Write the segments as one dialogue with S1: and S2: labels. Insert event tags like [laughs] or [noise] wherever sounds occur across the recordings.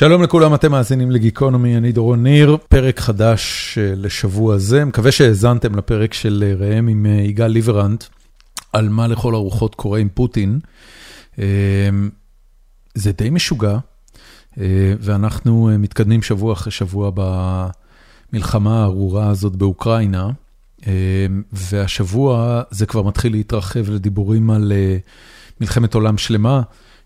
S1: שלום לכולם, אתם מאזינים לגיקונומי, אני דורון ניר, פרק חדש לשבוע זה, מקווה שהאזנתם לפרק של ראם עם יגאל ליברנט, על מה לכל הרוחות קורה עם פוטין. זה די משוגע, ואנחנו מתקדמים שבוע אחרי שבוע במלחמה הארורה הזאת באוקראינה, והשבוע זה כבר מתחיל להתרחב לדיבורים על מלחמת עולם שלמה.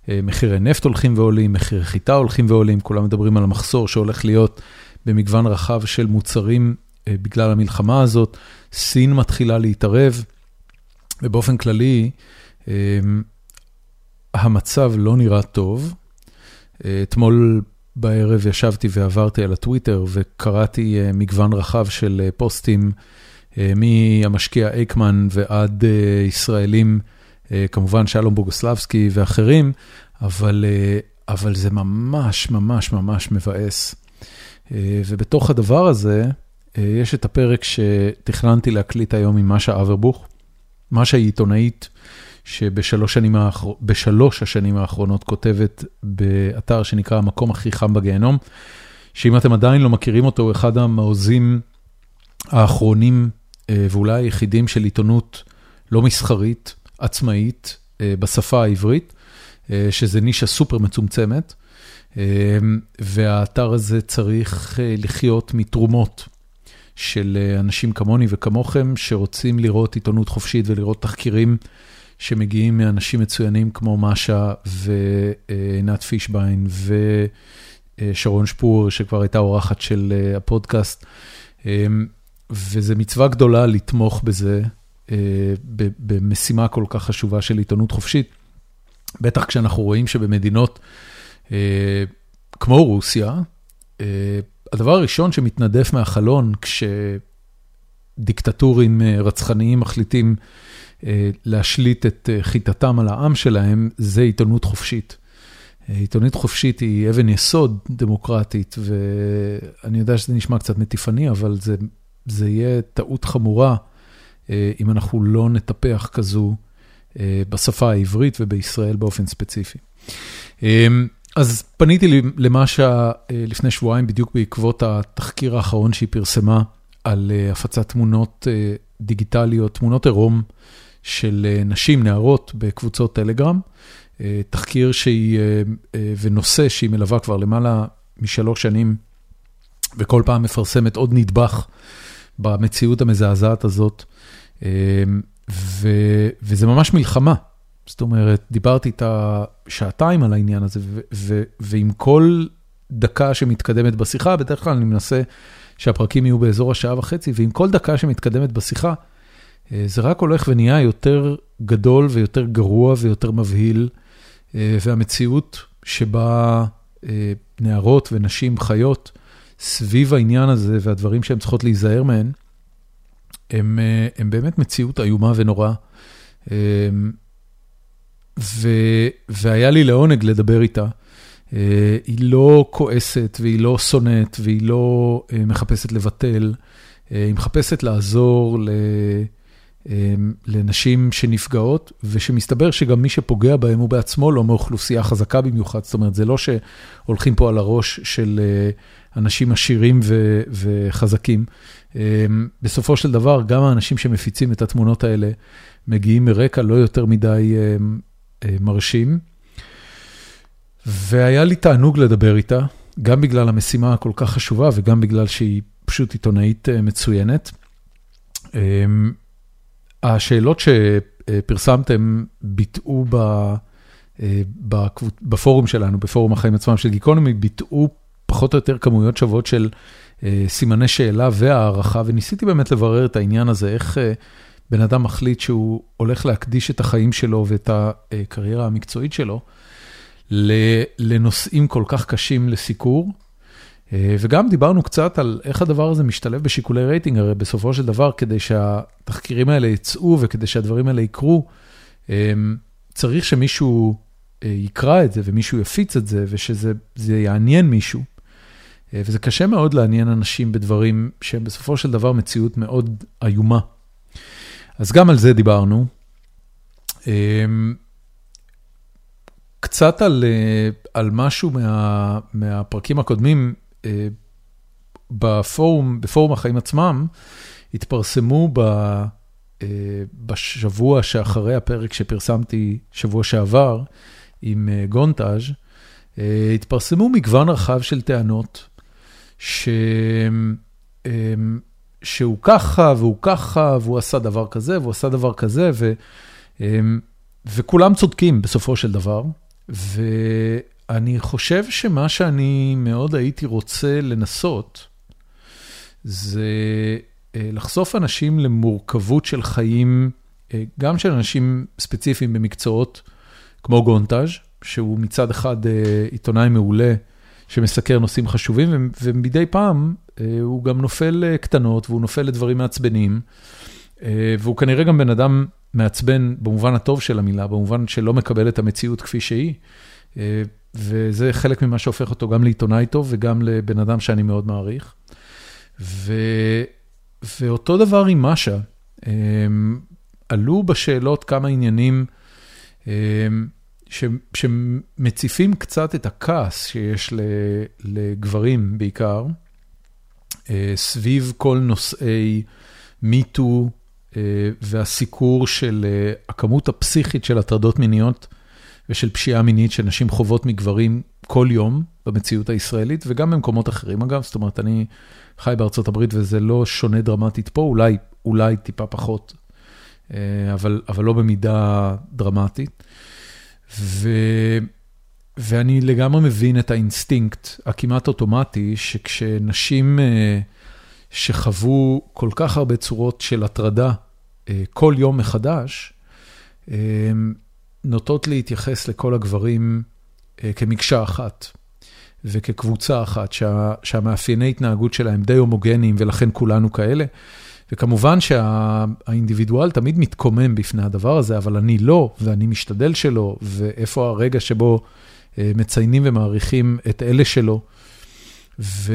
S1: מחירי נפט הולכים ועולים, מחירי חיטה הולכים ועולים, כולם מדברים על המחסור שהולך להיות במגוון רחב של מוצרים בגלל המלחמה הזאת. סין מתחילה להתערב, ובאופן כללי, המצב לא נראה טוב. אתמול בערב ישבתי ועברתי על הטוויטר וקראתי מגוון רחב של פוסטים מהמשקיע אייקמן ועד ישראלים, כמובן שלום בוגוסלבסקי ואחרים, אבל זה ממש ממש ממש מבאס. ובתוך הדבר הזה, יש את הפרק שתכננתי להקליט היום עם משה אברבוך. משה היא עיתונאית שבשלוש השנים האחרונות כותבת באתר שנקרא המקום הכי חם בגיהנום, שאם אתם עדיין לא מכירים אותו, הוא אחד המעוזים האחרונים ואולי היחידים של עיתונות לא מסחרית, עצמאית, בשפה העברית, שזה נישה סופר מצומצמת, והאתר הזה צריך לחיות מתרומות של אנשים כמוני וכמוכם, שרוצים לראות עיתונות חופשית ולראות תחקירים שמגיעים מאנשים מצוינים כמו משה ועינת פישביין ושרון שפור, שכבר הייתה אורחת של הפודקאסט, וזו מצווה גדולה לתמוך בזה. במשימה כל כך חשובה של עיתונות חופשית, בטח כשאנחנו רואים שבמדינות כמו רוסיה, הדבר הראשון שמתנדף מהחלון כשדיקטטורים רצחניים מחליטים להשליט את חיטתם על העם שלהם, זה עיתונות חופשית. עיתונות חופשית היא אבן יסוד דמוקרטית, ואני יודע שזה נשמע קצת מטיפני, אבל זה יהיה טעות חמורה. אם אנחנו לא נטפח כזו בשפה העברית ובישראל באופן ספציפי. אז פניתי למשה לפני שבועיים, בדיוק בעקבות התחקיר האחרון שהיא פרסמה על הפצת תמונות דיגיטליות, תמונות עירום של נשים, נערות, בקבוצות טלגרם. תחקיר שהיא, ונושא שהיא מלווה כבר למעלה משלוש שנים, וכל פעם מפרסמת עוד נדבך במציאות המזעזעת הזאת. וזה ממש מלחמה, זאת אומרת, דיברתי איתה שעתיים על העניין הזה, ועם כל דקה שמתקדמת בשיחה, בדרך כלל אני מנסה שהפרקים יהיו באזור השעה וחצי, ועם כל דקה שמתקדמת בשיחה, זה רק הולך ונהיה יותר גדול ויותר גרוע ויותר מבהיל, והמציאות שבה נערות ונשים חיות סביב העניין הזה והדברים שהן צריכות להיזהר מהן, הם באמת מציאות איומה ונוראה. והיה לי לעונג לדבר איתה. היא לא כועסת והיא לא שונאת והיא לא מחפשת לבטל, היא מחפשת לעזור לנשים שנפגעות, ושמסתבר שגם מי שפוגע בהם הוא בעצמו לא מאוכלוסייה חזקה במיוחד, זאת אומרת, זה לא שהולכים פה על הראש של אנשים עשירים וחזקים. בסופו של דבר, גם האנשים שמפיצים את התמונות האלה מגיעים מרקע לא יותר מדי מרשים. והיה לי תענוג לדבר איתה, גם בגלל המשימה הכל כך חשובה וגם בגלל שהיא פשוט עיתונאית מצוינת. השאלות שפרסמתם ביטאו בפורום שלנו, בפורום החיים עצמם של גיקונומי, ביטאו פחות או יותר כמויות שוות של סימני שאלה והערכה, וניסיתי באמת לברר את העניין הזה, איך בן אדם מחליט שהוא הולך להקדיש את החיים שלו ואת הקריירה המקצועית שלו לנושאים כל כך קשים לסיקור. וגם דיברנו קצת על איך הדבר הזה משתלב בשיקולי רייטינג, הרי בסופו של דבר, כדי שהתחקירים האלה יצאו וכדי שהדברים האלה יקרו, צריך שמישהו יקרא את זה ומישהו יפיץ את זה ושזה יעניין מישהו. וזה קשה מאוד לעניין אנשים בדברים שהם בסופו של דבר מציאות מאוד איומה. אז גם על זה דיברנו. קצת על משהו מהפרקים הקודמים, בפורום, בפורום החיים עצמם, התפרסמו ב, בשבוע שאחרי הפרק שפרסמתי שבוע שעבר עם גונטאז', התפרסמו מגוון רחב של טענות, ש... שהוא ככה והוא ככה, והוא עשה דבר כזה והוא עשה דבר כזה, ו, וכולם צודקים בסופו של דבר. ואני חושב שמה שאני מאוד הייתי רוצה לנסות, זה אה, לחשוף אנשים למורכבות של חיים, אה, גם של אנשים ספציפיים במקצועות כמו גונטאז', שהוא מצד אחד אה, עיתונאי מעולה שמסקר נושאים חשובים, ומדי פעם הוא גם נופל לקטנות והוא נופל לדברים מעצבנים, והוא כנראה גם בן אדם מעצבן במובן הטוב של המילה, במובן שלא מקבל את המציאות כפי שהיא, וזה חלק ממה שהופך אותו גם לעיתונאי טוב וגם לבן אדם שאני מאוד מעריך. ואותו דבר עם משה, עלו בשאלות כמה עניינים ש... שמציפים קצת את הכעס שיש לגברים בעיקר, אה, סביב כל נושאי MeToo אה, והסיקור של אה, הכמות הפסיכית של הטרדות מיניות ושל פשיעה מינית שנשים חוות מגברים כל יום במציאות הישראלית וגם במקומות אחרים אגב, זאת אומרת אני חי בארצות הברית וזה לא שונה דרמטית פה, אולי, אולי טיפה פחות, אבל, אבל לא במידה דרמטית. ו... ואני לגמרי מבין את האינסטינקט הכמעט אוטומטי, שכשנשים שחוו כל כך הרבה צורות של הטרדה כל יום מחדש, נוטות להתייחס לכל הגברים כמקשה אחת וכקבוצה אחת, שה, שהמאפייני התנהגות שלהם די הומוגניים ולכן כולנו כאלה. וכמובן שהאינדיבידואל תמיד מתקומם בפני הדבר הזה, אבל אני לא, ואני משתדל שלא, ואיפה הרגע שבו מציינים ומעריכים את אלה שלו. ו...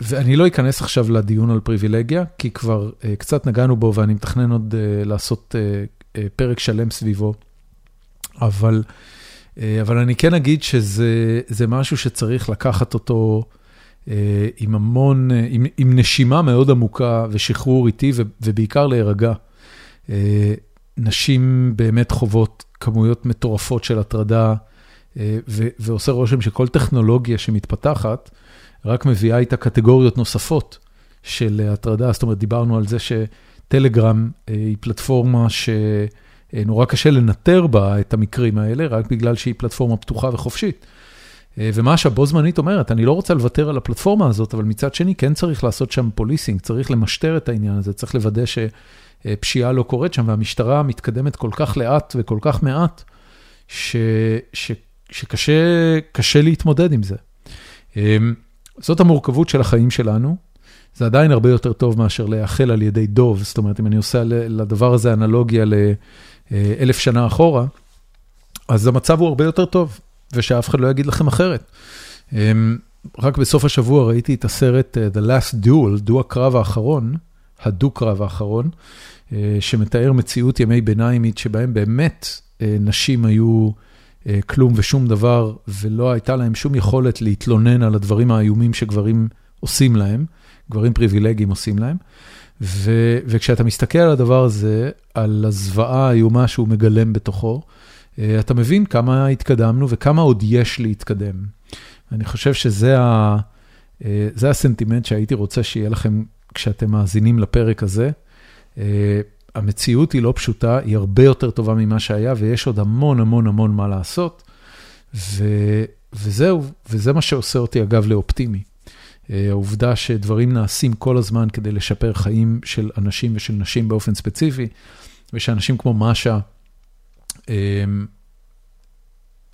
S1: ואני לא אכנס עכשיו לדיון על פריבילגיה, כי כבר קצת נגענו בו ואני מתכנן עוד לעשות פרק שלם סביבו. אבל, אבל אני כן אגיד שזה משהו שצריך לקחת אותו עם המון, עם, עם נשימה מאוד עמוקה ושחרור איטי ובעיקר להירגע. נשים באמת חוות כמויות מטורפות של הטרדה, ועושה רושם שכל טכנולוגיה שמתפתחת, רק מביאה איתה קטגוריות נוספות של הטרדה. זאת אומרת, דיברנו על זה שטלגרם היא פלטפורמה שנורא קשה לנטר בה את המקרים האלה, רק בגלל שהיא פלטפורמה פתוחה וחופשית. ומה שבו זמנית אומרת, אני לא רוצה לוותר על הפלטפורמה הזאת, אבל מצד שני כן צריך לעשות שם פוליסינג, צריך למשטר את העניין הזה, צריך לוודא שפשיעה לא קורית שם, והמשטרה מתקדמת כל כך לאט וכל כך מעט, ש, ש, שקשה להתמודד עם זה. זאת המורכבות של החיים שלנו, זה עדיין הרבה יותר טוב מאשר להיאכל על ידי דוב, זאת אומרת, אם אני עושה לדבר הזה אנלוגיה לאלף שנה אחורה, אז המצב הוא הרבה יותר טוב. ושאף אחד לא יגיד לכם אחרת. רק בסוף השבוע ראיתי את הסרט The Last Duel, דו הקרב האחרון, הדו-קרב האחרון, שמתאר מציאות ימי ביניימית שבהם באמת נשים היו כלום ושום דבר, ולא הייתה להם שום יכולת להתלונן על הדברים האיומים שגברים עושים להם, גברים פריבילגיים עושים להם. ו- וכשאתה מסתכל על הדבר הזה, על הזוועה האיומה שהוא מגלם בתוכו, אתה מבין כמה התקדמנו וכמה עוד יש להתקדם. אני חושב שזה ה, הסנטימנט שהייתי רוצה שיהיה לכם כשאתם מאזינים לפרק הזה. המציאות היא לא פשוטה, היא הרבה יותר טובה ממה שהיה, ויש עוד המון המון המון מה לעשות. ו, וזהו, וזה מה שעושה אותי אגב לאופטימי. העובדה שדברים נעשים כל הזמן כדי לשפר חיים של אנשים ושל נשים באופן ספציפי, ושאנשים כמו משה,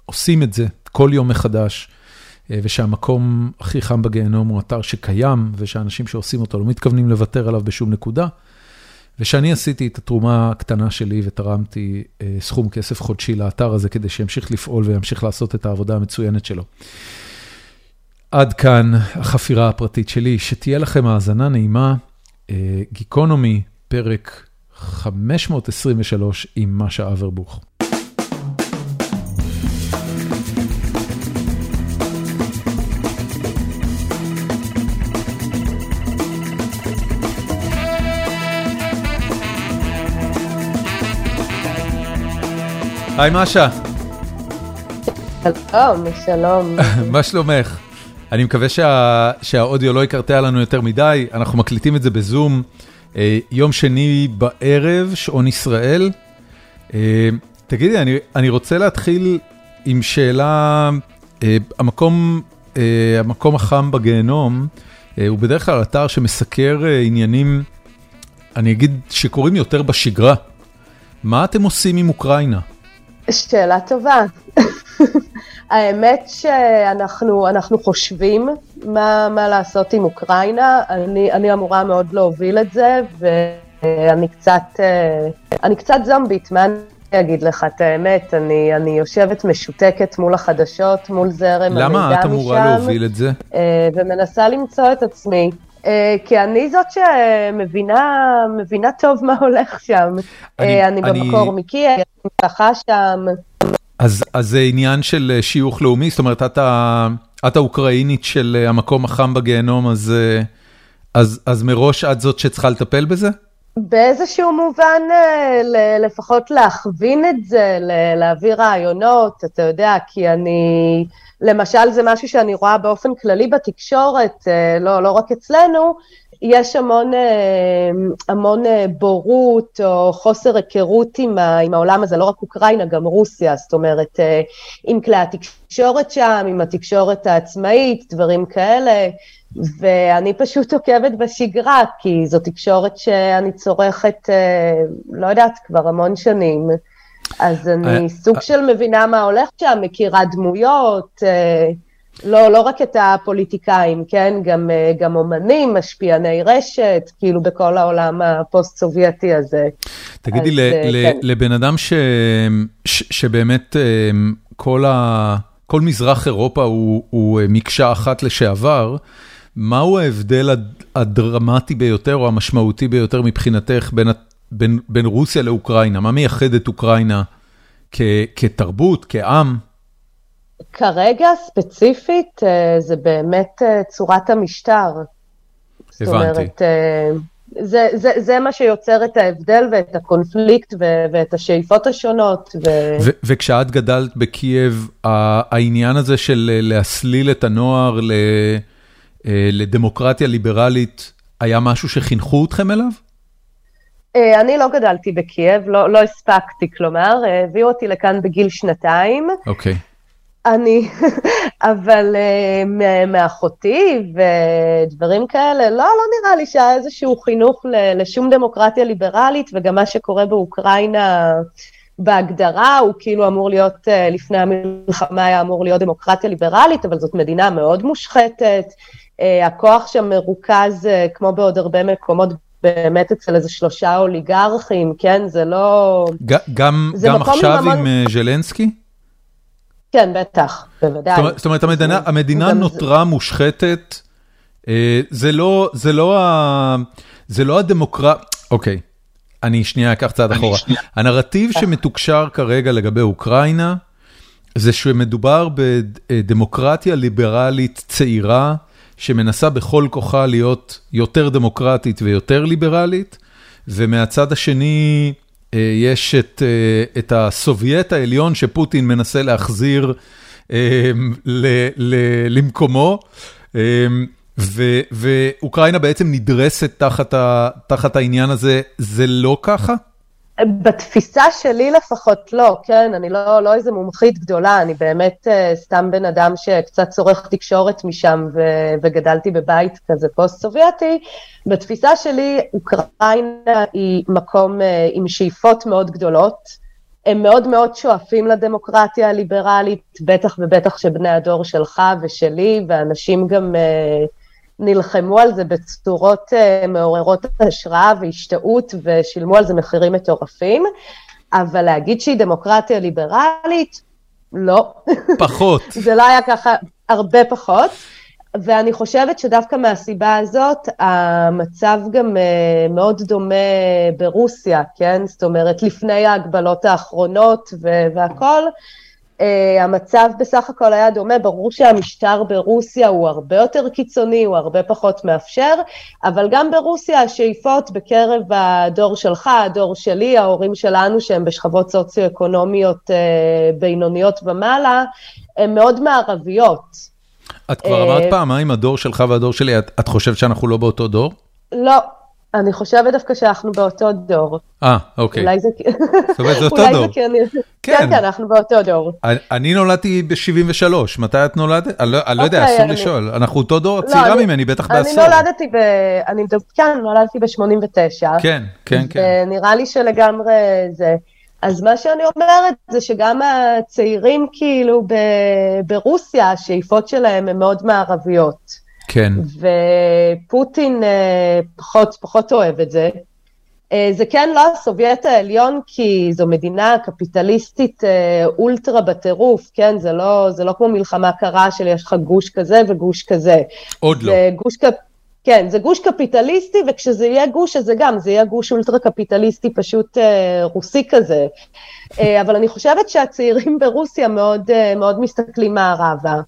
S1: עושים את זה כל יום מחדש, ושהמקום הכי חם בגיהנום הוא אתר שקיים, ושאנשים שעושים אותו לא מתכוונים לוותר עליו בשום נקודה, ושאני עשיתי את התרומה הקטנה שלי ותרמתי סכום כסף חודשי לאתר הזה, כדי שימשיך לפעול וימשיך לעשות את העבודה המצוינת שלו. עד כאן החפירה הפרטית שלי. שתהיה לכם האזנה נעימה. אה, גיקונומי, פרק 523 עם משה אברבוך. היי משה.
S2: שלום, שלום. [laughs]
S1: מה שלומך? אני מקווה שה, שהאודיו לא יקרטע לנו יותר מדי, אנחנו מקליטים את זה בזום. אה, יום שני בערב, שעון ישראל. אה, תגידי, אני, אני רוצה להתחיל עם שאלה, אה, המקום, המקום החם בגיהנום, הוא בדרך כלל אתר שמסקר עניינים, אני אגיד, שקורים יותר בשגרה. מה אתם עושים עם אוקראינה?
S2: שאלה טובה. האמת שאנחנו חושבים מה, מה לעשות עם אוקראינה, אני, אני אמורה מאוד להוביל את זה, ואני קצת, אני קצת זומבית, מה אני אגיד לך את האמת, אני, אני יושבת משותקת מול החדשות, מול זרם המידע משם.
S1: למה את אמורה להוביל את זה?
S2: ומנסה למצוא את עצמי. כי אני זאת שמבינה טוב מה הולך שם. אני, אני במקור אני... מקייב, משפחה שם.
S1: אז זה עניין של אה, שיוך לאומי? זאת אומרת, את האוקראינית של אה, המקום החם בגיהנום, אה, אז, אז מראש את זאת שצריכה לטפל בזה?
S2: באיזשהו מובן לפחות להכווין את זה, להביא רעיונות, אתה יודע, כי אני, למשל זה משהו שאני רואה באופן כללי בתקשורת, לא, לא רק אצלנו, יש המון, אה, המון אה, בורות או חוסר היכרות עם, עם העולם הזה, לא רק אוקראינה, גם רוסיה, זאת אומרת, אה, עם כלי התקשורת שם, עם התקשורת העצמאית, דברים כאלה, ואני פשוט עוקבת בשגרה, כי זו תקשורת שאני צורכת, לא יודעת, כבר המון שנים. אז אני סוג של מבינה מה הולך שם, מכירה דמויות, לא, לא רק את הפוליטיקאים, כן? גם, אה, גם אומנים, משפיעני רשת, כאילו בכל העולם הפוסט-סובייטי הזה.
S1: תגידי, אז, ל, ל, כן. לבן אדם ש, ש, שבאמת אה, כל, ה, כל מזרח אירופה הוא, הוא אה, מקשה אחת לשעבר, מהו ההבדל הדרמטי ביותר או המשמעותי ביותר מבחינתך בין, בין, בין רוסיה לאוקראינה? מה מייחד את אוקראינה כ, כתרבות, כעם?
S2: כרגע ספציפית אה, זה באמת אה, צורת המשטר. הבנתי. זאת אומרת, אה, זה, זה, זה מה שיוצר את ההבדל ואת הקונפליקט ו, ואת השאיפות השונות. ו...
S1: ו- וכשאת גדלת בקייב, העניין הזה של להסליל את הנוער לדמוקרטיה ליברלית, היה משהו שחינכו אתכם אליו?
S2: אני לא גדלתי בקייב, לא, לא הספקתי, כלומר, הביאו אותי לכאן בגיל שנתיים.
S1: אוקיי. Okay.
S2: אני, [laughs] אבל uh, מאחותי ודברים כאלה, לא, לא נראה לי שהיה איזשהו חינוך לשום דמוקרטיה ליברלית, וגם מה שקורה באוקראינה בהגדרה, הוא כאילו אמור להיות, uh, לפני המלחמה היה אמור להיות דמוקרטיה ליברלית, אבל זאת מדינה מאוד מושחתת, uh, הכוח שם מרוכז, כמו בעוד הרבה מקומות, באמת אצל איזה שלושה אוליגרכים, כן? זה לא...
S1: גם, זה גם עכשיו עם, המון... עם ז'לנסקי?
S2: כן, בטח, בוודאי. זאת
S1: אומרת, זאת אומרת המדינה, המדינה נותרה זה... מושחתת, אה, זה לא, זה לא ה... זה לא הדמוקרט... אוקיי, אני שנייה אקח צעד אחורה. שנייה. הנרטיב שמתוקשר כרגע לגבי אוקראינה, זה שמדובר בדמוקרטיה ליברלית צעירה, שמנסה בכל כוחה להיות יותר דמוקרטית ויותר ליברלית, ומהצד השני, יש את אה, את הסובייט העליון שפוטין מנסה להחזיר אה, ל, ל, למקומו, ו, ואוקראינה בעצם נדרסת תחת ה, תחת העניין הזה, זה לא ככה?
S2: בתפיסה שלי לפחות לא, כן, אני לא, לא איזה מומחית גדולה, אני באמת אה, סתם בן אדם שקצת צורך תקשורת משם ו- וגדלתי בבית כזה פוסט-סובייטי. בתפיסה שלי, אוקראינה היא מקום אה, עם שאיפות מאוד גדולות. הם מאוד מאוד שואפים לדמוקרטיה הליברלית, בטח ובטח שבני הדור שלך ושלי, ואנשים גם אה, נלחמו על זה בצורות אה, מעוררות השראה והשתאות ושילמו על זה מחירים מטורפים, אבל להגיד שהיא דמוקרטיה ליברלית, לא.
S1: פחות. [laughs]
S2: זה לא היה ככה, הרבה פחות. ואני חושבת שדווקא מהסיבה הזאת, המצב גם uh, מאוד דומה ברוסיה, כן? זאת אומרת, לפני ההגבלות האחרונות והכול, Uh, המצב בסך הכל היה דומה, ברור שהמשטר ברוסיה הוא הרבה יותר קיצוני, הוא הרבה פחות מאפשר, אבל גם ברוסיה השאיפות בקרב הדור שלך, הדור שלי, ההורים שלנו שהם בשכבות סוציו-אקונומיות uh, בינוניות ומעלה, הן מאוד מערביות.
S1: את כבר אמרת פעמיים, הדור שלך והדור שלי, את, את חושבת שאנחנו לא באותו דור?
S2: לא, אני חושבת דווקא שאנחנו באותו דור.
S1: אה, אוקיי.
S2: אולי זה...
S1: זאת אומרת, זה אותו
S2: אולי
S1: דור.
S2: זה כן,
S1: כן.
S2: כן, כן, אנחנו באותו דור.
S1: אני- אני נולדתי ב-73, מתי את נולדת? אני לא אני לא יודע,
S2: אוקיי,
S1: אסור
S2: אני-
S1: לשאול. אנחנו אותו דור,
S2: לא,
S1: צעירה
S2: אני-
S1: ממני, בטח
S2: אני
S1: בעשור.
S2: נולדתי ב... אני כן, נולדתי ב-89.
S1: כן, כן, כן.
S2: ונראה לי שלגמרי זה. אז מה שאני אומרת זה שגם הצעירים כאילו ברוסיה, השאיפות שלהם הן מאוד מערביות.
S1: כן.
S2: ופוטין אה, פחות, פחות אוהב את זה. אה, זה כן לא הסובייט העליון, כי זו מדינה קפיטליסטית אה, אולטרה בטירוף, כן? זה לא, זה לא כמו מלחמה קרה של יש לך גוש כזה וגוש כזה.
S1: עוד לא.
S2: גוש. כן, זה גוש קפיטליסטי, וכשזה יהיה גוש, אז זה גם, זה יהיה גוש אולטרה קפיטליסטי פשוט אה, רוסי כזה. אה, אבל אני חושבת שהצעירים ברוסיה מאוד, אה, מאוד מסתכלים מערבה,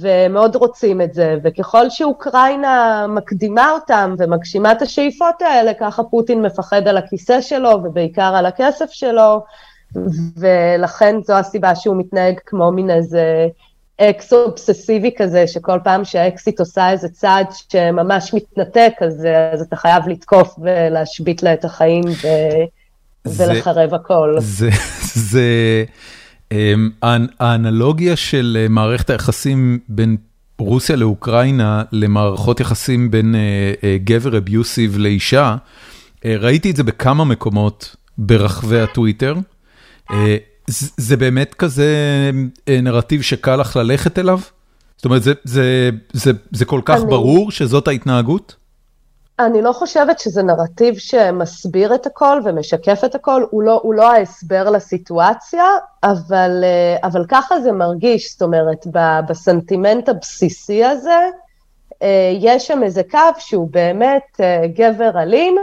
S2: ומאוד רוצים את זה, וככל שאוקראינה מקדימה אותם ומגשימה את השאיפות האלה, ככה פוטין מפחד על הכיסא שלו, ובעיקר על הכסף שלו, ולכן זו הסיבה שהוא מתנהג כמו מין איזה אקס אובססיבי כזה, שכל פעם שהאקסיט עושה איזה צעד שממש מתנתק, אז, אז אתה חייב לתקוף ולהשבית לה את החיים ו,
S1: זה-
S2: ולחרב הכל.
S1: זה, זה, האנלוגיה של אה, מערכת היחסים בין רוסיה לאוקראינה למערכות יחסים בין אה, אה, גבר אביוסיב לאישה, ראיתי את זה בכמה מקומות ברחבי הטוויטר. זה באמת כזה נרטיב שקל לך ללכת אליו? זאת אומרת, זה, זה, זה, זה כל כך
S2: אני-
S1: ברור שזאת ההתנהגות?
S2: אני לא חושבת שזה נרטיב שמסביר את הכל ומשקף את הכל, הוא לא, הוא לא ההסבר לסיטואציה, אבל, אה, אבל ככה זה מרגיש, זאת אומרת, בסנטימנט הבסיסי הזה, אה, יש שם איזה קו שהוא באמת אה, גבר אלים,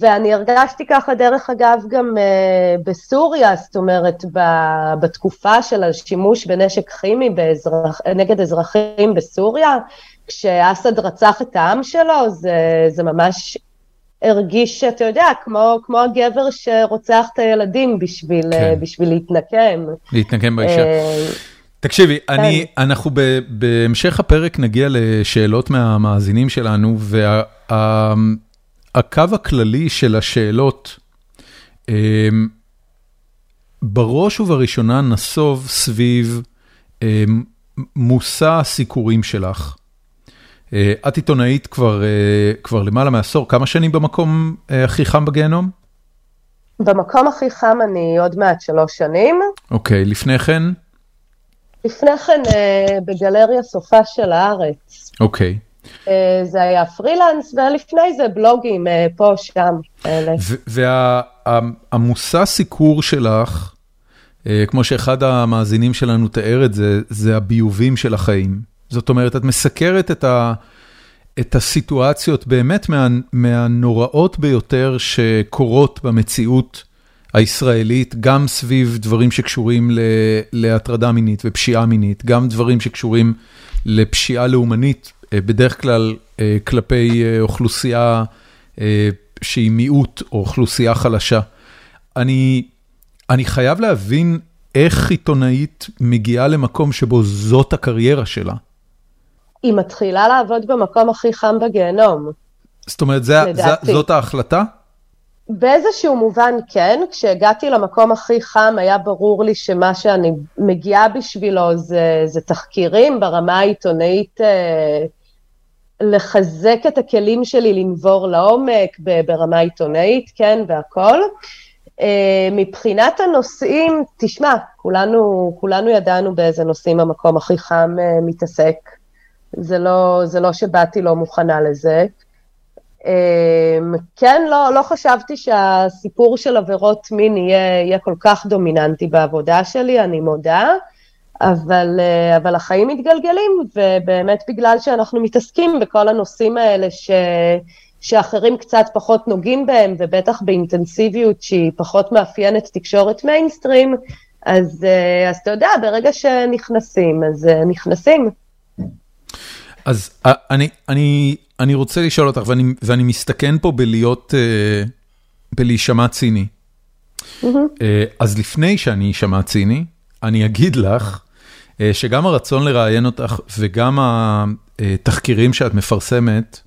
S2: ואני הרגשתי ככה, דרך אגב, גם בסוריה, זאת אומרת, בתקופה של השימוש בנשק כימי באזרח, נגד אזרחים בסוריה, כשאסד רצח את העם שלו, זה, זה ממש הרגיש, אתה יודע, כמו, כמו הגבר שרוצח את הילדים בשביל,
S1: כן.
S2: כן. בשביל להתנקם.
S1: להתנקם באישה.
S2: אה,
S1: תקשיבי, אני, אנחנו ב, בהמשך הפרק נגיע לשאלות מהמאזינים שלנו, והקו הכללי של השאלות, אמ, בראש ובראשונה נסוב סביב אמ, מושא הסיקורים שלך. אה, את עיתונאית כבר, אה, כבר למעלה מעשור, כמה שנים במקום אה, הכי חם בגיהנום?
S2: במקום הכי חם אני עוד מעט שלוש שנים.
S1: אוקיי, לפני כן?
S2: לפני כן בגלריה סופה של הארץ.
S1: אוקיי.
S2: אה, זה היה פרילנס, ולפני זה בלוגים פה, שם.
S1: והמושא סיקור שלך, כמו שאחד המאזינים שלנו תיאר את זה, זה הביובים של החיים. זאת אומרת, את מסקרת את, ה, את הסיטואציות באמת מה, מהנוראות ביותר שקורות במציאות הישראלית, גם סביב דברים שקשורים ל, להטרדה מינית ופשיעה מינית, גם דברים שקשורים לפשיעה לאומנית, אה, בדרך כלל אה, כלפי אה, אוכלוסייה שהיא מיעוט או אוכלוסייה חלשה. אני, אני חייב להבין איך עיתונאית מגיעה למקום שבו זאת הקריירה שלה.
S2: היא מתחילה לעבוד במקום הכי חם בגיהנום.
S1: זאת אומרת, זה, זה. זאת ההחלטה?
S2: באיזשהו מובן כן, כשהגעתי למקום הכי חם היה ברור לי שמה שאני מגיעה בשבילו זה, זה תחקירים ברמה העיתונאית, אה, לחזק את הכלים שלי לנבור לעומק ברמה עיתונאית, כן, והכל. אה, מבחינת הנושאים, תשמע, כולנו, כולנו ידענו באיזה נושאים המקום הכי חם אה, מתעסק. זה לא, זה לא שבאתי לא מוכנה לזה. אמ, כן, לא, לא חשבתי שהסיפור של עבירות מין יהיה, יהיה כל כך דומיננטי בעבודה שלי, אני מודה, אבל, אה, אבל החיים מתגלגלים, ובאמת בגלל שאנחנו מתעסקים בכל הנושאים האלה ש, שאחרים קצת פחות נוגעים בהם, ובטח באינטנסיביות שהיא פחות מאפיינת תקשורת מיינסטרים, אז, אז אתה יודע, ברגע שנכנסים, אז נכנסים.
S1: אז אני, אני, אני רוצה לשאול אותך, ואני, ואני מסתכן פה בלהיות, בלהישמע ציני. Mm-hmm. אז לפני שאני אשמע ציני, אני אגיד לך שגם הרצון לראיין אותך וגם התחקירים שאת מפרסמת,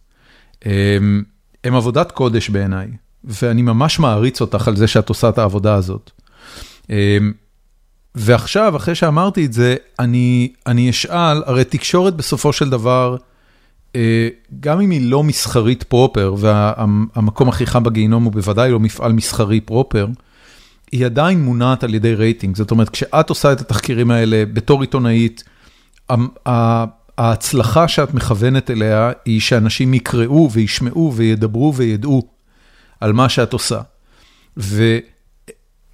S1: הם, הם עבודת קודש בעיניי, ואני ממש מעריץ אותך על זה שאת עושה את העבודה הזאת. ועכשיו, אחרי שאמרתי את זה, אני, אני אשאל, הרי תקשורת בסופו של דבר, גם אם היא לא מסחרית proper, והמקום הכי חם בגיהינום הוא בוודאי לא מפעל מסחרי proper, היא עדיין מונעת על ידי רייטינג. זאת אומרת, כשאת עושה את התחקירים האלה בתור עיתונאית, ההצלחה שאת מכוונת אליה היא שאנשים יקראו וישמעו וידברו וידעו על מה שאת עושה.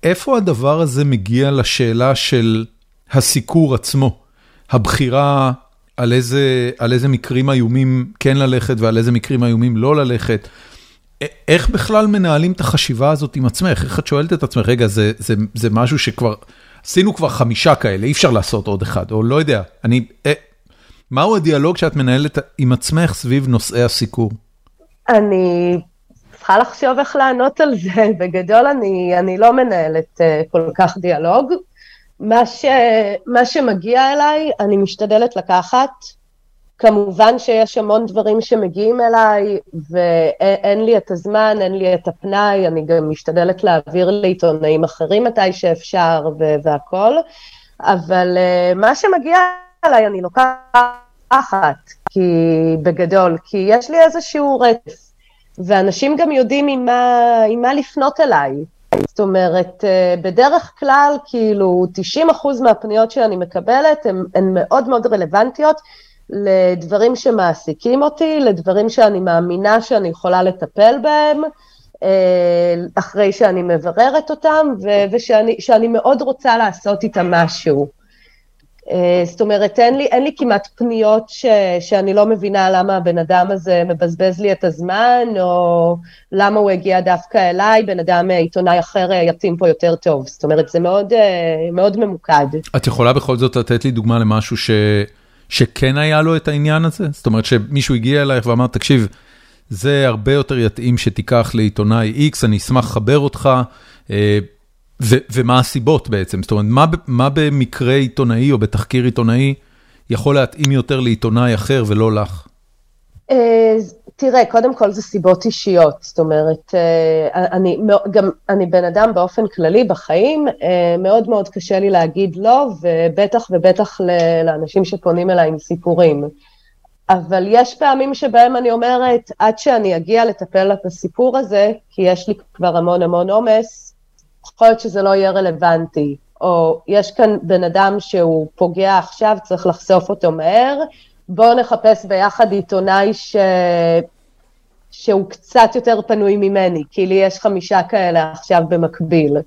S1: ואיפה הדבר הזה מגיע לשאלה של הסיקור עצמו? הבחירה על איזה, על איזה מקרים איומים כן ללכת ועל איזה מקרים איומים לא ללכת. איך בכלל מנהלים את החשיבה הזאת עם עצמך? איך את שואלת את עצמך, רגע, זה, זה, זה משהו שכבר, עשינו כבר חמישה כאלה, אי אפשר לעשות עוד אחד, או לא יודע, אני, אה, מהו הדיאלוג שאת מנהלת עם עצמך סביב נושאי הסיקור?
S2: אני צריכה לחשוב איך לענות על זה, [laughs] בגדול אני, אני לא מנהלת uh, כל כך דיאלוג. מה, ש, מה שמגיע אליי, אני משתדלת לקחת. כמובן שיש המון דברים שמגיעים אליי, ואין לי את הזמן, אין לי את הפנאי, אני גם משתדלת להעביר לעיתונאים אחרים מתי שאפשר והכול, אבל uh, מה שמגיע אליי אני לוקחת, כי בגדול, כי יש לי איזשהו רצף, ואנשים גם יודעים עם מה, עם מה לפנות אליי. זאת אומרת, אה, בדרך כלל, כאילו, 90% מהפניות שאני מקבלת הן מאוד מאוד רלוונטיות לדברים שמעסיקים אותי, לדברים שאני מאמינה שאני יכולה לטפל בהם, אה, אחרי שאני מבררת אותם, ושאני מאוד רוצה לעשות איתם משהו. אה, זאת אומרת, אין לי, אין לי כמעט פניות ש, שאני לא מבינה למה הבן אדם הזה מבזבז לי את הזמן, או למה הוא הגיע דווקא אליי, בן אדם אה, עיתונאי אחר אה, יתאים פה יותר טוב. זאת אומרת, זה מאוד, מאוד ממוקד.
S1: את יכולה בכל זאת לתת לי דוגמה למשהו ש, שכן היה לו את העניין הזה? זאת אומרת, שמישהו הגיע אלייך ואמר, תקשיב, זה הרבה יותר יתאים שתיקח לעיתונאי X, אני אשמח לחבר אותך. ומה הסיבות בעצם? זאת אומרת, מה מה במקרה עיתונאי או בתחקיר עיתונאי יכול להתאים יותר לעיתונאי אחר ולא לך?
S2: אה, תראה, קודם כל זה סיבות אישיות, זאת אומרת, אה, אני גם, אני בן אדם באופן כללי בחיים, אה, מאוד מאוד קשה לי להגיד לא, ובטח ובטח לאנשים שפונים אליי עם סיפורים. אבל יש פעמים שבהם אני אומרת, עד שאני אגיע לטפל את הסיפור הזה, כי יש לי כבר המון המון עומס, יכול להיות שזה לא יהיה רלוונטי, או יש כאן בן אדם שהוא פוגע עכשיו, צריך לחשוף אותו מהר, בואו נחפש ביחד עיתונאי ש... שהוא קצת יותר פנוי ממני, כי לי יש חמישה כאלה עכשיו במקביל.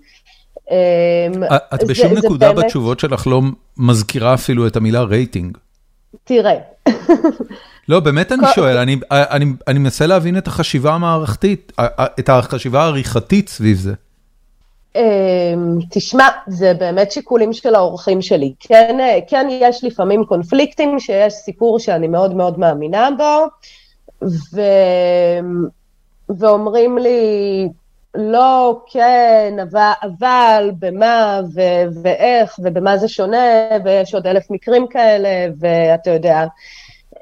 S1: אמ, את בשום זה, נקודה זה באמת... בתשובות שלך לא מזכירה אפילו את המילה רייטינג.
S2: תראה.
S1: לא, באמת אני שואל, אני, אני, אני מנסה להבין את החשיבה המערכתית, את החשיבה העריכתית סביב זה.
S2: אמ, תשמע, זה באמת שיקולים של האורחים שלי. כן, כן יש לפעמים קונפליקטים, שיש סיפור שאני מאוד מאוד מאמינה בו, ו... ואומרים לי, לא, כן, אבל, אבל במה ו... ואיך ובמה זה שונה, ויש עוד אלף מקרים כאלה, ואתה יודע.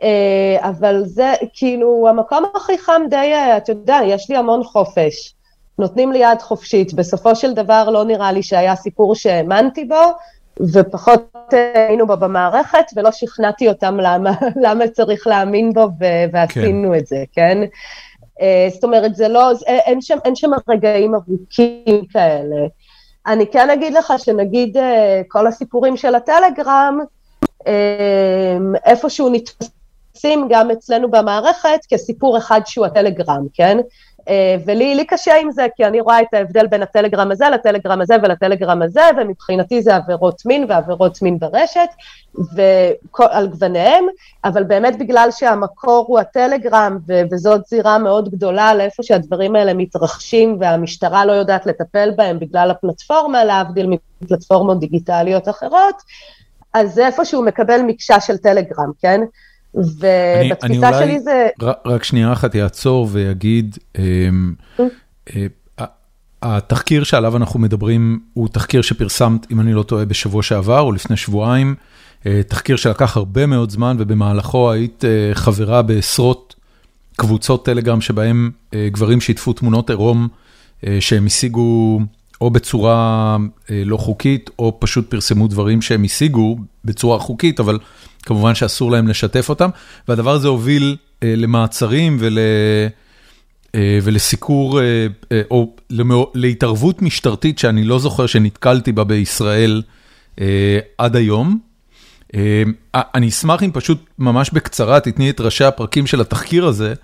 S2: אה, אבל זה כאילו המקום הכי חם די, אתה יודע, יש לי המון חופש. נותנים לי יד חופשית. בסופו של דבר לא נראה לי שהיה סיפור שהאמנתי בו, ופחות היינו בו במערכת, ולא שכנעתי אותם למה, [laughs] למה צריך להאמין בו, ועשינו כן. את זה, כן? אה, זאת אומרת, זה לא, אין שם, אין שם רגעים ארוכים כאלה. אני כן אגיד לך שנגיד אה, כל הסיפורים של הטלגרם, אה, איפשהו נתפסים גם אצלנו במערכת כסיפור אחד שהוא הטלגרם, כן? אה, ולי לי קשה עם זה, כי אני רואה את ההבדל בין הטלגרם הזה לטלגרם הזה ולטלגרם הזה, ומבחינתי זה עבירות מין ועבירות מין ברשת, ועל גווניהם, אבל באמת בגלל שהמקור הוא הטלגרם, ו- וזאת זירה מאוד גדולה לאיפה שהדברים האלה מתרחשים, והמשטרה לא יודעת לטפל בהם בגלל הפלטפורמה, להבדיל מפלטפורמות דיגיטליות אחרות, אז זה איפה שהוא מקבל מקשה של טלגרם, כן? ובתפיסה שלי זה...
S1: רק שנייה אחת יעצור ויגיד, אמ, אה, התחקיר שעליו אנחנו מדברים הוא תחקיר שפרסמת, אם אני לא טועה, בשבוע שעבר או לפני שבועיים, אה, תחקיר שלקח הרבה מאוד זמן ובמהלכו היית אה, חברה בעשרות קבוצות טלגרם שבהם גברים שיתפו תמונות עירום שהם השיגו או בצורה לא חוקית, או פשוט פרסמו דברים שהם השיגו בצורה חוקית, אבל כמובן שאסור להם לשתף אותם, והדבר הזה הוביל אה, למעצרים ול, אה, ולסיקור, אה, אה, או למא, להתערבות משטרתית שאני לא זוכר שנתקלתי בה בישראל אה, עד היום. אה, אני אשמח אם פשוט ממש בקצרה תתני את ראשי הפרקים של התחקיר הזה,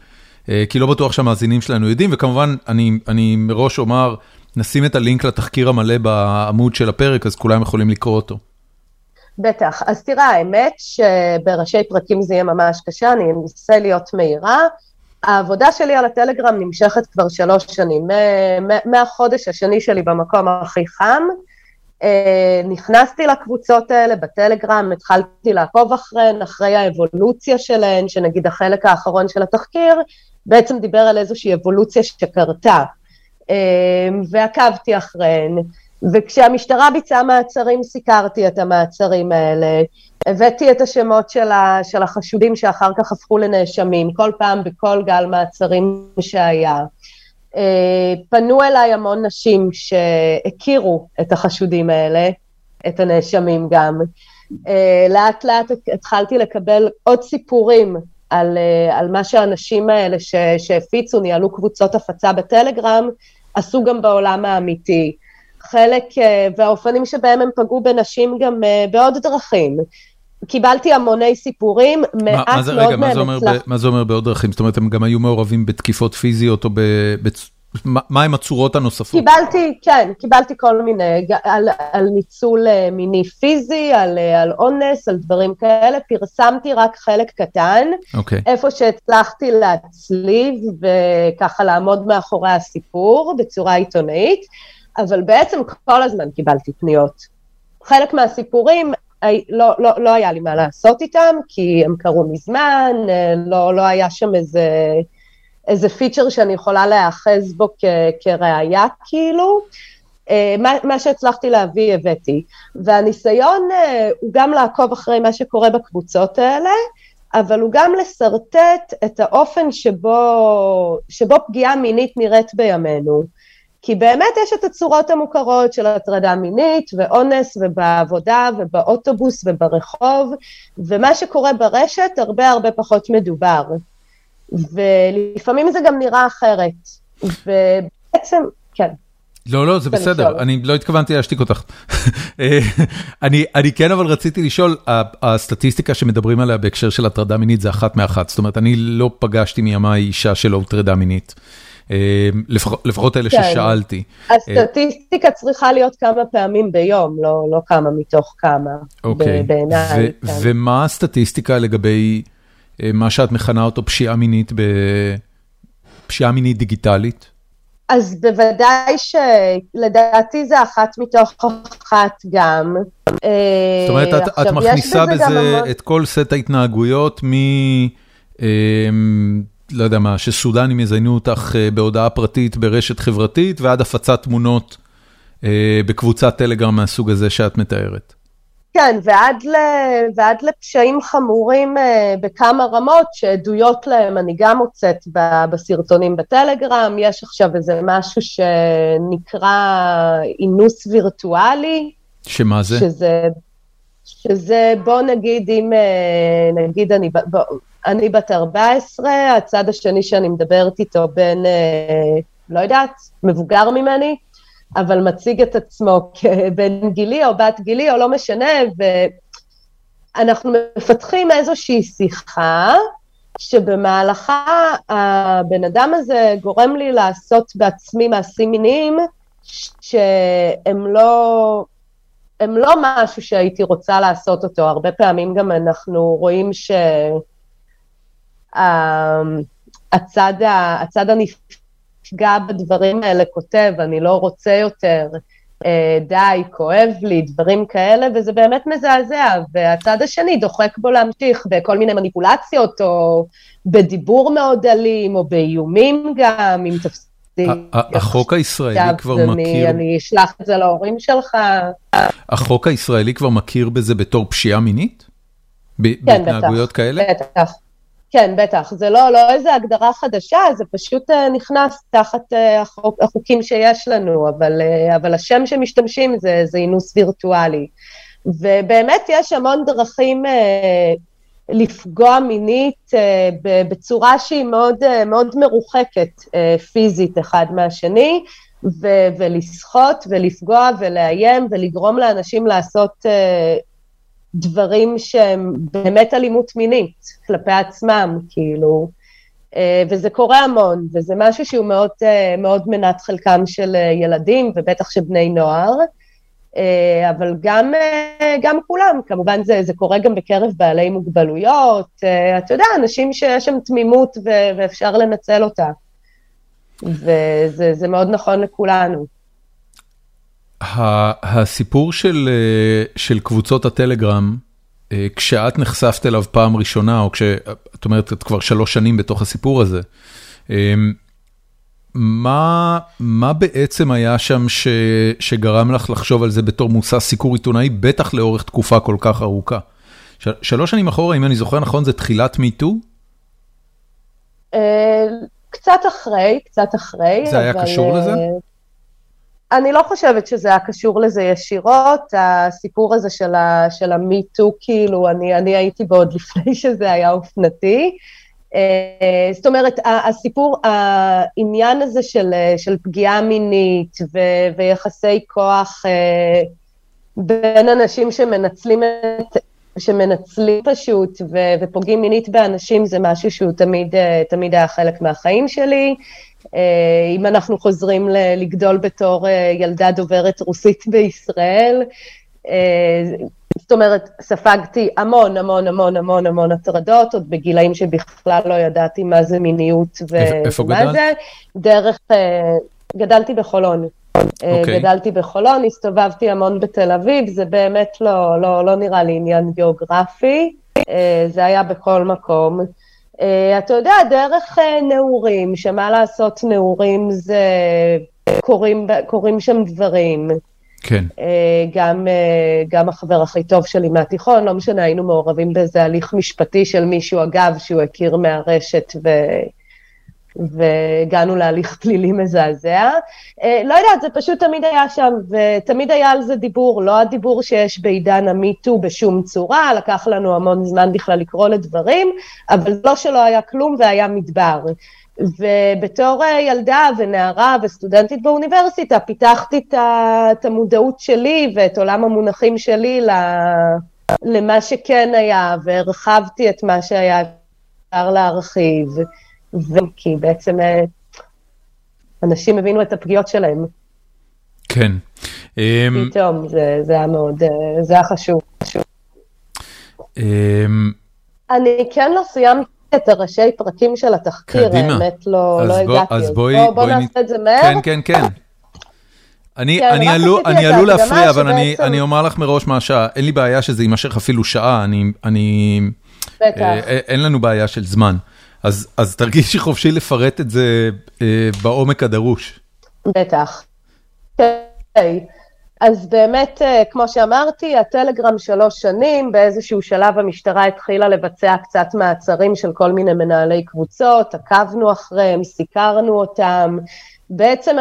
S1: אה, כי לא בטוח שהמאזינים שלנו יודעים, וכמובן אני, אני מראש אומר, נשים את הלינק לתחקיר המלא בעמוד של הפרק, אז כולם יכולים לקרוא אותו.
S2: בטח. אז תראה, האמת שבראשי פרקים זה יהיה ממש קשה, אני אנסה להיות מהירה. העבודה שלי על הטלגרם נמשכת כבר שלוש שנים, מהחודש השני שלי במקום הכי חם. אה, נכנסתי לקבוצות האלה בטלגרם, התחלתי לעקוב אחריהן, אחרי האבולוציה שלהן, שנגיד החלק האחרון של התחקיר, בעצם דיבר על איזושהי אבולוציה שקרתה, אה, ועקבתי אחריהן. וכשהמשטרה ביצעה מעצרים, סיקרתי את המעצרים האלה. הבאתי את השמות של, ה, של החשודים שאחר כך הפכו לנאשמים, כל פעם בכל גל מעצרים שהיה. אה, פנו אליי המון נשים שהכירו את החשודים האלה, את הנאשמים גם. אה, לאט לאט התחלתי לקבל עוד סיפורים על, אה, על מה שהאנשים האלה שהפיצו, ניהלו קבוצות הפצה בטלגרם, עשו גם בעולם האמיתי. חלק, אה, והאופנים שבהם הם פגעו בנשים גם אה, בעוד דרכים. קיבלתי המוני סיפורים, מעט מה, מה מאוד מהם
S1: הצלחתי. מה זה אומר בעוד דרכים? זאת אומרת, הם גם היו מעורבים בתקיפות פיזיות או ב... מה עם הצורות הנוספות?
S2: קיבלתי, כן, קיבלתי כל מיני, על, על ניצול אה, מיני פיזי, על, על אונס, על דברים כאלה, פרסמתי רק חלק קטן,
S1: okay. אוקיי.
S2: איפה שהצלחתי להצליב וככה לעמוד מאחורי הסיפור בצורה עיתונאית. אבל בעצם כל הזמן קיבלתי פניות. חלק מהסיפורים, לא, לא, לא היה לי מה לעשות איתם, כי הם קרו מזמן, אה, לא, לא היה שם איזה, איזה פיצ'ר שאני יכולה להיאחז בו כ, כראיה, כאילו. אה, מה, מה שהצלחתי להביא הבאתי. והניסיון אה, הוא גם לעקוב אחרי מה שקורה בקבוצות האלה, אבל הוא גם לשרטט את האופן שבו, שבו פגיעה מינית נראית בימינו. כי באמת יש את הצורות המוכרות של הטרדה מינית ואונס ובעבודה ובאוטובוס וברחוב, ומה שקורה ברשת הרבה הרבה פחות מדובר. ולפעמים זה גם נראה אחרת. ובעצם, כן.
S1: לא, לא, זה בסדר, אני לא התכוונתי להשתיק אותך. [laughs] אני, אני כן אבל רציתי לשאול, הסטטיסטיקה שמדברים עליה בהקשר של הטרדה מינית זה אחת מאחת, זאת אומרת, אני לא פגשתי מימיי אישה שלא הוטרדה מינית. אה, לפחות אלה כן. ששאלתי.
S2: הסטטיסטיקה צריכה להיות כמה פעמים ביום, לא, לא כמה מתוך כמה,
S1: אוקיי. בעיניי. כן. ומה הסטטיסטיקה לגבי אה, מה שאת מכנה אותו פשיעה מינית, פשיעה מינית דיגיטלית?
S2: אז בוודאי שלדעתי זה אחת מתוך אחת גם.
S1: זאת אומרת, את, את מכניסה בזה, בזה את כל סט ההתנהגויות מ... לא יודע מה, שסודנים יזיינו אותך אה, בהודעה פרטית ברשת חברתית, ועד הפצת תמונות אה, בקבוצת טלגרם מהסוג הזה שאת מתארת.
S2: כן, ועד, ל, ועד לפשעים חמורים uh, בכמה רמות שעדויות להם אני גם מוצאת ב, בסרטונים בטלגרם, יש עכשיו איזה משהו שנקרא אינוס וירטואלי.
S1: שמה זה?
S2: שזה, שזה בוא נגיד אם נגיד אני, בוא, אני בת 14, הצד השני שאני מדברת איתו בין, אה, לא יודעת, מבוגר ממני, אבל מציג את עצמו [laughs] כבן גילי או בת גילי או לא משנה, ואנחנו מפתחים איזושהי שיחה, שבמהלכה הבן אדם הזה גורם לי לעשות בעצמי מעשים מיניים שהם לא, הם לא משהו שהייתי רוצה לעשות אותו. הרבה פעמים גם אנחנו רואים שהצד הצד הנפגע בדברים האלה כותב, אני לא רוצה יותר, אה, די, כואב לי, דברים כאלה, וזה באמת מזעזע, והצד השני דוחק בו להמשיך בכל מיני מניפולציות, או בדיבור מאוד אלים, או באיומים גם, אם תפסיק.
S1: החוק הישראלי כבר מכיר...
S2: אני אשלח את זה להורים שלך.
S1: החוק הישראלי כבר מכיר בזה בתור פשיעה מינית?
S2: כן,
S1: בהתנהגויות כאלה?
S2: בטח. כן, בטח. זה לא, לא איזה הגדרה חדשה, זה פשוט uh, נכנס תחת החוק, החוקים שיש לנו, אבל, אבל השם שמשתמשים זה, זה אינוס וירטואלי. ובאמת יש המון דרכים לפגוע מינית uh, בצורה שהיא מאוד, uh, מאוד מרוחקת uh, פיזית אחד מהשני, ו- ולסחוט ולפגוע ולאיים ולגרום לאנשים לעשות דברים שהם באמת אלימות מינית כלפי עצמם, כאילו, אה, וזה קורה המון, וזה משהו שהוא מאוד, אה, מאוד מנת חלקם של אה, ילדים ובטח של בני נוער, אבל גם, גם כולם, כמובן זה, זה קורה גם בקרב בעלי מוגבלויות, אתה יודע, אנשים שיש שם תמימות ואפשר לנצל אותה, וזה מאוד נכון לכולנו.
S1: הסיפור של אה, של קבוצות הטלגרם, אה, כשאת נחשפת אליו פעם ראשונה, או כשאת אומרת, את כבר שלוש שנים בתוך הסיפור הזה, אה, מה מה בעצם היה שם ש, שגרם לך לחשוב על זה בתור מושא סיקור עיתונאי, בטח לאורך תקופה כל כך ארוכה? של, שלוש שנים אחורה, אם אני זוכר נכון, זה תחילת מיטו?
S2: קצת אחרי, קצת אחרי.
S1: זה היה קשור לזה?
S2: אני לא חושבת שזה היה קשור לזה ישירות, הסיפור הזה של, ה, של המיטו, כאילו, אני, אני הייתי בו עוד לפני שזה היה אופנתי. Uh, זאת אומרת, הסיפור, העניין הזה של, של פגיעה מינית ו, ויחסי כוח uh, בין אנשים שמנצלים, את, שמנצלים פשוט ו, ופוגעים מינית באנשים, זה משהו שהוא תמיד, uh, תמיד היה חלק מהחיים שלי. אה, אם אנחנו חוזרים לגדול בתור אה, ילדה דוברת רוסית בישראל. אה, זאת אומרת, ספגתי המון המון המון המון המון הטרדות, עוד בגילאים שבכלל לא ידעתי מה זה מיניות ומה זה. דרך, גדלתי בחולון. Okay. אוקיי. גדלתי בחולון, הסתובבתי המון בתל אביב, זה באמת לא, לא, לא נראה לי עניין גיאוגרפי, זה היה בכל מקום. אה, אתה יודע, דרך אה, נעורים, שמה לעשות, נעורים זה, קורים, קורים שם דברים.
S1: כן.
S2: אה, גם, גם החבר הכי טוב שלי מהתיכון, לא משנה, היינו מעורבים באיזה הליך משפטי של מישהו, אגב, שהוא הכיר מהרשת, ו... והגענו להליך פלילי מזעזע. אה, לא יודעת, זה פשוט תמיד היה שם, ותמיד היה על זה דיבור, לא הדיבור שיש בעידן המיטו בשום צורה, לקח לנו המון זמן בכלל לקרוא לדברים, אבל לא שלא היה כלום והיה מדבר. ובתור אה, ילדה ונערה וסטודנטית באוניברסיטה, פיתחתי את המודעות שלי ואת עולם המונחים שלי למה שכן היה, והרחבתי את מה שהיה אפשר להרחיב. וכי בעצם אה, אנשים הבינו את הפגיעות שלהם.
S1: כן.
S2: אמ, פתאום, זה, זה היה מאוד, אה, זה היה חשוב. אמ, אני כן לא סיימתי את הראשי פרקים של התחקיר,
S1: קדימה.
S2: האמת לא, לא
S1: בוא,
S2: הגעתי.
S1: אז בואי,
S2: בוא, בוא נעשה את זה מהר.
S1: כן, כן, כן. אני, כן, אני, עלול, אני עלול להפריע, אבל שבעצם... אני, אני אומר לך מראש מה השעה, אין לי בעיה שזה יימשך אפילו שעה, אני, אני, בטח. אה, אין לנו בעיה של זמן. אז אז תרגישי חופשי לפרט את זה אה, בעומק הדרוש.
S2: בטח. אוקיי. אז באמת, אה, כמו שאמרתי, הטלגרם שלוש שנים, באיזשהו שלב המשטרה התחילה לבצע קצת מעצרים של כל מיני מנהלי קבוצות, עקבנו אחריהם, סיקרנו אותם. בעצם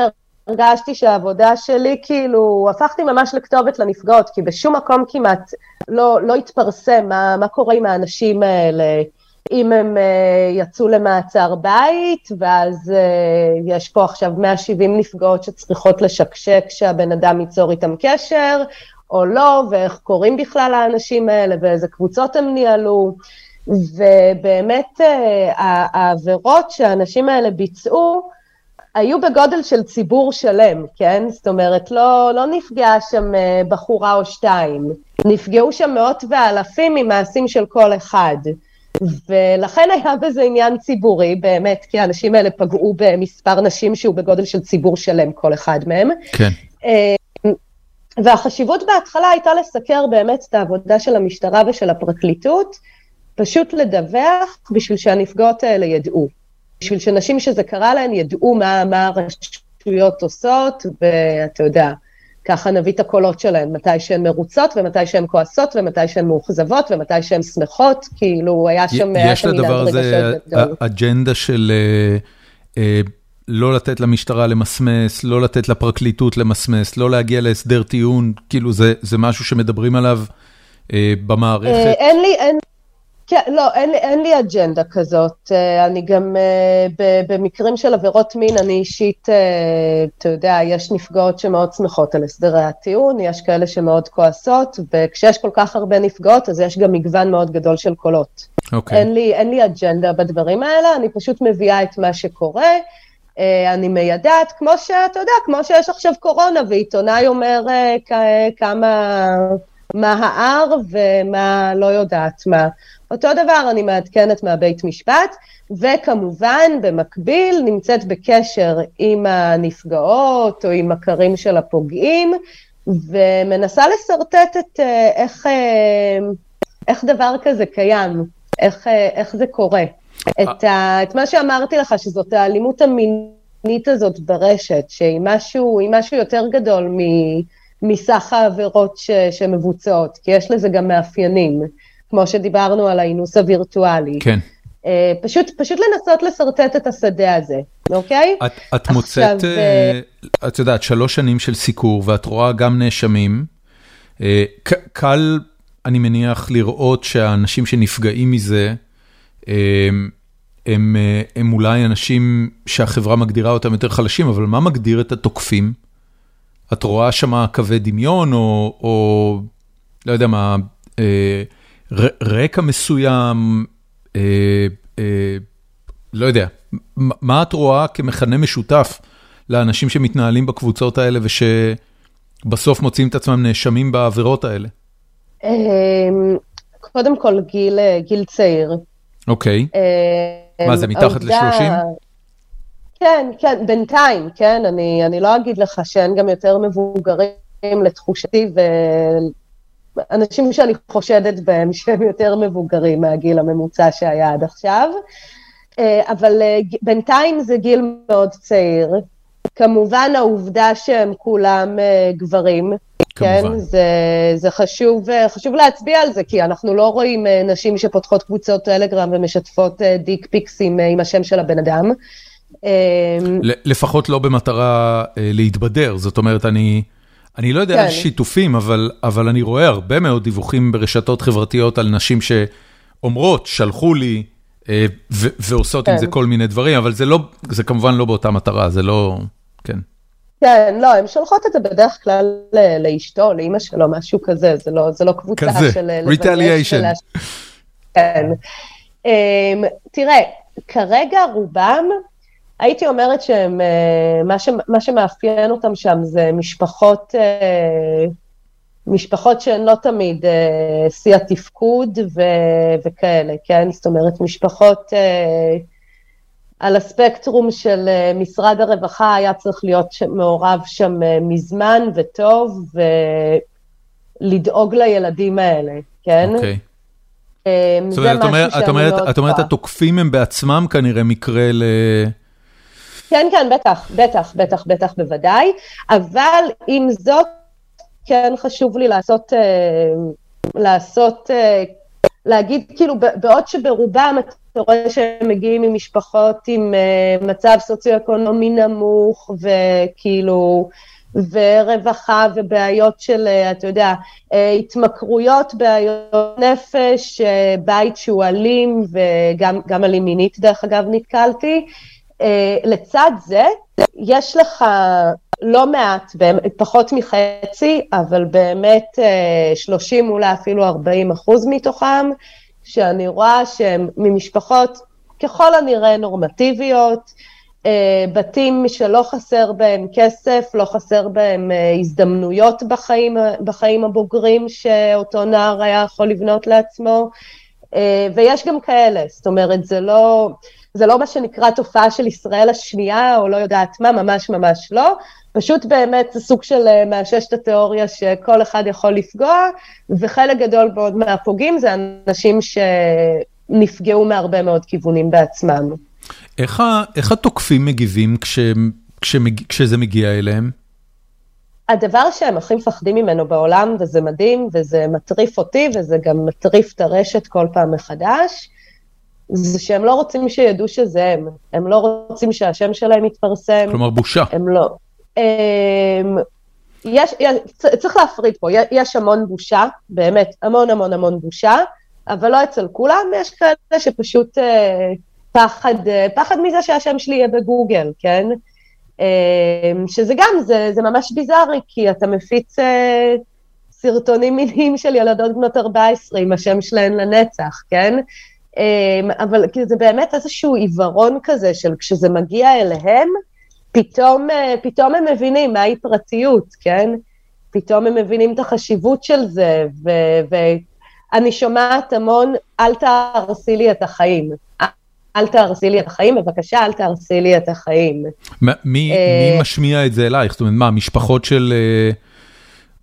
S2: הרגשתי שהעבודה שלי, כאילו, הפכתי ממש לכתובת לנפגעות, כי בשום מקום כמעט לא, לא התפרסם מה, מה קורה עם האנשים האלה. אם הם uh, יצאו למעצר בית, ואז uh, יש פה עכשיו 170 נפגעות שצריכות לשקשק שהבן אדם ייצור איתם קשר, או לא, ואיך קוראים בכלל האנשים האלה, ואיזה קבוצות הם ניהלו. ובאמת העבירות שהאנשים האלה ביצעו, היו בגודל של ציבור שלם, כן? זאת אומרת, לא, לא נפגעה שם בחורה או שתיים, נפגעו שם מאות ואלפים ממעשים של כל אחד. ולכן היה בזה עניין ציבורי, באמת, כי האנשים האלה פגעו במספר נשים שהוא בגודל של ציבור שלם, כל אחד מהם.
S1: כן.
S2: אה, והחשיבות בהתחלה הייתה לסקר באמת את העבודה של המשטרה ושל הפרקליטות, פשוט לדווח בשביל שהנפגעות האלה ידעו. בשביל שנשים שזה קרה להן ידעו מה, מה הרשויות עושות, ואתה יודע, ככה נביא את הקולות שלהן, מתי שהן מרוצות ומתי שהן כועסות ומתי שהן מאוכזבות ומתי שהן שמחות, כאילו היה שם...
S1: יש לדבר הזה אג'נדה של אה, אה, לא לתת למשטרה למסמס, לא לתת לפרקליטות למסמס, לא להגיע להסדר טיעון, כאילו זה זה משהו שמדברים עליו אה, במערכת.
S2: אין לי, אין... כן, לא, אין, אין לי אג'נדה כזאת. אה, אני גם, אה, במקרים של עבירות מין, אני אישית, אה, אתה יודע, יש נפגעות שמאוד שמחות על הסדרי הטיעון, יש כאלה שמאוד כועסות, וכשיש כל כך הרבה נפגעות, אז יש גם מגוון מאוד גדול של קולות.
S1: אוקיי.
S2: אין לי, אין לי אג'נדה בדברים האלה, אני פשוט מביאה את מה שקורה. אני מיידעת, כמו שאתה יודע, כמו שיש עכשיו קורונה, ועיתונאי אומר כמה, מה ה-R ומה לא יודעת מה. אותו דבר אני מעדכנת מהבית משפט, וכמובן במקביל נמצאת בקשר עם הנפגעות או עם מכרים של הפוגעים, ומנסה לשרטט את אה, איך, אה, איך דבר כזה קיים, איך, אה, איך זה קורה. את, ה, את מה שאמרתי לך, שזאת האלימות המינית הזאת ברשת, שהיא משהו, משהו יותר גדול מ, מסך העבירות ש, שמבוצעות, כי יש לזה גם מאפיינים. כמו שדיברנו על האינוס הווירטואלי.
S1: כן.
S2: Uh, פשוט, פשוט לנסות לשרטט את השדה הזה, אוקיי?
S1: את, את עכשיו, מוצאת, uh, את יודעת, שלוש שנים של סיקור, ואת רואה גם נאשמים. Uh, קל, אני מניח, לראות שהאנשים שנפגעים מזה, uh, הם, uh, הם אולי אנשים שהחברה מגדירה אותם יותר חלשים, אבל מה מגדיר את התוקפים? את רואה שם קווי דמיון, או, או לא יודע מה, uh, רקע מסוים, אה, אה, לא יודע, מה את רואה כמכנה משותף לאנשים שמתנהלים בקבוצות האלה ושבסוף מוצאים את עצמם נאשמים בעבירות האלה?
S2: קודם כל גיל, גיל צעיר.
S1: אוקיי. מה זה, מתחת ל-30?
S2: כן, כן, בינתיים, כן, אני, אני לא אגיד לך שאין גם יותר מבוגרים לתחושתי, אנשים שאני חושדת בהם שהם יותר מבוגרים מהגיל הממוצע שהיה עד עכשיו, אה, אבל אה, בינתיים זה גיל מאוד צעיר. כמובן העובדה שהם כולם אה, גברים, כן, כמובן. כן, זה, זה חשוב, חשוב להצביע על זה, כי אנחנו לא רואים נשים שפותחות קבוצות טלגרם ומשתפות דיק פיקס עם, עם השם של הבן אדם.
S1: לפחות לא במטרה להתבדר, זאת אומרת, אני... אני לא יודע על כן. שיתופים, אבל אבל אני רואה הרבה מאוד דיווחים ברשתות חברתיות על נשים שאומרות, שלחו לי, אה, ועושות עם זה כן. כל מיני דברים, אבל זה לא, זה כמובן לא באותה מטרה, זה לא, כן.
S2: כן, לא, הן שולחות את זה בדרך כלל לאשתו, לאימא שלו, משהו כזה, זה לא, זה לא קבוצה
S1: כזה, של... כזה, ריטליאשן.
S2: כן. אמ, תראה, כרגע רובם, הייתי אומרת שהם, אה, מה, ש, מה שמאפיין אותם שם זה משפחות, אה, משפחות שהן לא תמיד אה, שיא התפקוד ו, וכאלה, כן? זאת אומרת, משפחות על הספקטרום של משרד הרווחה היה צריך להיות מעורב שם מזמן וטוב, ולדאוג לילדים האלה, כן?
S1: אוקיי. Okay. זאת אומרת, את אומרת, את אומרת, התוקפים הם בעצמם כנראה מקרה ל...
S2: כן, כן, בטח, בטח, בטח, בטח, בוודאי, אבל עם זאת, כן חשוב לי לעשות, אה, לעשות, אה, להגיד, כאילו, בעוד שברובם אתה רואה שהם מגיעים ממשפחות עם אה, מצב סוציו-אקונומי נמוך, וכאילו, ורווחה ובעיות של, אתה יודע, התמכרויות, בעיות נפש, בית שהוא אלים, וגם אלים מינית, דרך אגב, נתקלתי. אה, לצד זה, יש לך לא מעט, פחות מחצי, אבל באמת 30 אה, אולי אפילו 40 אחוז מתוכם, שאני רואה שהם ממשפחות ככל הנראה נורמטיביות, אה, בתים שלא חסר בהם כסף, לא חסר בהם הזדמנויות בחיים, בחיים הבוגרים שאותו נער היה יכול לבנות לעצמו, ויש גם כאלה, זאת אומרת, זה לא, זה לא מה שנקרא תופעה של ישראל השנייה, או לא יודעת מה, ממש ממש לא, פשוט באמת זה סוג של מאשש את התיאוריה שכל אחד יכול לפגוע, וחלק גדול מאוד מהפוגעים זה אנשים שנפגעו מהרבה מאוד כיוונים בעצמם.
S1: איך איך התוקפים מגיבים כש, כשמג, כשזה מגיע אליהם?
S2: הדבר שהם הכי מפחדים ממנו בעולם, וזה מדהים, וזה מטריף אותי, וזה גם מטריף את הרשת כל פעם מחדש, זה שהם לא רוצים שידעו שזה הם. הם לא רוצים שהשם שלהם יתפרסם.
S1: כלומר, בושה.
S2: הם לא. הם, אמ, יש, יש, צריך להפריד פה, יש המון בושה, באמת, המון המון המון בושה, אבל לא אצל כולם, יש כאלה שפשוט אה, פחד, אה, פחד מזה שהשם שלי יהיה בגוגל, כן? אה, שזה גם, זה, זה ממש ביזארי, כי אתה מפיץ אה, סרטונים מיניים של ילדות בנות 14 עם השם שלהן לנצח, כן? אבל זה באמת איזשהו עיוורון כזה של כשזה מגיע אליהם, פתאום, פתאום הם מבינים מהי פרטיות, כן? פתאום הם מבינים את החשיבות של זה, ואני שומעת המון, אל תהרסי לי את החיים. אל תהרסי לי את החיים, בבקשה, אל תהרסי לי את החיים.
S1: מי, מי אה, משמיע את זה אלייך? זאת אומרת, מה, משפחות של... אה,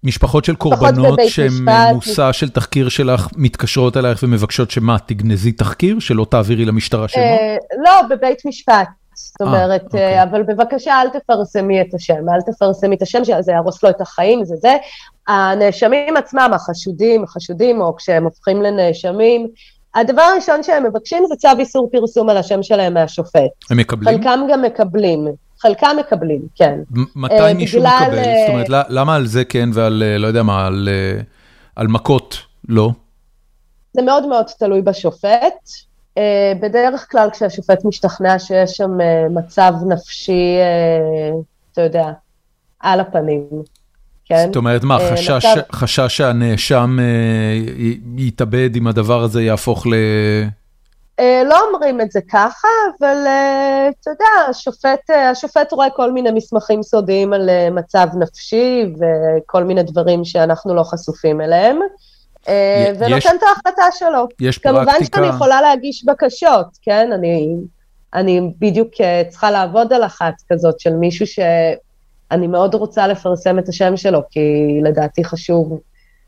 S1: משפחות של קורבנות שהן מושא של תחקיר שלך מתקשרות אלייך ומבקשות שמה, תגנזי תחקיר? שלא תעבירי למשטרה? אה,
S2: לא, בבית משפט. זאת אומרת, אוקיי. אבל בבקשה אל תפרסמי את השם, אל תפרסמי את השם, שזה יהרוס לו את החיים, זה זה. הנאשמים עצמם, החשודים, החשודים, או כשהם הופכים לנאשמים, הדבר הראשון שהם מבקשים זה צו איסור פרסום על השם שלהם מהשופט.
S1: הם מקבלים?
S2: חלקם גם מקבלים. חלקם מקבלים, כן.
S1: מתי uh, מישהו. מקבל? זאת אומרת, למה על זה כן ועל, uh, לא יודע מה, על, על מכות לא?
S2: זה מאוד מאוד תלוי בשופט. Uh, בדרך כלל כשהשופט משתכנע שיש שם uh, מצב נפשי, uh, אתה יודע, על הפנים. כן?
S1: זאת אומרת, מה, אה, חשש, מצב... חשש שהנאשם אה, יתאבד אם הדבר הזה יהפוך ל...
S2: אה, לא אומרים את זה ככה, אבל אתה יודע, השופט, השופט רואה כל מיני מסמכים סודיים על מצב נפשי וכל מיני דברים שאנחנו לא חשופים אליהם. ונותן יש, את ההחלטה שלו.
S1: יש
S2: כמובן
S1: פרקטיקה...
S2: כמובן שאני יכולה להגיש בקשות, כן? אני, אני בדיוק צריכה לעבוד על אחת כזאת של מישהו ש... אני מאוד רוצה לפרסם את השם שלו, כי לדעתי חשוב.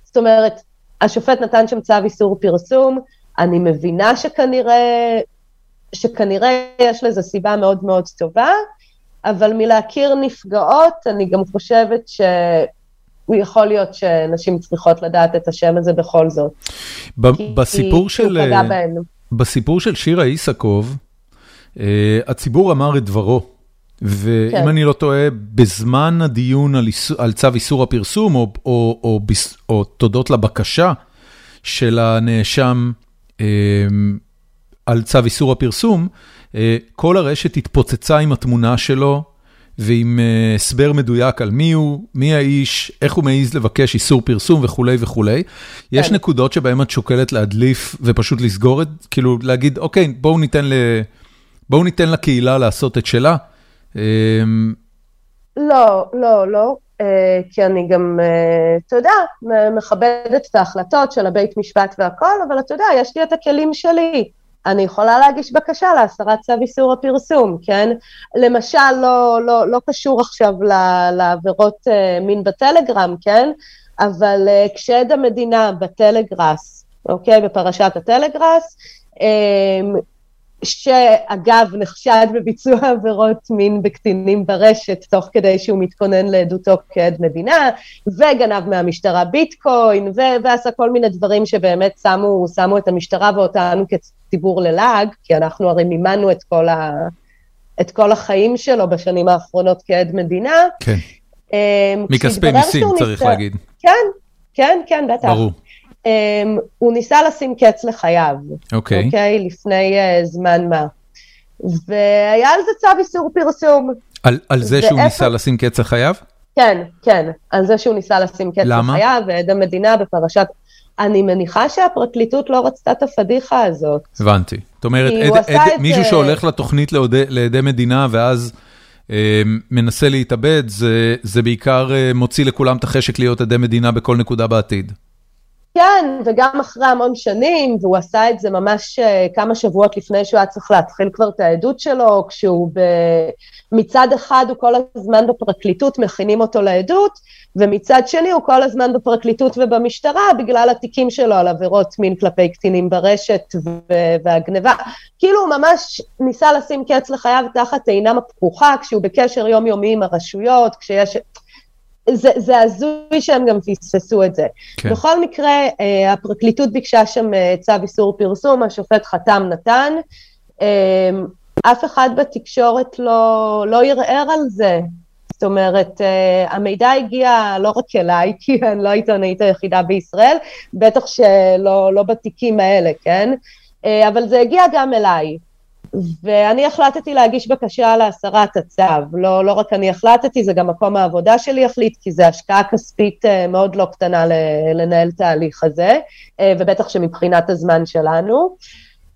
S2: זאת אומרת, השופט נתן שם צו איסור פרסום, אני מבינה שכנראה, שכנראה יש לזה סיבה מאוד מאוד טובה, אבל מלהכיר נפגעות, אני גם חושבת ש... יכול להיות שנשים צריכות לדעת את השם הזה בכל זאת.
S1: בסיפור כי, של, בסיפור של שירה איסקוב, אה, הציבור אמר את דברו. ואם כן. אני לא טועה, בזמן הדיון על, איסור, על צו איסור הפרסום, או, או, או, או, או תודות לבקשה של הנאשם אה, על צו איסור הפרסום, אה, כל הרשת התפוצצה עם התמונה שלו ועם אה, הסבר מדויק על מי הוא, מי האיש, איך הוא מעז לבקש איסור פרסום וכולי וכולי. כן. יש נקודות שבהן את שוקלת להדליף ופשוט לסגור את, כאילו להגיד, אוקיי, בואו ניתן, ל, בואו ניתן לקהילה לעשות את שלה.
S2: אמ, לא, לא, לא, כי אני גם, אה, אתה יודע, מכבדת את ההחלטות של הבית משפט והכל, אבל אתה יודע, יש לי את הכלים שלי. אני יכולה להגיש בקשה להסרת צו איסור הפרסום, כן? למשל, לא, לא, לא קשור עכשיו לעבירות אה, מין בטלגרם, כן? אבל כשעד המדינה בטלגראס, אוקיי? בפרשת הטלגראס, שאגב נחשד בביצוע עבירות מין בקטינים ברשת תוך כדי שהוא מתכונן לעדותו כעד מדינה, וגנב מהמשטרה ביטקוין, ו- ועשה כל מיני דברים שבאמת שמו, שמו את המשטרה ואותנו כציבור ללעג, כי אנחנו הרי מימנו את כל, ה- את כל החיים שלו בשנים האחרונות כעד מדינה.
S1: כן. אמ, מכספי מיסים צריך. להגיד.
S2: כן, כן, כן, בטח. ברור. Um, הוא ניסה לשים קץ לחייו,
S1: אוקיי, okay.
S2: אוקיי? okay, לפני uh, זמן מה. והיה על זה צו איסור פרסום.
S1: על, על זה ואיפה... שהוא ניסה לשים קץ לחייו?
S2: כן, כן, על זה שהוא ניסה לשים קץ למה? לחייו, ועד המדינה בפרשת... אני מניחה שהפרקליטות לא רצתה את הפדיחה הזאת.
S1: הבנתי. זאת אומרת, עד- עד-
S2: את
S1: מישהו
S2: זה-
S1: שהולך לתוכנית לעדי מדינה ואז אה, מנסה להתאבד, זה- זה בעיקר אה, מוציא לכולם את החשק להיות עדי מדינה בכל נקודה בעתיד.
S2: כן, וגם אחרי המון שנים, והוא עשה את זה ממש אה, כמה שבועות לפני שהוא היה צריך להתחיל כבר את העדות שלו, כשהוא ב... מצד אחד הוא כל הזמן בפרקליטות, מכינים אותו לעדות, ומצד שני הוא כל הזמן בפרקליטות ובמשטרה, בגלל התיקים שלו על עבירות מין כלפי קטינים ברשת ו- והגניבה. כאילו הוא ממש ניסה לשים קץ לחייו תחת עינם הפקוחה, כשהוא בקשר יומיומי עם הרשויות, כשיש... זה, זה הזוי שהם גם פספסו את זה.
S1: כן.
S2: בכל מקרה, אה, הפרקליטות ביקשה שם אה, צו איסור פרסום, השופט חתם נתן. אה, אף אחד בתקשורת לא, לא ערער על זה. זאת אומרת, אה, המידע הגיע לא רק אליי, [laughs] כי אני לא העיתונאית היחידה בישראל, בטח שלא לא בתיקים האלה, כן? אה, אבל זה הגיע גם אליי. ואני החלטתי להגיש בקשה להסרת הצו. לא, לא רק אני החלטתי, זה גם מקום העבודה שלי החליט, כי זו השקעה כספית אה, מאוד לא קטנה לנהל את ההליך הזה, אה, ובטח שמבחינת הזמן שלנו.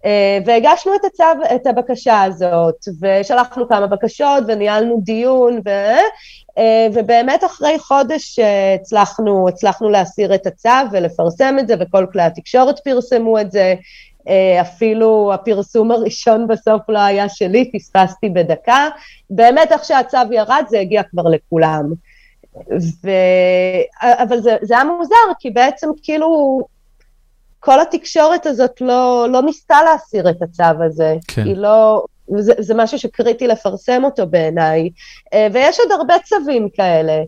S2: אה, והגשנו את הצו, את הבקשה הזאת, ושלחנו כמה בקשות וניהלנו דיון, ו... ובאמת אחרי חודש הצלחנו, הצלחנו להסיר את הצו ולפרסם את זה, וכל כלי התקשורת פרסמו את זה. אה, אפילו הפרסום הראשון בסוף לא היה שלי, פספסתי בדקה. באמת, איך שהצו ירד, זה הגיע כבר לכולם. ו... אבל זה, זה היה מוזר, כי בעצם כאילו כל התקשורת הזאת לא, לא ניסתה להסיר את הצו הזה.
S1: כן.
S2: היא לא... זה, זה משהו שקריטי לפרסם אותו בעיניי. אה, ויש עוד הרבה צווים כאלה,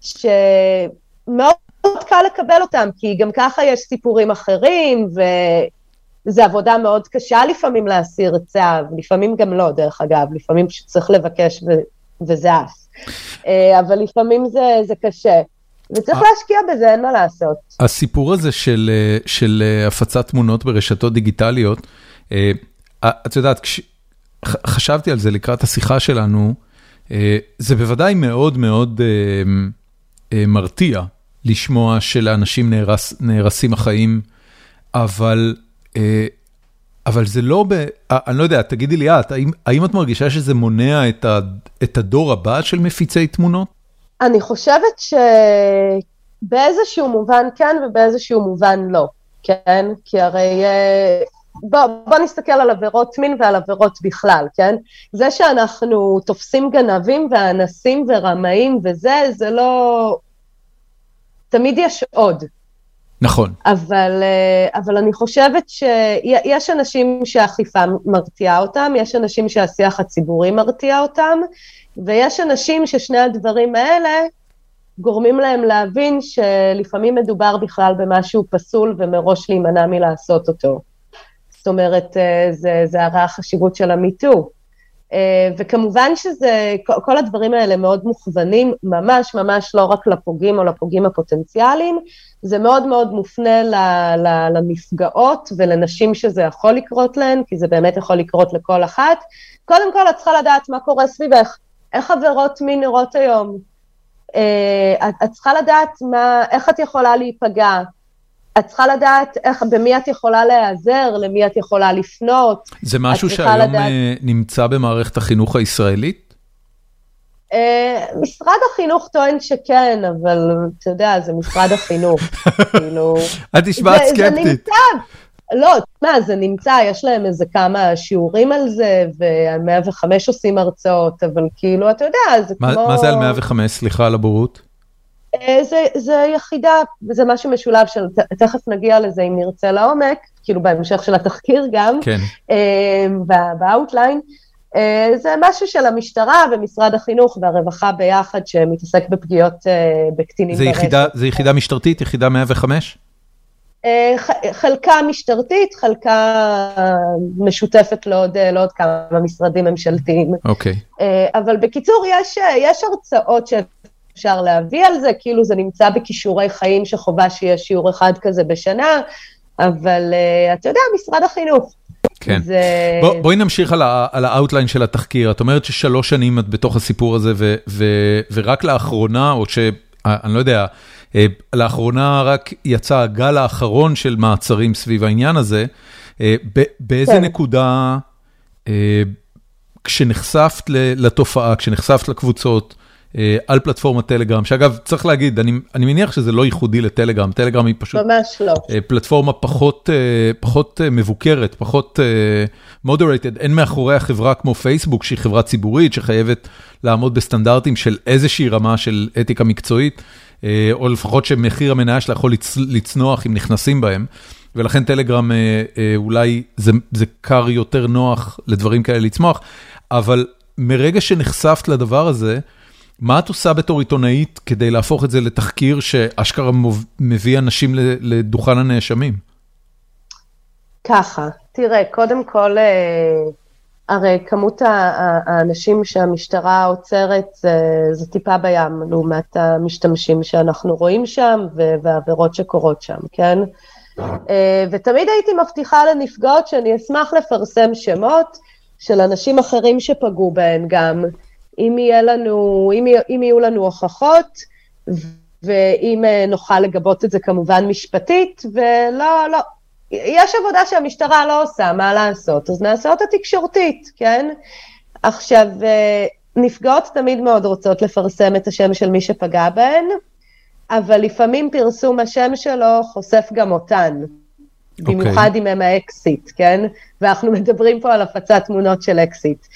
S2: שמאוד קל לקבל אותם, כי גם ככה יש סיפורים אחרים, וזו עבודה מאוד קשה לפעמים להסיר צו, לפעמים גם לא, דרך אגב, לפעמים צריך לבקש ו, וזה עף. אה, אבל לפעמים זה, זה קשה. וצריך
S1: אה.
S2: להשקיע בזה, אין מה לעשות.
S1: הסיפור הזה של, אה, של הפצת תמונות ברשתות דיגיטליות, את יודעת, כש, חשבתי על זה לקראת השיחה שלנו, זה בוודאי מאוד מאוד מרתיע לשמוע שלאנשים נהרס, נהרסים החיים, אבל, אבל זה לא, ב, אה, אני לא יודע, תגידי לי את, האם, האם את מרגישה שזה מונע את, ה, את הדור הבא של מפיצי תמונות?
S2: אני חושבת שבאיזשהו מובן כן ובאיזשהו מובן לא, כן? כי הרי... אה, בוא, בוא נסתכל על עבירות מין ועל עבירות בכלל, כן? זה שאנחנו תופסים גנבים ואנסים ורמאים וזה, זה לא... תמיד יש עוד.
S1: נכון.
S2: אבל, אה, אבל אני חושבת שיש אנשים שהאכיפה מרתיעה אותם, יש אנשים שהשיח הציבורי מרתיע אותם, ויש אנשים ששני הדברים האלה גורמים להם להבין שלפעמים מדובר בכלל במשהו פסול ומראש להימנע מלעשות אותו. זאת אומרת, אה, זה, זה הרי החשיבות של המיטו. אה, וכמובן שזה, כל הדברים האלה מאוד מוכוונים, ממש ממש לא רק לפוגעים או לפוגעים הפוטנציאליים, זה מאוד מאוד מופנה לנפגעות ולנשים שזה יכול לקרות להן, כי זה באמת יכול לקרות לכל אחת. קודם כל, את צריכה לדעת מה קורה סביבך, איך עבירות מין נראות היום. אה, את צריכה לדעת מה, איך את יכולה להיפגע. את צריכה לדעת איך, במי את יכולה להיעזר, למי את יכולה לפנות.
S1: זה משהו שהיום
S2: לדעת-
S1: אה, נמצא במערכת החינוך הישראלית?
S2: אה, משרד החינוך טוען שכן, אבל אתה יודע, זה משרד החינוך, [laughs] כאילו...
S1: את נשמעת
S2: זה- זה
S1: סקפטית.
S2: נמצא, לא, תשמע, זה נמצא, יש להם איזה כמה שיעורים על זה, ועל 105 עושים הרצאות, אבל כאילו, אתה יודע, זה
S1: מה
S2: כמו...
S1: מה זה על 105? סליחה על הבורות.
S2: אה, זה, זה יחידה, זה משהו משולב של, תכף נגיע לזה אם נרצה לעומק, כאילו בהמשך של התחקיר גם,
S1: כן.
S2: אה, ב outline. אה, זה משהו של המשטרה ומשרד החינוך והרווחה ביחד, שמתעסק בפגיעות בקטינים
S1: זה
S2: ברשת.
S1: יחידה, זה יחידה משטרתית? יחידה 105?
S2: אה, ח- חלקה משטרתית, חלקה משותפת לעוד, לעוד כמה משרדים ממשלתיים.
S1: אוקיי.
S2: אה, אבל בקיצור, יש, יש הרצאות שאפשר להביא על זה, כאילו זה נמצא בכישורי חיים שחובה שיהיה שיעור אחד כזה בשנה, אבל אה, אתה יודע, משרד החינוך.
S1: כן.
S2: זה...
S1: בוא, בואי נמשיך על, ה, על ה outline של התחקיר. את אומרת ששלוש שנים את בתוך הסיפור הזה, ו, ו, ורק לאחרונה, או ש... אני לא יודע, לאחרונה רק יצא הגל האחרון של מעצרים סביב העניין הזה. באיזה כן. נקודה, כשנחשפת לתופעה, כשנחשפת לקבוצות, על פלטפורמת טלגרם, שאגב, צריך להגיד, אני אני מניח שזה לא ייחודי לטלגרם, טלגרם היא פשוט
S2: ממש לא.
S1: פלטפורמה פחות פחות מבוקרת, פחות moderated, אין מאחורי החברה כמו פייסבוק, שהיא חברה ציבורית, שחייבת לעמוד בסטנדרטים של איזושהי רמה של אתיקה מקצועית, או לפחות שמחיר המניה שלה יכול לצנוח אם נכנסים בהם. ולכן טלגרם אולי זה זה כר יותר נוח לדברים כאלה לצמוח, אבל מרגע שנחשפת לדבר הזה, מה את עושה בתור עיתונאית כדי להפוך את זה לתחקיר שאשכרה מביא אנשים לדוכן הנאשמים?
S2: ככה, תראה, קודם כל, אה, הרי כמות האנשים שהמשטרה עוצרת זה, זה טיפה בים לעומת המשתמשים שאנחנו רואים שם והעבירות שקורות שם, כן? אה, ותמיד הייתי מבטיחה לנפגעות שאני אשמח לפרסם שמות של אנשים אחרים שפגעו בהן גם. אם, יהיה לנו, אם, אם יהיו לנו הוכחות, ואם אה, נוכל לגבות את זה כמובן משפטית, ולא, לא, יש עבודה שהמשטרה לא עושה, מה לעשות? אז נעשה אותה תקשורתית, כן? עכשיו, אה, נפגעות תמיד מאוד רוצות לפרסם את השם של מי שפגע בהן, אבל לפעמים פרסום השם שלו חושף גם אותן. Okay. אוקיי. במיוחד אם הם האקסיט, כן? ואנחנו מדברים פה על הפצת תמונות של אקסיט.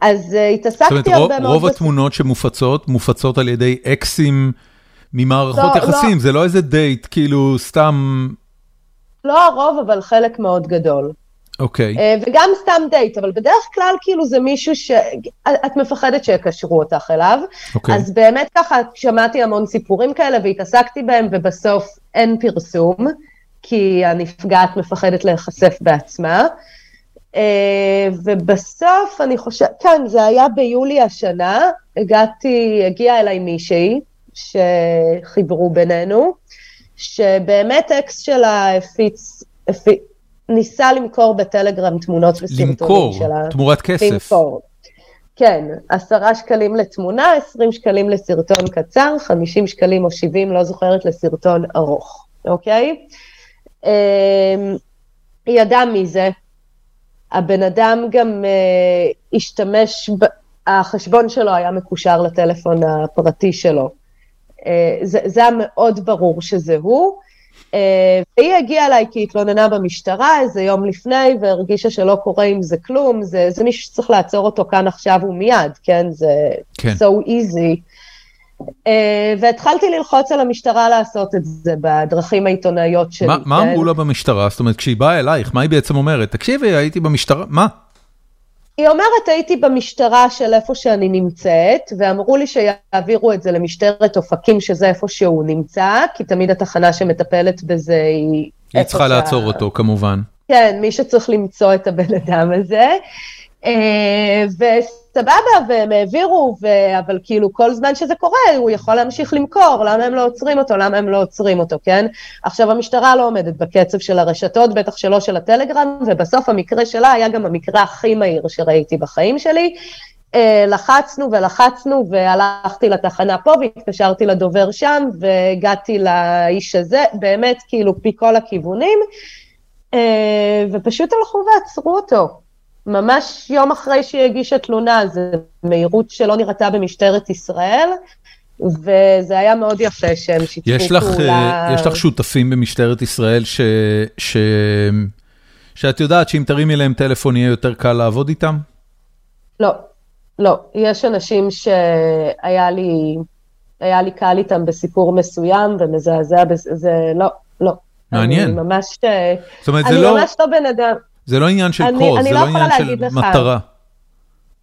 S2: אז uh, התעסקתי הרבה מאוד... זאת אומרת,
S1: רוב התמונות שמופצות, מופצות על ידי אקסים ממערכות לא, יחסים, לא. זה לא איזה דייט, כאילו סתם...
S2: לא הרוב, אבל חלק מאוד גדול.
S1: אוקיי. Okay.
S2: Uh, וגם סתם דייט, אבל בדרך כלל כאילו זה מישהו שאת מפחדת שיקשרו אותך אליו. אוקיי. Okay. אז באמת ככה שמעתי המון סיפורים כאלה והתעסקתי בהם, ובסוף אין פרסום, כי הנפגעת מפחדת להיחשף בעצמה. אה, ובסוף אני חושבת, כן, זה היה ביולי השנה, הגעתי, הגיעה אליי מישהי שחיברו בינינו, שבאמת אקס שלה הפיץ, הפיץ, ניסה למכור בטלגרם תמונות וסרטונים
S1: למכור, שלה. למכור, תמורת כסף. למכור.
S2: כן, עשרה שקלים לתמונה, עשרים שקלים לסרטון קצר, חמישים שקלים או שבעים, לא זוכרת, לסרטון ארוך, אוקיי? אה, היא ידעה מי זה, הבן אדם גם uh, השתמש, ב, החשבון שלו היה מקושר לטלפון הפרטי שלו. Uh, זה, זה היה מאוד ברור שזה הוא. Uh, והיא הגיעה אליי כי התלוננה במשטרה איזה יום לפני, והרגישה שלא קורה עם זה כלום, זה, זה מישהו שצריך לעצור אותו כאן עכשיו ומיד, כן? זה כן. so easy. אה, והתחלתי ללחוץ על המשטרה לעשות את זה בדרכים העיתונאיות שלי.
S1: מה אמרו לה במשטרה? זאת אומרת, כשהיא באה אלייך, מה היא בעצם אומרת? תקשיבי, הייתי במשטרה, מה?
S2: היא אומרת, הייתי במשטרה של איפה שאני נמצאת, ואמרו לי שיעבירו את זה למשטרת אופקים, שזה איפה שהוא נמצא, כי תמיד התחנה שמטפלת בזה היא...
S1: היא צריכה לעצור אותו, כמובן.
S2: כן, מי שצריך למצוא את הבן אדם הזה. אה, וסבבה, והם העבירו, ו... אבל כאילו כל זמן שזה קורה, הוא יכול להמשיך למכור, למה הם לא עוצרים אותו, למה הם לא עוצרים אותו, כן? עכשיו, המשטרה לא עומדת בקצב של הרשתות, בטח שלא של הטלגרם, ובסוף המקרה שלה היה גם המקרה הכי מהיר שראיתי בחיים שלי. אה, לחצנו ולחצנו, והלכתי לתחנה פה, והתקשרתי לדובר שם, והגעתי לאיש הזה, באמת, כאילו, פי כל הכיוונים, אה, ופשוט הלכו ועצרו אותו. ממש יום אחרי שהיא הגישה תלונה, זו מהירות שלא נראתה במשטרת ישראל, וזה היה מאוד יפה שהם שיתפו
S1: יש לך, פעולה. יש לך שותפים במשטרת ישראל ש, ש, שאת יודעת שאם תרימי להם טלפון יהיה יותר קל לעבוד איתם?
S2: לא, לא. יש אנשים שהיה לי, היה לי קל איתם בסיפור מסוים ומזעזע, זה לא, לא.
S1: מעניין.
S2: אני ממש, זאת אומרת, זה לא... אני ממש לא בן אדם.
S1: זה לא עניין של קוז, זה לא, לא עניין של מטרה.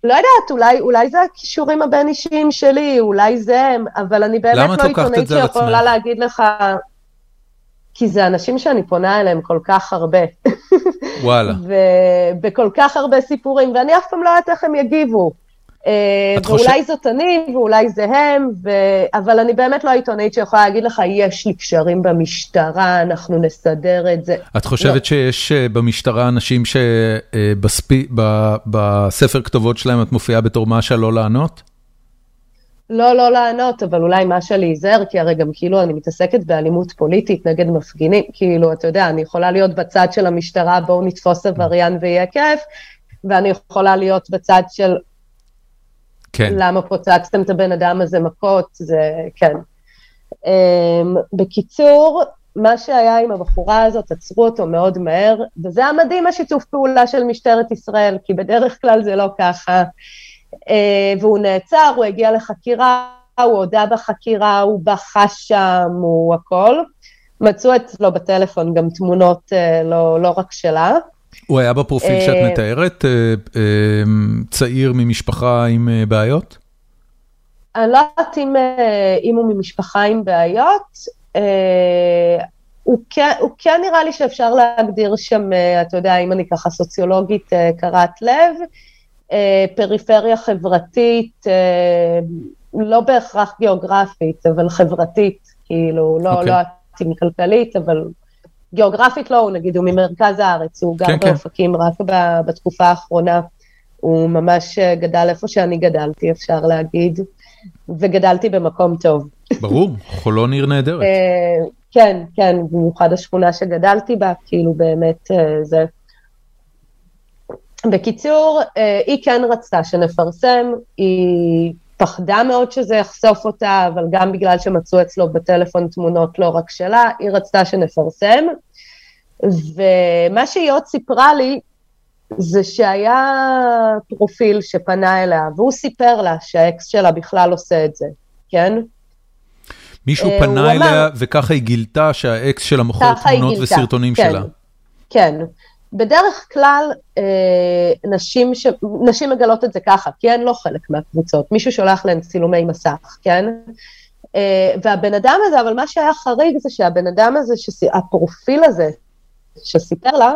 S2: לא יודעת, אולי, אולי זה הכישורים הבין-אישיים שלי, אולי זה הם, אבל אני באמת לא עיתונאית שיכולה להגיד לך, כי זה אנשים שאני פונה אליהם כל כך הרבה.
S1: וואלה. [laughs]
S2: ובכל כך הרבה סיפורים, ואני אף פעם לא יודעת איך הם יגיבו. אה, ואולי זאת אני, ואולי זה הם, ו... אבל אני באמת לא עיתונאית שיכולה להגיד לך, יש לי קשרים במשטרה, אנחנו נסדר את זה.
S1: את חושבת לא. שיש אה, במשטרה אנשים שבספר כתובות שלהם את מופיעה בתור משה לא לענות?
S2: לא, לא לענות, אבל אולי משהו להיזהר, כי הרי גם כאילו אני מתעסקת באלימות פוליטית נגד מפגינים, כאילו, אתה יודע, אני יכולה להיות בצד של המשטרה, בואו נתפוס עבריין ויהיה כיף, ואני יכולה להיות בצד של
S1: כן.
S2: למה פוצצתם את הבן אדם הזה מכות, זה כן. Um, בקיצור, מה שהיה עם הבחורה הזאת, עצרו אותו מאוד מהר, וזה היה מדהים השיתוף פעולה של משטרת ישראל, כי בדרך כלל זה לא ככה. Uh, והוא נעצר, הוא הגיע לחקירה, הוא הודה בחקירה, הוא בכה שם, הוא הכל. מצאו אצלו בטלפון גם תמונות uh, לא, לא רק שלה.
S1: הוא היה בפרופיל שאת
S2: אה,
S1: מתארת, אה, אה, צעיר ממשפחה עם בעיות?
S2: אני לא יודעת אם, אם הוא ממשפחה עם בעיות, הוא כן, הוא כן נראה לי שאפשר להגדיר שם, אתה יודע, אם אני ככה סוציולוגית קרת לב, פריפריה חברתית, לא בהכרח גיאוגרפית, אבל חברתית, כאילו, לא,
S1: אוקיי.
S2: לא כלכלית, אבל גיאוגרפית לא, הוא נגיד, הוא ממרכז הארץ, הוא גר
S1: כן, כן.
S2: באופקים רק ב- בתקופה האחרונה. הוא ממש אה, גדל איפה שאני גדלתי, אפשר להגיד, וגדלתי במקום טוב. [laughs]
S1: ברור, חולון עיר נהדרת.
S2: אה, כן, כן, במיוחד השכונה שגדלתי בה, כאילו באמת אה, זה. בקיצור, היא כן רצתה שנפרסם, היא פחדה מאוד שזה יחשוף אותה, אבל גם בגלל שמצאו אצלו בטלפון תמונות לא רק שלה, היא רצתה שנפרסם. ומה שהיא עוד סיפרה לי, זה שהיה פרופיל שפנה אליה, והוא סיפר לה שהאקס שלה בכלל עושה את זה, כן?
S1: מישהו
S2: אה,
S1: פנה אליה
S2: אמר-
S1: וככה היא גילתה שהאקס שלה מוכר תמונות
S2: גילתה,
S1: וסרטונים
S2: כן,
S1: שלה.
S2: כן. בדרך כלל אה, נשים, ש... נשים מגלות את זה ככה, כי הן לא חלק מהקבוצות, מישהו שולח להן צילומי מסך, כן? אה, והבן אדם הזה, אבל מה שהיה חריג זה שהבן אדם הזה, שס... הפרופיל הזה שסיפר לה,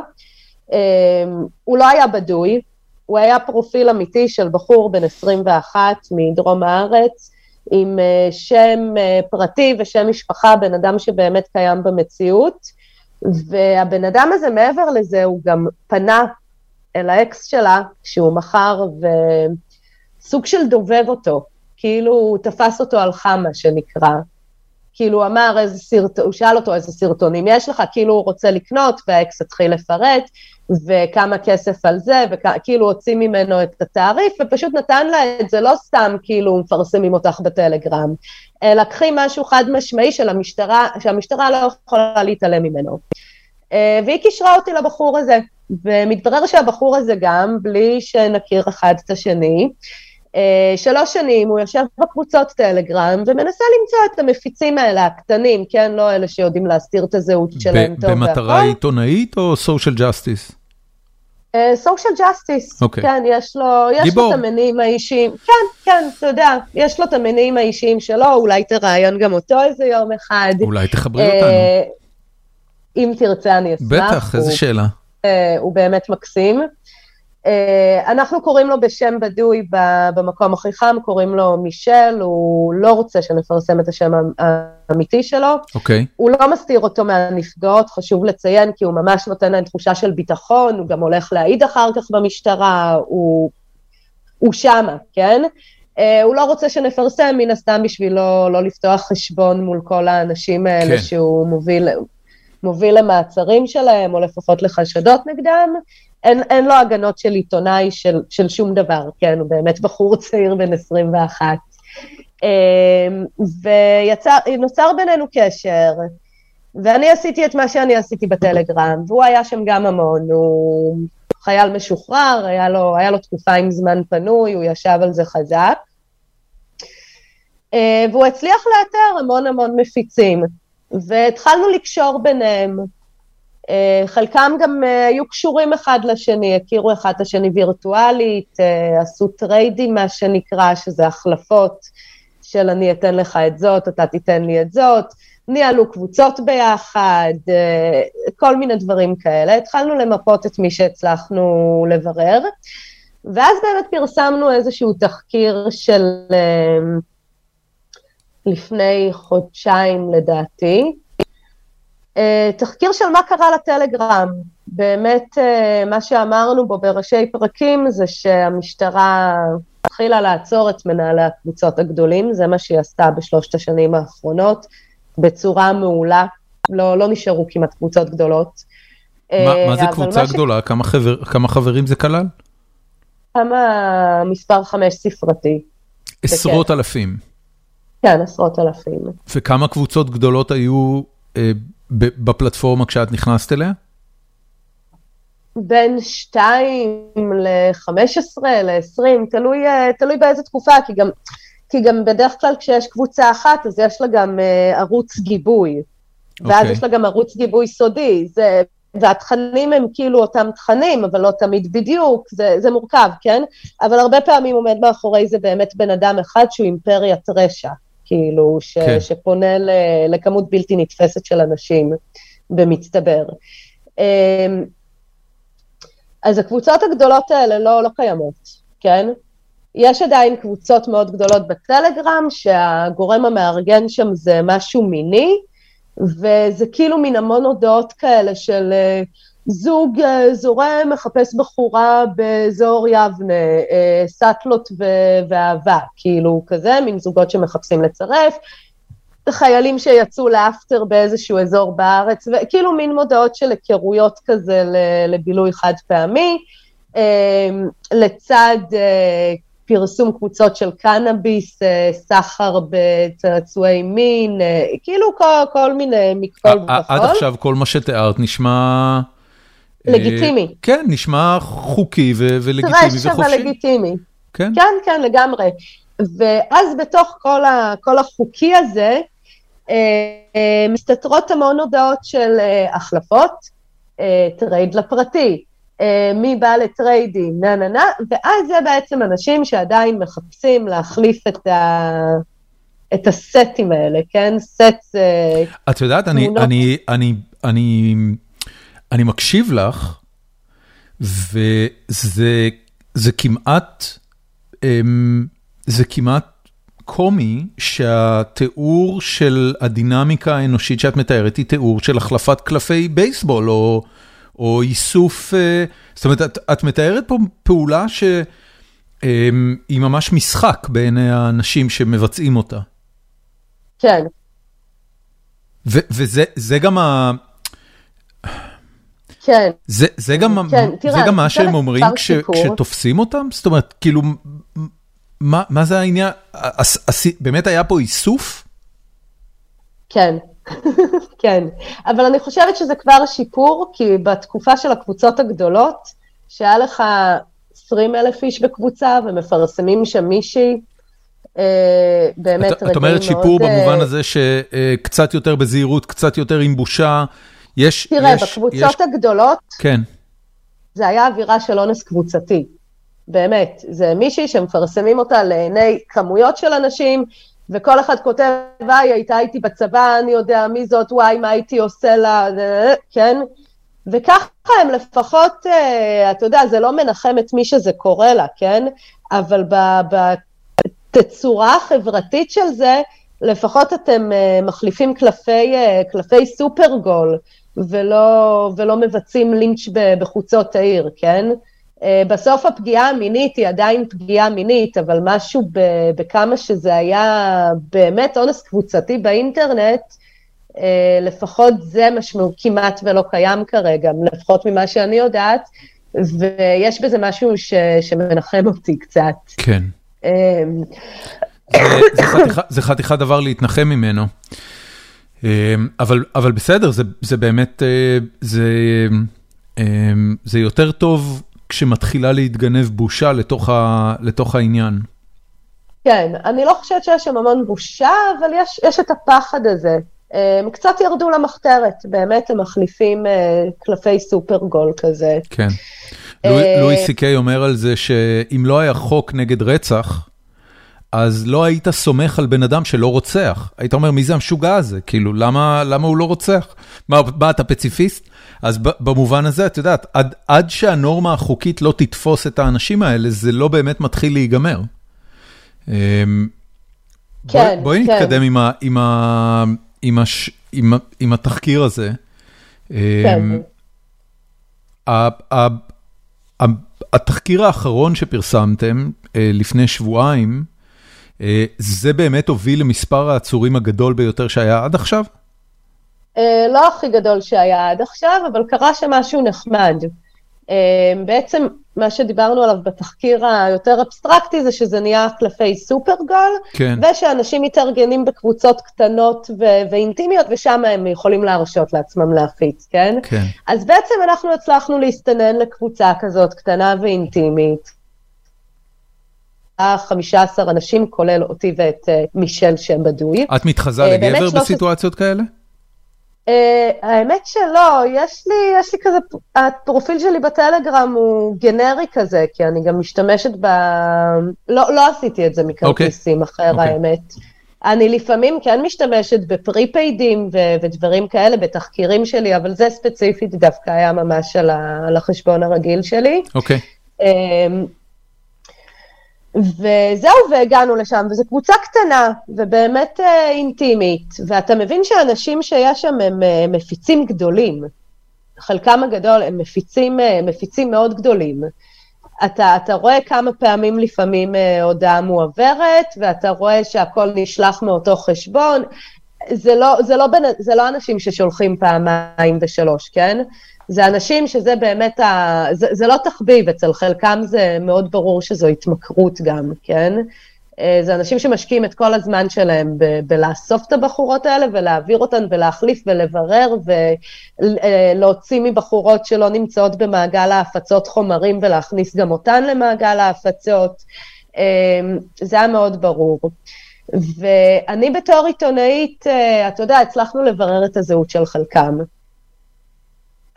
S2: אה, הוא לא היה בדוי, הוא היה פרופיל אמיתי של בחור בן 21 מדרום הארץ, עם אה, שם אה, פרטי ושם משפחה, בן אדם שבאמת קיים במציאות. והבן אדם הזה, מעבר לזה, הוא גם פנה אל האקס שלה, שהוא מכר, וסוג של דובב אותו, כאילו הוא תפס אותו על חם, מה שנקרא. כאילו אמר איזה סרט... הוא שאל אותו איזה סרטונים יש לך, כאילו הוא רוצה לקנות, והאקס התחיל לפרט, וכמה כסף על זה, וכאילו הוציא ממנו את התעריף, ופשוט נתן לה את זה, לא סתם כאילו מפרסמים אותך בטלגרם, אלא קחי משהו חד משמעי של המשטרה, שהמשטרה לא יכולה להתעלם ממנו. אה, והיא קישרה אותי לבחור הזה, ומתברר שהבחור הזה גם, בלי שנכיר אחד את השני, אה, שלוש שנים הוא יושב בקבוצות טלגרם ומנסה למצוא את המפיצים האלה, הקטנים, כן? לא אלה שיודעים להסתיר את הזהות שלהם טוב
S1: במטרה
S2: והכל.
S1: עיתונאית או social justice?
S2: סושיאל ג'אסטיס. כן, יש לו, יש. לו את המניעים האישיים, כן, כן, אתה יודע, יש לו את המניעים האישיים שלו, אולי תראיין גם אותו איזה יום אחד.
S1: אולי תחברי
S2: אה,
S1: אותנו.
S2: אם תרצה אני אשמח.
S1: בטח, איזה שאלה.
S2: אה, הוא באמת מקסים. אה, אנחנו קוראים לו בשם בדוי במקום הכי חם, קוראים לו מישל, הוא לא רוצה שנפרסם את השם האמיתי שלו.
S1: אוקיי.
S2: הוא לא מסתיר אותו מהנפגעות, חשוב לציין, כי הוא ממש נותן להן תחושה של ביטחון, הוא גם הולך להעיד אחר כך במשטרה, הוא, הוא שמה, כן? Uh, הוא לא רוצה שנפרסם, מן הסתם בשביל לא, לא לפתוח חשבון מול כל האנשים האלה
S1: כן.
S2: שהוא מוביל, מוביל למעצרים שלהם, או לפחות לחשדות נגדם. אין, אין לו הגנות של עיתונאי של, של שום דבר, כן? הוא באמת בחור צעיר בן 21. ונוצר בינינו קשר, ואני עשיתי את מה שאני עשיתי בטלגרם, והוא היה שם גם המון, הוא חייל משוחרר, היה לו, היה לו תקופה עם זמן פנוי, הוא ישב על זה חזק, אה, והוא הצליח לאתר המון המון מפיצים, והתחלנו לקשור ביניהם. אה, חלקם גם אה, היו קשורים אחד לשני, הכירו אחד את השני וירטואלית, אה, עשו טריידים מה שנקרא, שזה החלפות של אני אתן לך את זאת, אתה תיתן לי את זאת, ניהלו קבוצות ביחד, כל מיני דברים כאלה. התחלנו למפות את מי שהצלחנו לברר, ואז באמת פרסמנו איזשהו תחקיר של לפני חודשיים לדעתי, אה, תחקיר של מה קרה לטלגרם. באמת, אה, מה שאמרנו בו בראשי פרקים זה שהמשטרה התחילה לעצור את מנהלי הקבוצות הגדולים, זה מה שהיא עשתה בשלושת השנים האחרונות, בצורה מעולה, לא, לא נשארו כמעט קבוצות גדולות.
S1: מה, מה זה קבוצה גדולה? ש... כמה, חבר, כמה חברים זה כלל?
S2: כמה מספר חמש ספרתי.
S1: עשרות. אלפים.
S2: כן, עשרות אלפים.
S1: וכמה קבוצות גדולות היו אה, בפלטפורמה כשאת נכנסת אליה?
S2: בין 2 ל-15, ל-20, תלוי, אה, תלוי באיזה תקופה, כי גם, כי גם בדרך כלל כשיש קבוצה אחת, אז יש לה גם uh, ערוץ גיבוי. Okay. ואז אוקיי. יש לה גם ערוץ גיבוי סודי. זה, והתכנים הם כאילו אותם תכנים, אבל לא תמיד בדיוק, זה, זה מורכב, כן? אבל הרבה פעמים עומד מאחורי זה באמת בן אדם אחד שהוא אימפריית רשע, כאילו, ש, כן. שפונה ל, לכמות בלתי נתפסת של אנשים במצטבר. אמ, אז הקבוצות הגדולות האלה לא, לא קיימות, כן? יש עדיין קבוצות מאוד גדולות בטלגרם, שהגורם המארגן שם זה משהו מיני, וזה כאילו מין המון הודעות כאלה של אה, זוג אה, זורם מחפש בחורה באזור יבנה, אה, סאטלות ואהבה, כאילו כזה, מין זוגות שמחפשים לצרף, חיילים שיצאו לאפטר באיזשהו אזור בארץ, וכאילו מין מודעות של היכרויות כזה לבילוי חד פעמי, לצד פרסום קבוצות של קנאביס, אה, סחר בצעצועי מין, אה, כאילו כל, כל מיני מכל וכול.
S1: עד עכשיו כל מה שתיארת נשמע...
S2: לגיטימי.
S1: כן, נשמע חוקי ולגיטימי וחופשי.
S2: trash אבל לגיטימי. כן? כן, כן, לגמרי. ואז בתוך כל, ה, כל החוקי הזה, מסתתרות המון הודעות של החלפות, trade לפרטי, אה, מי בא לטריידים, נה נה נה, ואז זה בעצם אנשים שעדיין מחפשים להחליף את, ה... את הסטים האלה, כן? סט זה...
S1: את יודעת, אני, אני, אני, אני, אני מקשיב לך, וזה זה כמעט, אמ, זה כמעט קומי שהתיאור של הדינמיקה האנושית שאת מתארת היא תיאור של החלפת קלפי בייסבול, או... או איסוף, אה, זאת אומרת, את את מתארת פה פעולה שהיא ממש משחק בעיני האנשים שמבצעים אותה.
S2: כן.
S1: ו, וזה גם ה...
S2: כן.
S1: זה, זה גם, כן, תראה, זה גם מה שהם אומרים כש, כשתופסים אותם? זאת אומרת, כאילו, מה, מה זה העניין? באמת היה פה איסוף?
S2: כן. [laughs] כן, אבל אני חושבת שזה כבר שיפור, כי בתקופה של הקבוצות הגדולות, שהיה לך 20 אלף איש בקבוצה ומפרסמים שם מישהי, אה, באמת
S1: רגעים מאוד... את אומרת שיפור אה, במובן הזה שקצת יותר בזהירות, קצת יותר עם בושה, יש...
S2: תראה, יש, בקבוצות יש... הגדולות,
S1: כן. זה
S2: היה אווירה של אונס קבוצתי. באמת, זה מישהי שמפרסמים אותה לעיני כמויות של אנשים, וכל אחד כותב, וואי, הייתה איתי בצבא, אני יודע מי זאת, וואי, מה הייתי עושה לה, כן? וככה הם לפחות, אה, אתה יודע, זה לא מנחם את מי שזה קורה לה, כן? אבל בתצורה החברתית של זה, לפחות אתם אה, מחליפים קלפי, אה, קלפי סופרגול, ולא, ולא מבצעים לינץ' בחוצות העיר, כן? אה, בסוף הפגיעה המינית היא עדיין פגיעה מינית, אבל משהו בכמה שזה היה באמת אונס קבוצתי באינטרנט, אה, לפחות זה משמעות כמעט ולא קיים כרגע, לפחות ממה שאני יודעת, ויש בזה משהו ש, שמנחם אותי קצת.
S1: כן. אה, זה חתיכת דבר להתנחם ממנו. אבל, אבל בסדר, זה, זה באמת, זה, זה יותר טוב כשמתחילה להתגנב בושה לתוך ה, לתוך העניין.
S2: כן, אני לא חושבת שיש שם המון בושה, אבל יש, יש את הפחד הזה. הם קצת ירדו למחתרת, באמת הם מחליפים אה, קלפי סופרגול כזה.
S1: כן. לואי סי קיי אומר על זה שאם לא היה חוק נגד רצח, אז לא היית סומך על בן אדם שלא רוצח. היית אומר, מי זה המשוגע הזה? כאילו, למה, למה הוא לא רוצח? מה, מה, אתה פציפיסט? אז במובן הזה, את יודעת, עד, עד שהנורמה החוקית לא תתפוס את האנשים האלה, זה לא באמת מתחיל להיגמר.
S2: אמ, כן,
S1: בואי, בואי כן. נתקדם עם, ה, עם, ה, עם, הש, עם, עם התחקיר הזה. כן. אמ, התחקיר האחרון שפרסמתם לפני שבועיים, זה באמת הוביל למספר העצורים הגדול ביותר שהיה עד עכשיו?
S2: לא הכי גדול שהיה עד עכשיו, אבל קרה שמשהו נחמד. בעצם מה שדיברנו עליו בתחקיר היותר אבסטרקטי זה שזה נהיה קלפי סופרגול,
S1: כן.
S2: ושאנשים מתארגנים בקבוצות קטנות ו- ואינטימיות, ושם הם יכולים להרשות לעצמם להפיץ, כן?
S1: כן.
S2: אז בעצם אנחנו הצלחנו להסתנן לקבוצה כזאת קטנה ואינטימית. 15 אנשים, כולל אותי ואת uh, מישל שם בדוי.
S1: את מתחזה לגבר בסיטואציות כאלה?
S2: Uh, האמת שלא, יש לי, יש לי כזה, הפרופיל שלי בטלגרם הוא גנרי כזה, כי אני גם משתמשת ב... לא, לא עשיתי את זה מכרטיסים okay. אחר okay. האמת. אני לפעמים כן משתמשת בפריפיידים ו- ודברים כאלה בתחקירים שלי, אבל זה ספציפית דווקא היה ממש על, ה- על החשבון הרגיל שלי.
S1: אוקיי. Okay.
S2: וזהו, והגענו לשם, וזו קבוצה קטנה, ובאמת אה, אינטימית, ואתה מבין שאנשים שיש שם הם אה, מפיצים גדולים. חלקם הגדול הם מפיצים, אה, מפיצים מאוד גדולים. אתה, אתה רואה כמה פעמים לפעמים אה, הודעה מועברת, ואתה רואה שהכל נשלח מאותו חשבון. זה לא, זה, לא בין, זה לא אנשים ששולחים פעמיים ושלוש, כן? זה אנשים שזה באמת, ה... זה, זה לא תחביב, אצל חלקם זה מאוד ברור שזו התמכרות גם, כן? אה, זה אנשים שמשקיעים את כל הזמן שלהם ב- בלאסוף את הבחורות האלה ולהעביר אותן ולהחליף ולברר ולהוציא מבחורות שלא נמצאות במעגל ההפצות חומרים ולהכניס גם אותן למעגל ההפצות. אה, זה היה מאוד ברור. ואני בתור עיתונאית, אה, אתה יודע, הצלחנו לברר את הזהות של חלקם.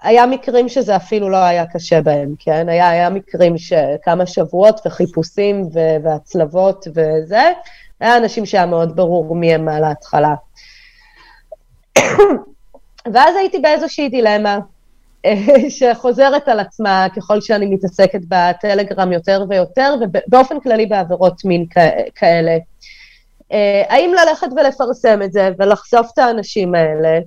S2: היה מקרים שזה אפילו לא היה קשה בהם, כן? היה, היה מקרים שכמה שבועות וחיפושים ו- והצלבות וזה, היה אנשים שהיה מאוד ברור מי הם על ההתחלה. [coughs] ואז הייתי באיזושהי דילמה [laughs] שחוזרת על עצמה ככל שאני מתעסקת בטלגרם יותר ויותר, ובאופן כללי בעבירות מין כאלה. אה, האם ללכת ולפרסם את זה ולחשוף את האנשים האלה,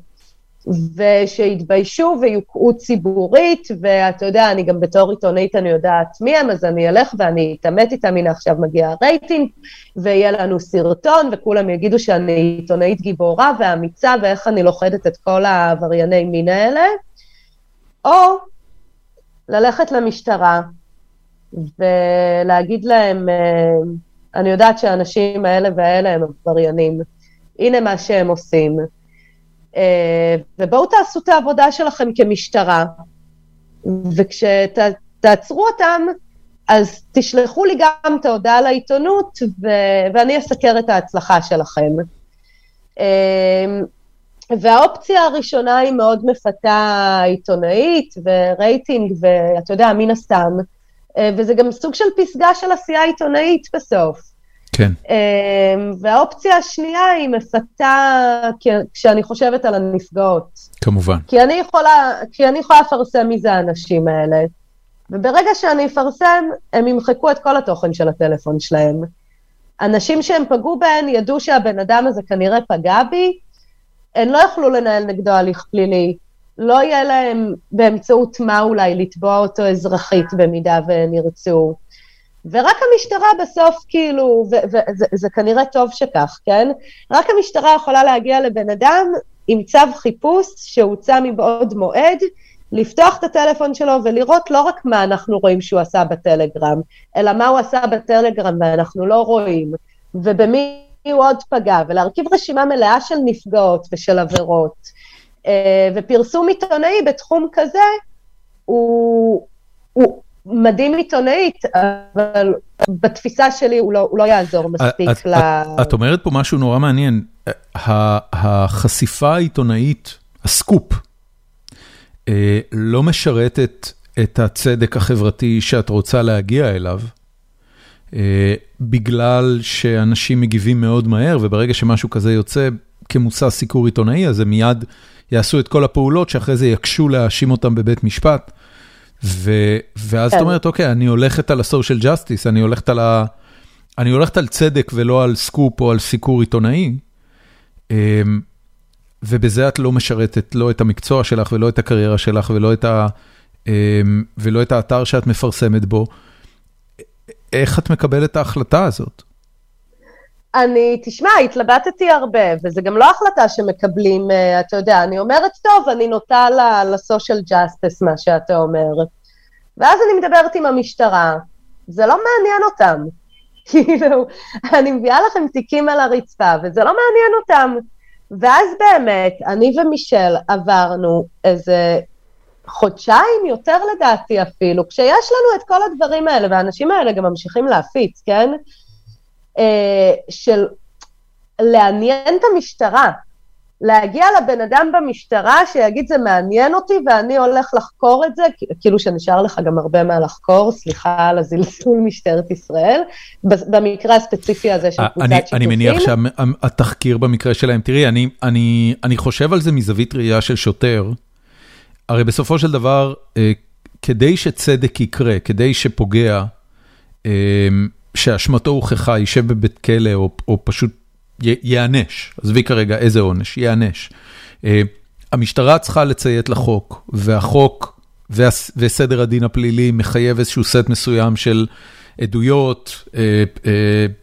S2: ושיתביישו ויוקעו ציבורית, ואתה יודע, אני גם בתור עיתונאית אני יודעת מי הם, אז אני אלך ואני אתעמת איתם, הנה עכשיו מגיע הרייטינג, ויהיה לנו סרטון, וכולם יגידו שאני עיתונאית גיבורה ואמיצה, ואיך אני לוכדת את כל העברייני מין האלה, או ללכת למשטרה ולהגיד להם, אה, אני יודעת שהאנשים האלה והאלה הם עבריינים, הנה מה שהם עושים. אה, ובואו תעשו את העבודה שלכם כמשטרה, וכשתעצרו אותם, אז תשלחו לי גם את ההודעה לעיתונות, ו- ואני אסקר את ההצלחה שלכם. אה, והאופציה הראשונה היא מאוד מפתה עיתונאית ורייטינג, ואתה יודע, מן הסתם, אה, וזה גם סוג של פסגה של עשייה עיתונאית בסוף.
S1: כן.
S2: אמ, והאופציה השנייה היא מפתה כשאני חושבת על הנפגעות.
S1: כמובן.
S2: כי אני יכולה, כי אני יכולה לפרסם מי זה האנשים האלה, וברגע שאני אפרסם, הם ימחקו את כל התוכן של הטלפון שלהם. אנשים שהם פגעו בהן ידעו שהבן אדם הזה כנראה פגע בי, הם לא יכלו לנהל נגדו הליך פלילי. לא יהיה להם באמצעות מה אולי לתבוע אותו אזרחית במידה והם ירצו. ורק המשטרה בסוף כאילו, וזה כנראה טוב שכך, כן? רק המשטרה יכולה להגיע לבן אדם עם צו חיפוש שהוצא מבעוד מועד, לפתוח את הטלפון שלו ולראות לא רק מה אנחנו רואים שהוא עשה בטלגרם, אלא מה הוא עשה בטלגרם ואנחנו לא רואים, ובמי הוא עוד פגע, ולהרכיב רשימה מלאה של נפגעות ושל עבירות. אה, ופרסום עיתונאי בתחום כזה הוא, הוא, מדהים עיתונאית, אבל בתפיסה שלי הוא לא, הוא לא יעזור מספיק את,
S1: ל... את, את אומרת פה משהו נורא מעניין, החשיפה העיתונאית, הסקופ, אה, לא משרתת את הצדק החברתי שאת רוצה להגיע אליו, אה, בגלל שאנשים מגיבים מאוד מהר, וברגע שמשהו כזה יוצא כמושא סיקור עיתונאי, אז הם מיד יעשו את כל הפעולות שאחרי זה יקשו להאשים אותם בבית משפט. ו, ואז כן. את אומרת, אוקיי, אני הולכת על ה-social justice, אני הולכת על, ה, אני הולכת על צדק ולא על סקופ או על סיקור עיתונאי, אמ, ובזה את לא משרתת לא את המקצוע שלך ולא את הקריירה שלך ולא את ולא את האתר שאת מפרסמת בו, איך את מקבלת את ההחלטה הזאת?
S2: אני, תשמע, התלבטתי הרבה, וזה גם לא החלטה שמקבלים, אה, אתה יודע, אני אומרת, טוב, אני נוטה לסושיאל ג'אסטס, מה שאתה אומר. ואז אני מדברת עם המשטרה, זה לא מעניין אותם. [laughs] כאילו, אני מביאה לכם תיקים על הרצפה, וזה לא מעניין אותם. ואז באמת, אני ומישל עברנו איזה חודשיים יותר לדעתי אפילו, כשיש לנו את כל הדברים האלה, והאנשים האלה גם ממשיכים להפיץ, כן? אה, של לעניין את המשטרה, להגיע לבן אדם במשטרה שיגיד זה מעניין אותי ואני הולך לחקור את זה, כאילו שנשאר לך גם הרבה מה לחקור, סליחה על הזלזול משטרת ישראל, במקרה הספציפי הזה של קבוצת שיתופים.
S1: אני מניח שהתחקיר במקרה שלהם, תראי, אני, אני, אני חושב על זה מזווית ראייה של שוטר, הרי בסופו של דבר, אה, כדי שצדק יקרה, כדי שפוגע, אה, שאשמתו הוכחה, יישב בבית כלא או, או פשוט ייענש, עזבי כרגע איזה עונש, ייענש. אה, המשטרה צריכה לציית לחוק, והחוק וסדר הדין הפלילי מחייב איזשהו סט מסוים של עדויות,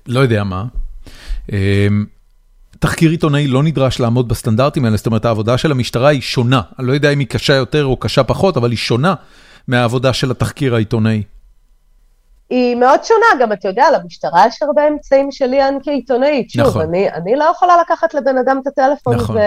S1: לא יודע מה. תחקיר עיתונאי לא נדרש לעמוד בסטנדרטים האלה, זאת אומרת העבודה של המשטרה היא שונה, אני לא יודע אם היא קשה יותר או קשה פחות, אבל היא שונה מהעבודה של התחקיר העיתונאי.
S2: היא מאוד שונה, גם אתה יודע, למשטרה יש הרבה אמצעים שלי אני כעיתונאית. שוב, נכון. אני, אני לא יכולה לקחת לבן אדם את הטלפון נכון. ו...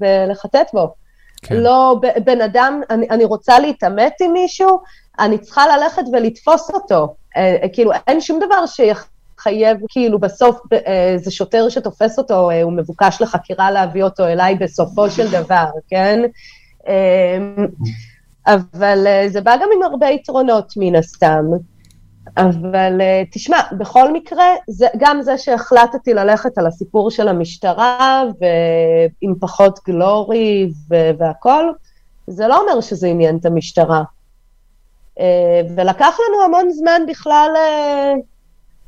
S2: ולחטט בו. כן. לא, בן אדם, אני, אני רוצה להתעמת עם מישהו, אני צריכה ללכת ולתפוס אותו. אה, אה, כאילו, אין שום דבר שיחייב, כאילו, בסוף איזה שוטר שתופס אותו, אה, הוא מבוקש לחקירה להביא אותו אליי בסופו של דבר, כן? אבל זה בא גם עם הרבה יתרונות מן הסתם. אבל אה, תשמע, בכל מקרה, זה, גם זה שהחלטתי ללכת על הסיפור של המשטרה ועם פחות גלורי והכל, זה לא אומר שזה עניין את המשטרה. אה, ולקח לנו המון זמן בכלל אה,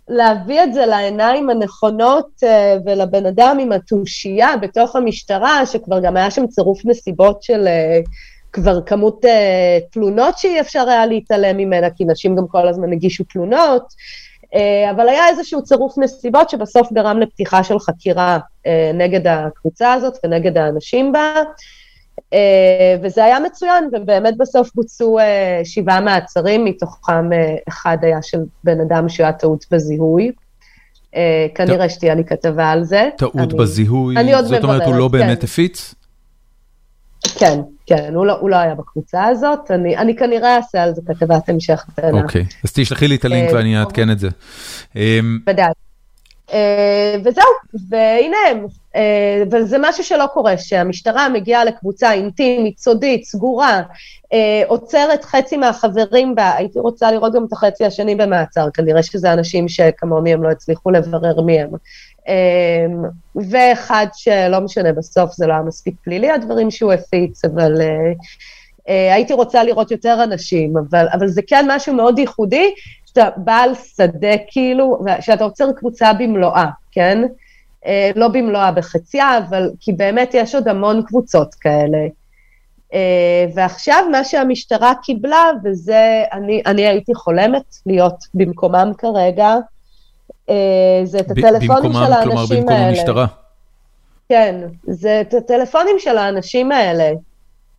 S2: להביא את זה לעיניים הנכונות ולבן אדם עם התושייה בתוך המשטרה, שכבר גם היה שם צירוף נסיבות של כבר כמות uh, תלונות שאי אפשר היה להתעלם ממנה, כי נשים גם כל הזמן הגישו תלונות, uh, אבל היה איזשהו צירוף נסיבות שבסוף גרם לפתיחה של חקירה uh, נגד הקבוצה הזאת ונגד האנשים בה, uh, וזה היה מצוין, ובאמת בסוף בוצעו uh, שבעה מעצרים, מתוכם uh, אחד היה של בן אדם שהיה טעות בזיהוי. Uh, כנראה שתהיה לי כתבה על זה.
S1: טעות אני, בזיהוי, זאת אומרת הוא לא באמת כן. הפיץ?
S2: כן, כן, הוא לא, הוא לא היה בקבוצה הזאת, אני, אני כנראה אעשה על זה כתבת המשך קטנה.
S1: אוקיי, אז תשלחי לי את הלינק אה, ואני אעדכן את זה.
S2: אמ, ודאי. אה, וזהו, והנה הם, אה, וזה משהו שלא קורה, שהמשטרה מגיעה לקבוצה אינטימית, סודית, סגורה, עוצרת חצי מהחברים בה, הייתי רוצה לראות גם את החצי השני במעצר, כנראה שזה אנשים שכמוני הם לא הצליחו לברר מי הם. אמ, ואחד שלא משנה, בסוף זה לא היה מספיק פלילי, הדברים שהוא הפיץ, אבל אה, אה, הייתי רוצה לראות יותר אנשים, אבל, אבל זה כן משהו מאוד ייחודי, שאתה בעל שדה כאילו, שאתה עוצר קבוצה במלואה, כן? אה, לא במלואה בחציה, אבל כי באמת יש עוד המון קבוצות כאלה. ועכשיו מה שהמשטרה קיבלה, וזה, אני, אני הייתי חולמת להיות במקומם כרגע, זה את הטלפונים של האנשים האלה. כלומר, במקום המשטרה. כן, זה את הטלפונים של האנשים האלה,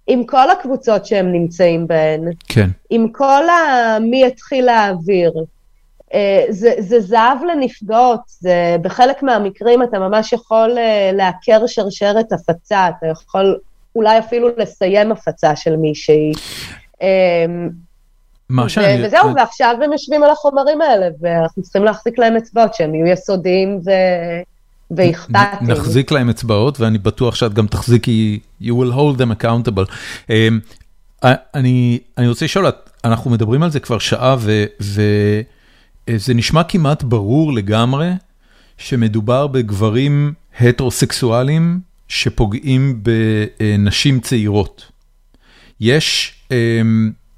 S2: עם כל הקבוצות שהם נמצאים בהן.
S1: כן.
S2: עם כל ה... מי התחיל להעביר. אה, זה, זה זהב לנפגעות, זה, בחלק מהמקרים אתה ממש יכול אה, לעקר שרשרת הפצה, אתה יכול אולי אפילו לסיים הפצה של מישהי. מה שאני... וזהו, ועכשיו הם יושבים על החומרים האלה, ואנחנו צריכים להחזיק להם אצבעות, שהם יהיו יסודיים ו... ואכפתיים.
S1: נחזיק להם אצבעות, ואני בטוח שאת גם תחזיקי, you will hold them accountable. אמ, אני, אני רוצה לשאול, אנחנו מדברים על זה כבר שעה, וזה נשמע כמעט ברור לגמרי שמדובר בגברים הטרוסקסואלים שפוגעים בנשים צעירות. יש...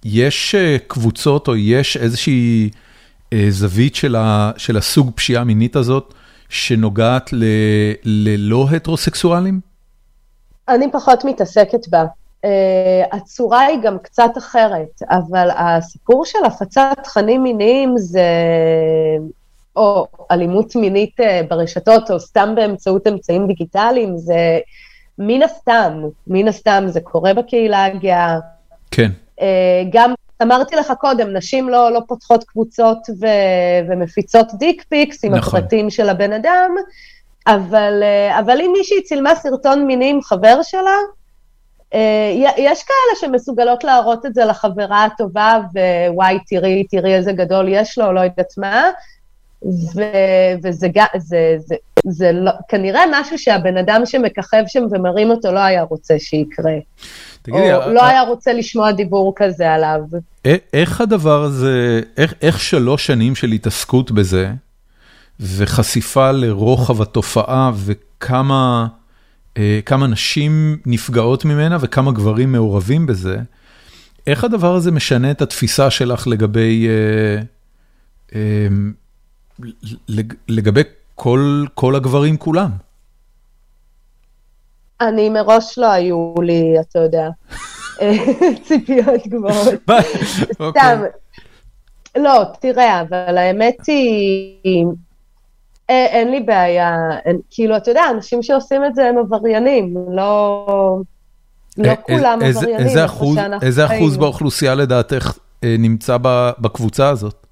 S1: יש אה, קבוצות או יש איזושהי אה, זווית של של הסוג פשיעה מינית הזאת שנוגעת ללא הטרוסקסואלים?
S2: אני פחות מתעסקת בה. הצורה היא גם קצת אחרת, אבל הסיפור של הפצת תכנים מיניים זה, או אלימות מינית ברשתות, או סתם באמצעות אמצעים דיגיטליים, זה מן הסתם, מן הסתם זה קורה בקהילה הגאה.
S1: כן.
S2: גם אמרתי לך קודם, נשים לא, לא פותחות קבוצות ו, ומפיצות דיק פיקס עם נכון. הפרטים של הבן אדם, אבל, אבל אם מישהי צילמה סרטון מיני עם חבר שלה, אה, יש כאלה שמסוגלות להראות את זה לחברה הטובה, ווואי, תראי, תראי איזה גדול יש לו, לא יודעת מה, ו, וזה זה, זה, זה לא, כנראה משהו שהבן אדם שמככב שם ומרים אותו לא היה רוצה שיקרה. תגידי, או אה, לא היה רוצה לשמוע דיבור כזה עליו.
S1: איך הדבר הזה, איך, איך שלוש שנים של התעסקות בזה, וחשיפה לרוחב התופעה, וכמה אה, כמה נשים נפגעות ממנה וכמה גברים מעורבים בזה, איך הדבר הזה משנה את התפיסה שלך לגבי, אה, אה, לגבי כל, כל הגברים כולם?
S2: אני מראש לא היו לי, אתה יודע, [laughs] ציפיות גבוהות. אוקיי. סתם. לא, תראה, אבל האמת היא, אה, אין לי בעיה, אין, כאילו, אתה יודע, אנשים שעושים את זה הם עבריינים, לא, לא אה, כולם עבריינים.
S1: איזה אחוז, באוכלוסייה לדעתך אה, נמצא בקבוצה הזאת?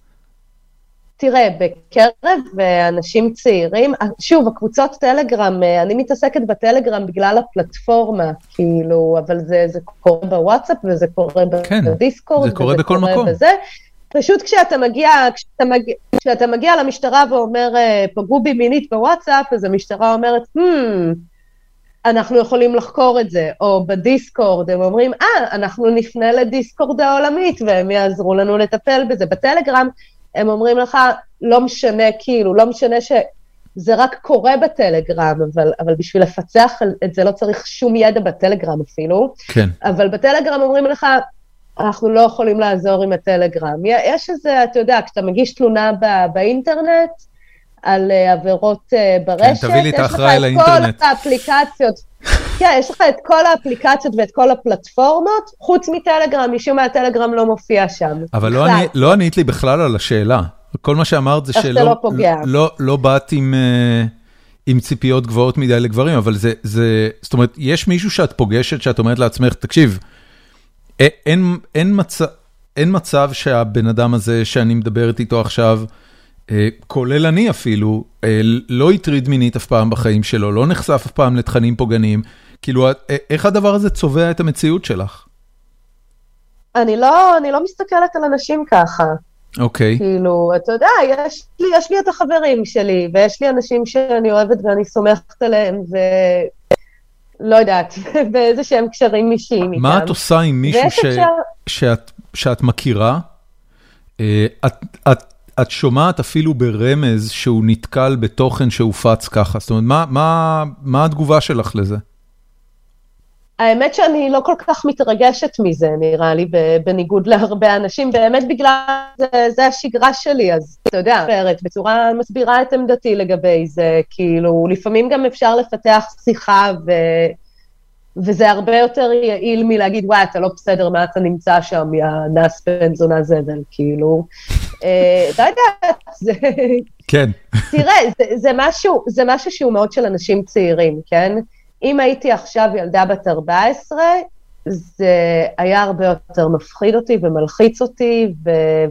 S2: תראה, בקרב אנשים צעירים, שוב, הקבוצות טלגרם, אני מתעסקת בטלגרם בגלל הפלטפורמה, כאילו, אבל זה, זה קורה בוואטסאפ וזה קורה כן, בדיסקורד.
S1: זה קורה בכל מקום.
S2: בזה. פשוט כשאתה מגיע, כשאתה מגיע, כשאתה מגיע למשטרה ואומר, אה, פגעו בי מינית בוואטסאפ, אז המשטרה אומרת, hmm, אנחנו יכולים לחקור את זה, או בדיסקורד, הם אומרים, אה, ah, אנחנו נפנה לדיסקורד העולמית, והם יעזרו לנו לטפל בזה. בטלגרם, הם אומרים לך, לא משנה, כאילו, לא משנה ש... זה רק קורה בטלגרם, אבל, אבל בשביל לפצח את זה לא צריך שום ידע בטלגרם אפילו.
S1: כן.
S2: אבל בטלגרם אומרים לך, אנחנו לא יכולים לעזור עם הטלגרם. יש איזה, אתה יודע, כשאתה מגיש תלונה באינטרנט על אה, עבירות אה, ברשת,
S1: כן, תביא לי את האחראי לאינטרנט.
S2: יש לך את כל האפליקציות, כן, יש לך את כל האפליקציות ואת כל הפלטפורמות, חוץ מטלגרם, משום מה הטלגרם לא מופיע שם.
S1: אבל לא, אני, לא ענית לי בכלל על השאלה. כל מה שאמרת זה שלא לא, לא, לא באת עם... אה, עם ציפיות גבוהות מדי לגברים, אבל זה, זה, זאת אומרת, יש מישהו שאת פוגשת, שאת אומרת לעצמך, תקשיב, אין אין, מצ... אין מצב שהבן אדם הזה שאני מדברת איתו עכשיו, אה, כולל אני אפילו, אה, לא הטריד מינית אף פעם בחיים שלו, לא נחשף אף פעם לתכנים פוגעניים. כאילו, אה, איך הדבר הזה צובע את המציאות שלך?
S2: אני לא, אני לא מסתכלת על אנשים ככה.
S1: אוקיי. Okay.
S2: כאילו, אתה יודע, יש לי, יש לי את החברים שלי, ויש לי אנשים שאני אוהבת ואני סומכת עליהם, ו... לא יודעת, [laughs] באיזה שהם קשרים אישיים איתם.
S1: מה את עושה עם מישהו ש... אפשר... שאת, שאת מכירה? אה, את, את, את שומעת אפילו ברמז שהוא נתקל בתוכן שהופץ ככה, זאת אומרת, מה, מה, מה התגובה שלך לזה?
S2: האמת שאני לא כל כך מתרגשת מזה, נראה לי, בניגוד להרבה אנשים, באמת בגלל זה, זה השגרה שלי, אז אתה יודע, בצורה מסבירה את עמדתי לגבי זה, כאילו, לפעמים גם אפשר לפתח שיחה ו... וזה הרבה יותר יעיל מלהגיד, וואי, אתה לא בסדר, מה אתה נמצא שם, יא נס בן זונה זבל, כאילו. אה, אתה יודע, זה...
S1: כן.
S2: תראה, זה, זה, משהו, זה משהו שהוא מאוד של אנשים צעירים, כן? אם הייתי עכשיו ילדה בת 14, זה היה הרבה יותר מפחיד אותי ומלחיץ אותי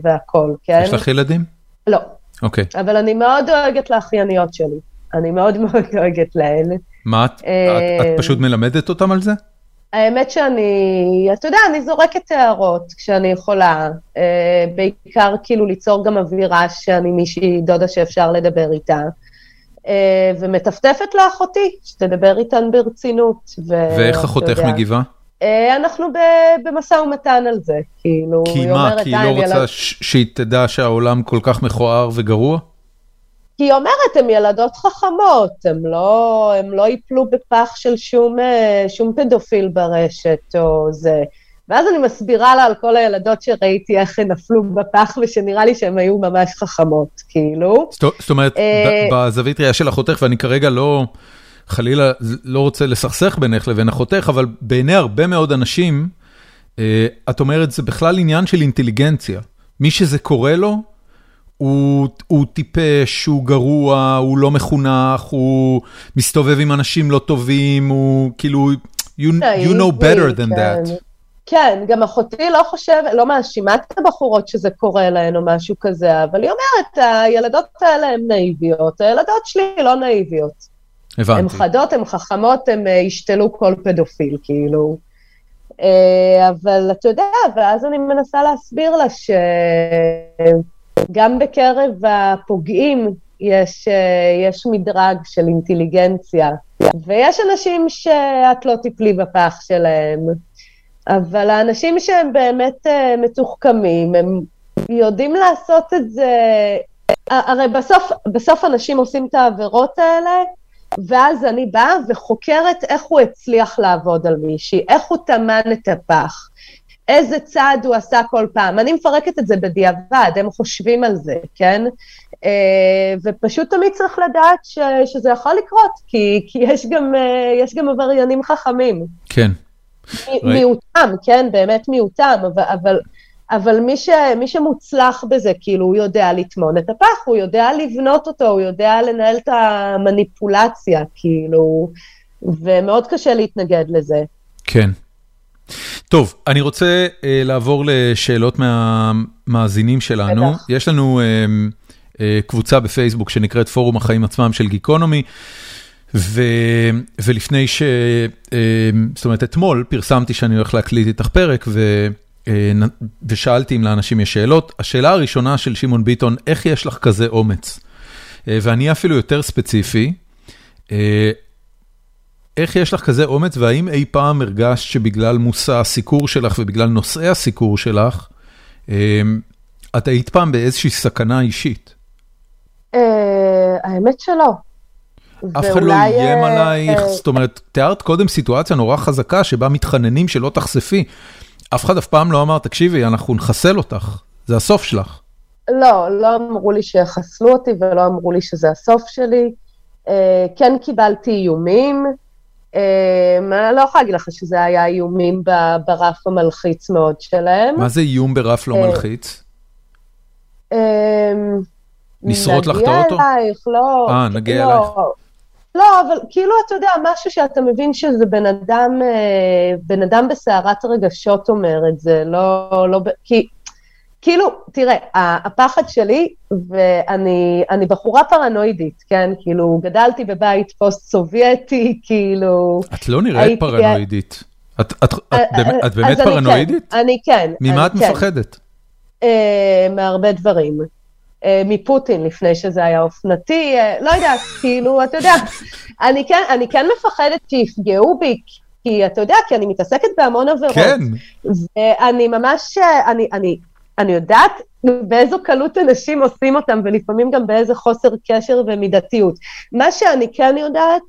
S2: והכול, כן?
S1: יש לך ילדים?
S2: לא.
S1: אוקיי.
S2: Okay. אבל אני מאוד דואגת לאחייניות שלי. אני מאוד [laughs] מאוד דואגת להן.
S1: מה את, את, את אה, פשוט מלמדת אותם על זה?
S2: האמת שאני, אתה יודע, אני זורקת הערות כשאני יכולה, אה, בעיקר כאילו ליצור גם אווירה שאני מישהי דודה שאפשר לדבר איתה. אה, ומטפטפת לאחותי, שתדבר איתן ברצינות.
S1: ואיך אחותך מגיבה?
S2: אה, אנחנו במשא ומתן על זה, כאילו,
S1: כי מה, כי היא לא רוצה ילד... שהיא תדע שהעולם כל כך מכוער וגרוע?
S2: כי היא אומרת, הן ילדות חכמות, הן לא, לא ייפלו בפח של שום, אה, שום פדופיל ברשת או זה. ואז אני מסבירה לה על כל הילדות שראיתי איך הן נפלו בפח, ושנראה לי שהן היו ממש חכמות, כאילו.
S1: זאת אומרת, אה, בזווית ראייה של אחותך, ואני כרגע לא, חלילה לא רוצה לסכסך בינך לבין אחותך, אבל בעיני הרבה מאוד אנשים, את אומרת, זה בכלל עניין של אינטליגנציה. מי שזה קורה לו, הוא הוא טיפש, הוא גרוע, הוא לא מחונך, הוא מסתובב עם אנשים לא טובים, הוא כאילו, you, you know better than that.
S2: כן. גם אחותי לא חושבת, לא מאשימה את הבחורות שזה קורה להן או משהו כזה, אבל היא אומרת, הילדות האלה הן נאיביות, הילדות שלי לא נאיביות.
S1: הבנתי.
S2: הן חדות, הן חכמות, הן אה, ישתלו כל פדופיל, כאילו. אה, אבל אתה יודע, ואז אני מנסה להסביר לה שגם בקרב הפוגעים יש, אה, יש מדרג של אינטליגנציה, ויש אנשים שאת לא תיפלי בפח שלהם. אבל האנשים שהם באמת uh, מתוחכמים, הם יודעים לעשות את זה, הרי בסוף, בסוף אנשים עושים את העבירות האלה, ואז אני באה וחוקרת איך הוא הצליח לעבוד על מישהי, איך הוא טמן את הפח, איזה צעד הוא עשה כל פעם. אני מפרקת את זה בדיעבד, הם חושבים על זה, כן? Uh, ופשוט תמיד צריך לדעת ש, שזה יכול לקרות, כי, כי יש, גם, uh, יש גם עבריינים חכמים.
S1: כן.
S2: מיעוטם, כן, באמת מיעוטם, אבל, אבל, אבל מי, ש, מי שמוצלח בזה, כאילו, הוא יודע לטמון את הפח, הוא יודע לבנות אותו, הוא יודע לנהל את המניפולציה, כאילו, ומאוד קשה להתנגד לזה.
S1: כן. טוב, אני רוצה uh, לעבור לשאלות מהמאזינים שלנו. בטח. יש לנו uh, uh, קבוצה בפייסבוק שנקראת פורום החיים עצמם של גיקונומי. ולפני ש... אה, זאת אומרת, אתמול פרסמתי שאני הולך להקליט איתך פרק, אה, ושאלתי אם לאנשים יש שאלות. השאלה הראשונה של שמעון ביטון, איך יש לך כזה אומץ? אה, ואני אפילו יותר ספציפי, איך יש לך כזה אומץ, והאם אי פעם הרגשת שבגלל מושא הסיקור שלך ובגלל נושאי הסיקור שלך, את היית פעם באיזושהי סכנה אישית?
S2: האמת שלא.
S1: אף אחד לא איים אה, עלייך, זאת אומרת, תיארת קודם סיטואציה נורא חזקה שבה מתחננים שלא תחשפי. אף אחד אף פעם לא אמר, תקשיבי, אנחנו נחסל אותך, זה הסוף שלך.
S2: לא, לא אמרו לי שיחסלו אותי ולא אמרו לי שזה הסוף שלי. אה, כן קיבלתי איומים. אה, אני לא יכולה להגיד לך שזה היה איומים ברף המלחיץ מאוד שלהם.
S1: מה זה איום ברף לא מלחיץ? לשרוט לך את האוטו?
S2: נגיע אלייך, לא.
S1: אה, נגיע לא. אלייך.
S2: לא, אבל כאילו, אתה יודע, משהו שאתה מבין שזה בן אדם, אה, בן אדם בסערת רגשות אומר את זה, לא, לא, כי, כאילו, תראה, הפחד שלי, ואני בחורה פרנואידית, כן? כאילו, גדלתי בבית פוסט-סובייטי, כאילו...
S1: את לא נראית. פרנואידית. את, את, את, אה, את באמת פרנואידית?
S2: אני כן.
S1: ממה את כן. מפחדת?
S2: אה, מהרבה דברים. אה, מפוטין לפני שזה היה אופנתי, אה, לא יודעת, [laughs] כאילו, אתה יודע, אני כן, אני כן מפחדת שיפגעו בי, כי אתה יודע, כי אני מתעסקת בהמון עבירות.
S1: כן.
S2: ואני ממש, אני, אני, אני יודעת באיזו קלות אנשים עושים אותם, ולפעמים גם באיזה חוסר קשר ומידתיות. מה שאני כן יודעת,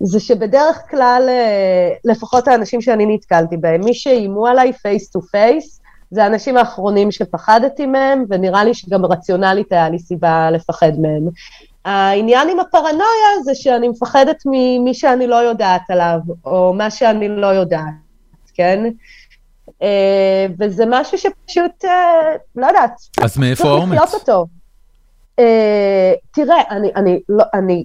S2: זה שבדרך כלל, אה, לפחות האנשים שאני נתקלתי בהם, מי שאיימו עליי face to face, זה האנשים האחרונים שפחדתי מהם, ונראה לי שגם רציונלית היה לי סיבה לפחד מהם. העניין עם הפרנויה זה שאני מפחדת ממי שאני לא יודעת עליו, או מה שאני לא יודעת, כן? אה, וזה משהו שפשוט, אה, לא יודעת.
S1: אז מאיפה האומץ?
S2: אה, תראה, אני, אני, לא, אני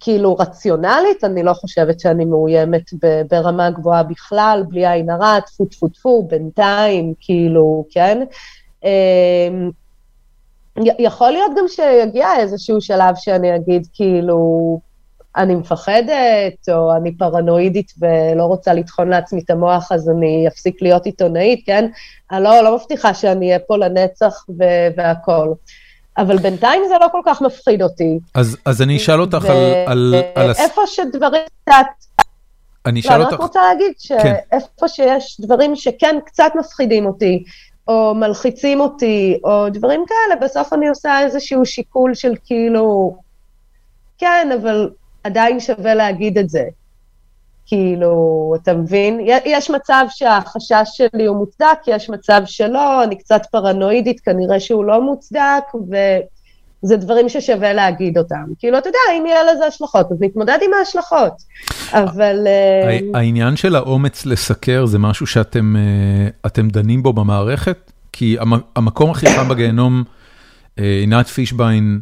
S2: כאילו רציונלית, אני לא חושבת שאני מאוימת ברמה גבוהה בכלל, בלי עין הרע, טפו טפו טפו, בינתיים, כאילו, כן? אמ, יכול להיות גם שיגיע איזשהו שלב שאני אגיד, כאילו, אני מפחדת, או אני פרנואידית ולא רוצה לטחון לעצמי את המוח, אז אני אפסיק להיות עיתונאית, כן? אני לא, לא מבטיחה שאני אהיה פה לנצח והכול. אבל בינתיים זה לא כל כך מפחיד אותי.
S1: אז, אז אני אשאל אותך ו- על... על, על
S2: איפה שדברים קצת...
S1: אני אשאל לא, אותך...
S2: אני רק רוצה להגיד שאיפה כן. שיש דברים שכן קצת מפחידים אותי, או מלחיצים אותי, או דברים כאלה, בסוף אני עושה איזשהו שיקול של כאילו, כן, אבל עדיין שווה להגיד את זה. כאילו, אתה מבין? יש מצב שהחשש שלי הוא מוצדק, יש מצב שלא, אני קצת פרנואידית, כנראה שהוא לא מוצדק, זה דברים ששווה להגיד אותם. כאילו, אתה יודע, אם יהיה לזה השלכות, אז נתמודד עם ההשלכות. אבל... אה,
S1: העניין של האומץ לסקר זה משהו שאתם אה, דנים בו במערכת? כי המקום הכי חם בגיהנום, אה, עינת פישביין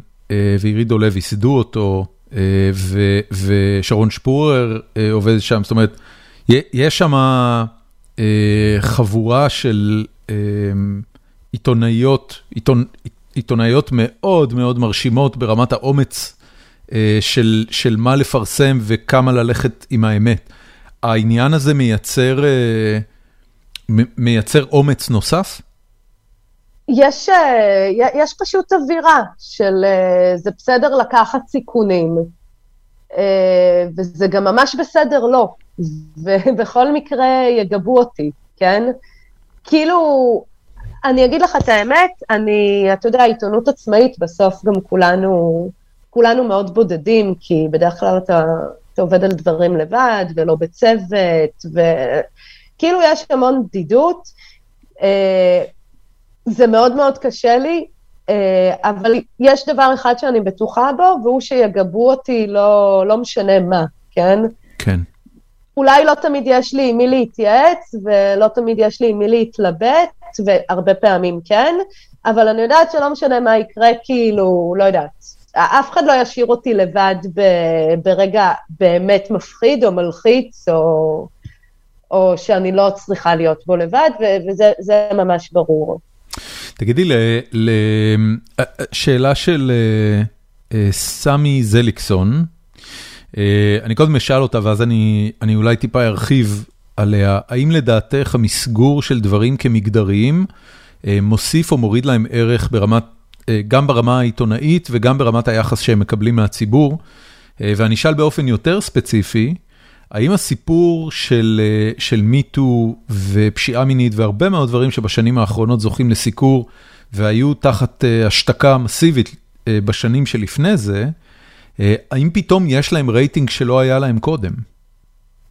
S1: ועירית דולב ייסדו אותו, ושרון שפורר עובד שם, זאת אומרת, יש שם חבורה של עיתונאיות, עיתונ... עיתונאיות מאוד מאוד מרשימות ברמת האומץ אה, של של מה לפרסם וכמה ללכת עם האמת. העניין הזה מייצר אה, מייצר אומץ נוסף?
S2: יש אה, יש פשוט אווירה של זה בסדר לקחת סיכונים, וזה גם ממש בסדר לא, ובכל [laughs] מקרה יגבו אותי, כן? כאילו, אני אגיד לך את האמת, אני, אתה יודע, עיתונות עצמאית, בסוף גם כולנו, כולנו מאוד בודדים, כי בדרך כלל אתה, אתה עובד על דברים לבד, ולא בצוות, וכאילו יש המון בדידות. אה, זה מאוד מאוד קשה לי, אה, אבל יש דבר אחד שאני בטוחה בו, והוא שיגבו אותי לא, לא משנה מה, כן?
S1: כן.
S2: אולי לא תמיד יש לי עם מי להתייעץ, ולא תמיד יש לי עם מי להתלבט, והרבה פעמים כן, אבל אני יודעת שלא משנה מה יקרה, כאילו, לא יודעת. אף אחד לא ישאיר אותי לבד ב, ברגע באמת מפחיד או מלחיץ, או, או שאני לא צריכה להיות בו לבד, וזה ממש ברור.
S1: תגידי, ל, ל, שאלה של אה, אה, סמי זליקסון, אה, אני קודם אשאל אותה ואז אני אני אולי טיפה ארחיב עליה. האם לדעתך המסגור של דברים כמגדריים אה, מוסיף או מוריד להם ערך ברמת, אה, גם ברמה העיתונאית וגם ברמת היחס שהם מקבלים מהציבור? ואני אשאל באופן יותר ספציפי, האם הסיפור של של מיטו ופשיעה מינית והרבה מאוד דברים שבשנים האחרונות זוכים לסיקור והיו תחת השתקה מסיבית בשנים שלפני זה, אה, האם פתאום יש להם רייטינג שלא היה להם קודם?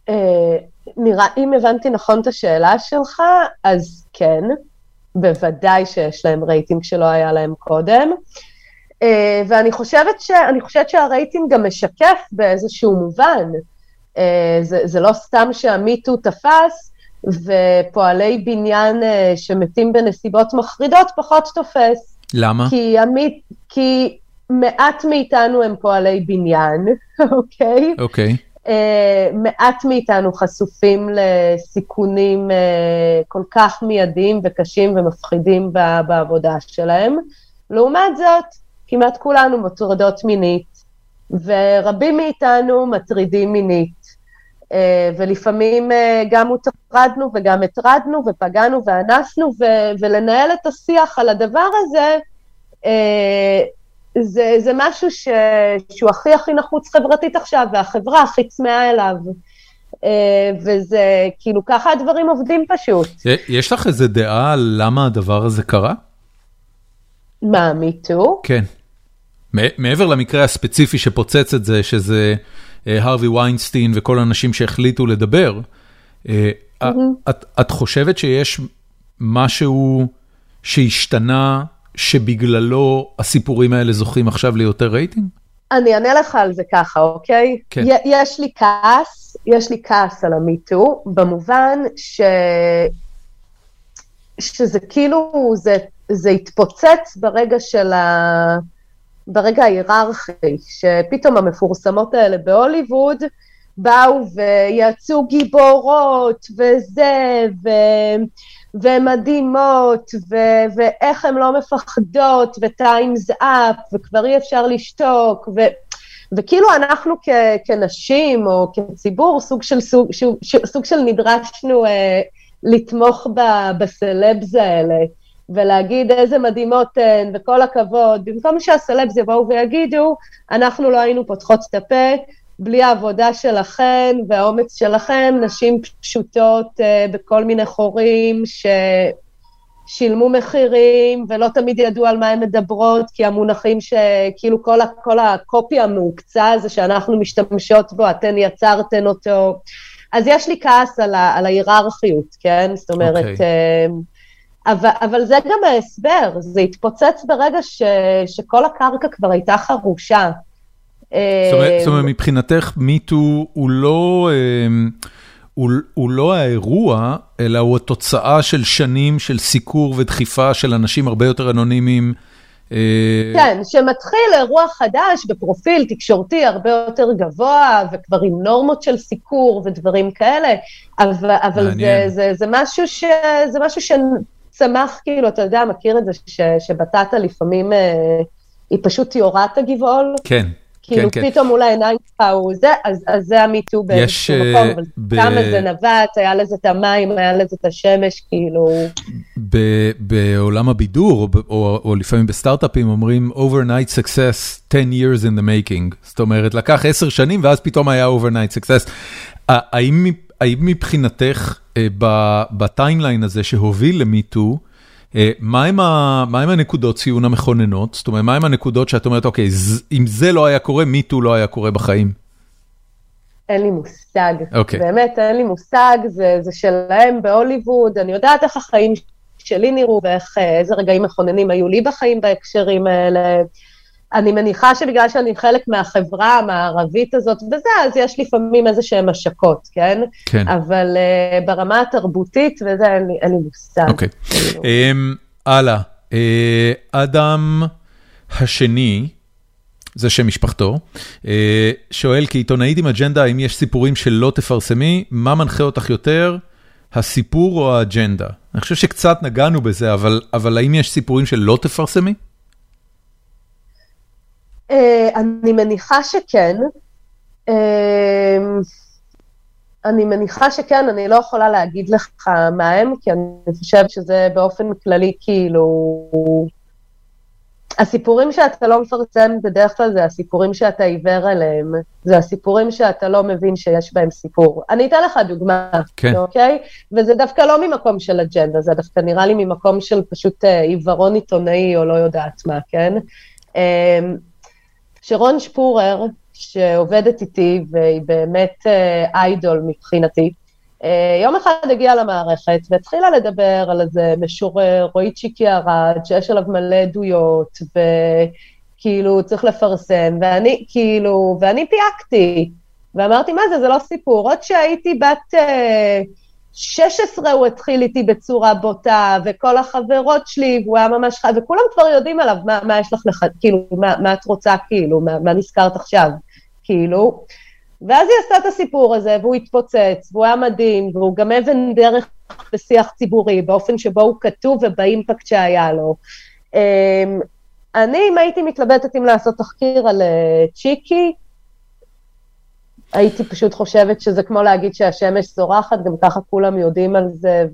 S2: אה, נראה, אם הבנתי נכון את השאלה שלך, אז כן, בוודאי שיש להם רייטינג שלא היה להם קודם. אה, ואני חושבת, ש, חושבת שהרייטינג גם משקף באיזשהו מובן. זה, זה לא סתם שהמיטו תפס, ופועלי בניין שמתים בנסיבות מחרידות פחות תופס.
S1: למה?
S2: כי, המית, כי מעט מאיתנו הם פועלי בניין, [laughs] אוקיי?
S1: אוקיי.
S2: Uh, מעט מאיתנו חשופים לסיכונים uh, כל כך מיידיים וקשים ומפחידים בעבודה שלהם. לעומת זאת, כמעט כולנו מטורדות מינית, ורבים מאיתנו מטרידים מינית. Uh, ולפעמים uh, גם הוטרדנו וגם הטרדנו ופגענו ואנסנו, ולנהל את השיח על הדבר הזה, uh, זה, זה משהו ש, שהוא הכי הכי נחוץ חברתית עכשיו, והחברה הכי צמאה אליו. אה, וזה, כאילו, ככה הדברים עובדים פשוט.
S1: יש לך איזה דעה על למה הדבר הזה קרה?
S2: מה, מיטו?
S1: כן. מעבר למקרה הספציפי שפוצץ את זה, שזה אה, הרווי ויינסטין וכל האנשים שהחליטו לדבר, אה, את, את חושבת שיש משהו שהשתנה שבגללו הסיפורים האלה זוכים עכשיו ליותר רייטינג?
S2: אני אענה לך על זה ככה, אוקיי?
S1: כן.
S2: יש לי כעס, יש לי כעס על המיטו, במובן ש... שזה כאילו, זה, זה התפוצץ ברגע של ה... ברגע ההיררכי, שפתאום המפורסמות האלה בהוליווד באו ויצאו גיבורות וזה, ו... והן מדהימות, ו- ואיך הן לא מפחדות, וטיימס אפ, וכבר אי אפשר לשתוק, ו- וכאילו אנחנו כ- כנשים או כציבור, סוג של, סוג, סוג של נדרשנו אה, לתמוך ב- בסלבס האלה, ולהגיד איזה מדהימות הן, וכל הכבוד, במקום שהסלבס יבואו ויגידו, אנחנו לא היינו פותחות את הפה, בלי העבודה שלכן והאומץ שלכן, נשים פשוטות uh, בכל מיני חורים ששילמו מחירים ולא תמיד ידעו על מה הן מדברות, כי המונחים שכאילו כל, כל הקופי המעוקצע הזה שאנחנו משתמשות בו, אתן יצרתן אותו. אז יש לי כעס על, ה, על ההיררכיות, כן? זאת אומרת, okay. אוקיי. uh, אבל, אבל זה גם ההסבר, זה התפוצץ ברגע ש, שכל הקרקע כבר הייתה חרושה.
S1: זאת אומרת, זאת אומרת מבחינתך מיטו הוא לא... הוא, הוא לא האירוע, אלא הוא התוצאה של שנים של סיקור ודחיפה של אנשים הרבה יותר אנונימיים.
S2: כן, שמתחיל אירוע חדש בפרופיל תקשורתי הרבה יותר גבוה, וכבר עם נורמות של סיקור ודברים כאלה, אבל, אבל זה, זה, זה, משהו ש, זה משהו שצמח, כאילו, אתה יודע, מכיר את זה, ש, שבטטה לפעמים אה, היא פשוט יורת הגבעול?
S1: כן.
S2: כאילו כן, פתאום כן. מול העיניים שלך הוא זה, אז, אז זה המיטו באיזשהו מקום, אבל ב... כמה זה נבט, היה לזה את המים, היה לזה את השמש, כאילו...
S1: ב- בעולם הבידור, או, או, או לפעמים בסטארט-אפים אומרים overnight success 10 years in the making, זאת אומרת לקח 10 שנים ואז פתאום היה overnight success. האם, האם מבחינתך אה, ב timeline הזה שהוביל ל MeToo, אה, מהם הנקודות ציון המכוננות? זאת אומרת, מהם הנקודות שאת אומרת, אוקיי, אם זה לא היה קורה, MeToo לא היה קורה בחיים?
S2: אין לי מושג. אוקיי. באמת, אין לי מושג, זה, זה שלהם בהוליווד, אני יודעת איך החיים שלי נראו ואיזה רגעים מכוננים היו לי בחיים בהקשרים האלה. אני מניחה שבגלל שאני חלק מהחברה המערבית הזאת וזה, אז יש לפעמים איזה שהן השקות, כן?
S1: כן.
S2: אבל אה, ברמה התרבותית וזה, אין לי, אין לי מושג.
S1: אוקיי. Okay. Um, הלאה. Uh, אדם השני, זה שם משפחתו, uh, שואל כעיתונאית עם אג'נדה, האם יש סיפורים שלא תפרסמי, מה מנחה אותך יותר, הסיפור או האג'נדה? אני חושב שקצת נגענו בזה, אבל, אבל האם יש סיפורים שלא תפרסמי?
S2: אה, אני מניחה שכן. אה, אני מניחה שכן, אני לא יכולה להגיד לך מה הם, כי אני חושבת שזה באופן כללי כאילו... הסיפורים שאתה לא מפרסם בדרך כלל זה הסיפורים שאתה עיוור אליהם, זה הסיפורים שאתה לא מבין שיש בהם סיפור. אני אתן לך דוגמה, כן. אוקיי? וזה דווקא לא ממקום של אג'נדה, זה דווקא נראה לי ממקום של פשוט אה, עיוורון עיתונאי או לא יודעת מה, כן? שרון שפורר, שעובדת איתי והיא באמת אה, איידול מבחינתי, אה, יום אחד הגיעה למערכת והתחילה לדבר על איזה משורר, רועי צ'יקי ארד, שיש עליו מלא עדויות, וכאילו צריך לפרסם, ואני כאילו, ואני פייקתי, ואמרתי, מה זה, זה לא סיפור. עוד שהייתי בת... אה, 16 הוא התחיל איתי בצורה בוטה, וכל החברות שלי, והוא היה ממש חי, וכולם כבר יודעים עליו, מה, מה יש לך לח... כאילו, מה, מה את רוצה, כאילו, מה, מה נזכרת עכשיו, כאילו. ואז היא עשתה את הסיפור הזה, והוא התפוצץ, והוא היה מדהים, והוא גם אבן דרך בשיח ציבורי, באופן שבו הוא כתוב ובאימפקט שהיה לו. אמ, אני, אם הייתי מתלבטת אם לעשות תחקיר על אה, צ'יקי, הייתי פשוט חושבת שזה כמו להגיד שהשמש זורחת, גם ככה כולם יודעים על זה,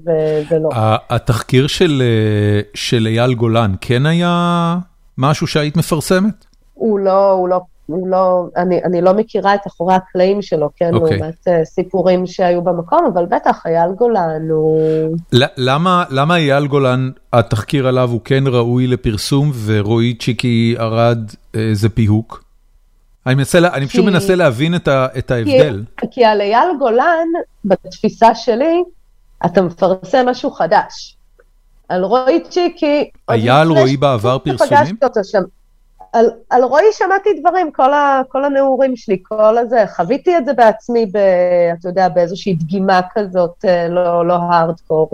S2: ולא.
S1: התחקיר של, אה, של אייל גולן כן היה משהו שהיית מפרסמת?
S2: הוא לא, הוא לא, הוא לא, אני, אני לא מכירה את אחורי הקלעים שלו, כן, okay. לעומת uh, סיפורים שהיו במקום, אבל בטח, אייל גולן הוא...
S1: למה, למה אייל גולן, התחקיר עליו הוא כן ראוי לפרסום, ורועי צ'יקי ארד uh, זה פיהוק? אני, מנסה, אני פשוט מנסה להבין את, ה, את ההבדל.
S2: כי, כי על אייל גולן, בתפיסה שלי, אתה מפרסם משהו חדש. על רועי צ'יקי...
S1: היה על רועי בעבר פרסומים?
S2: על, על רועי שמעתי דברים, כל, ה, כל הנעורים שלי, כל הזה, חוויתי את זה בעצמי, ב, אתה יודע, באיזושהי דגימה כזאת, אה, לא, לא הארדקור.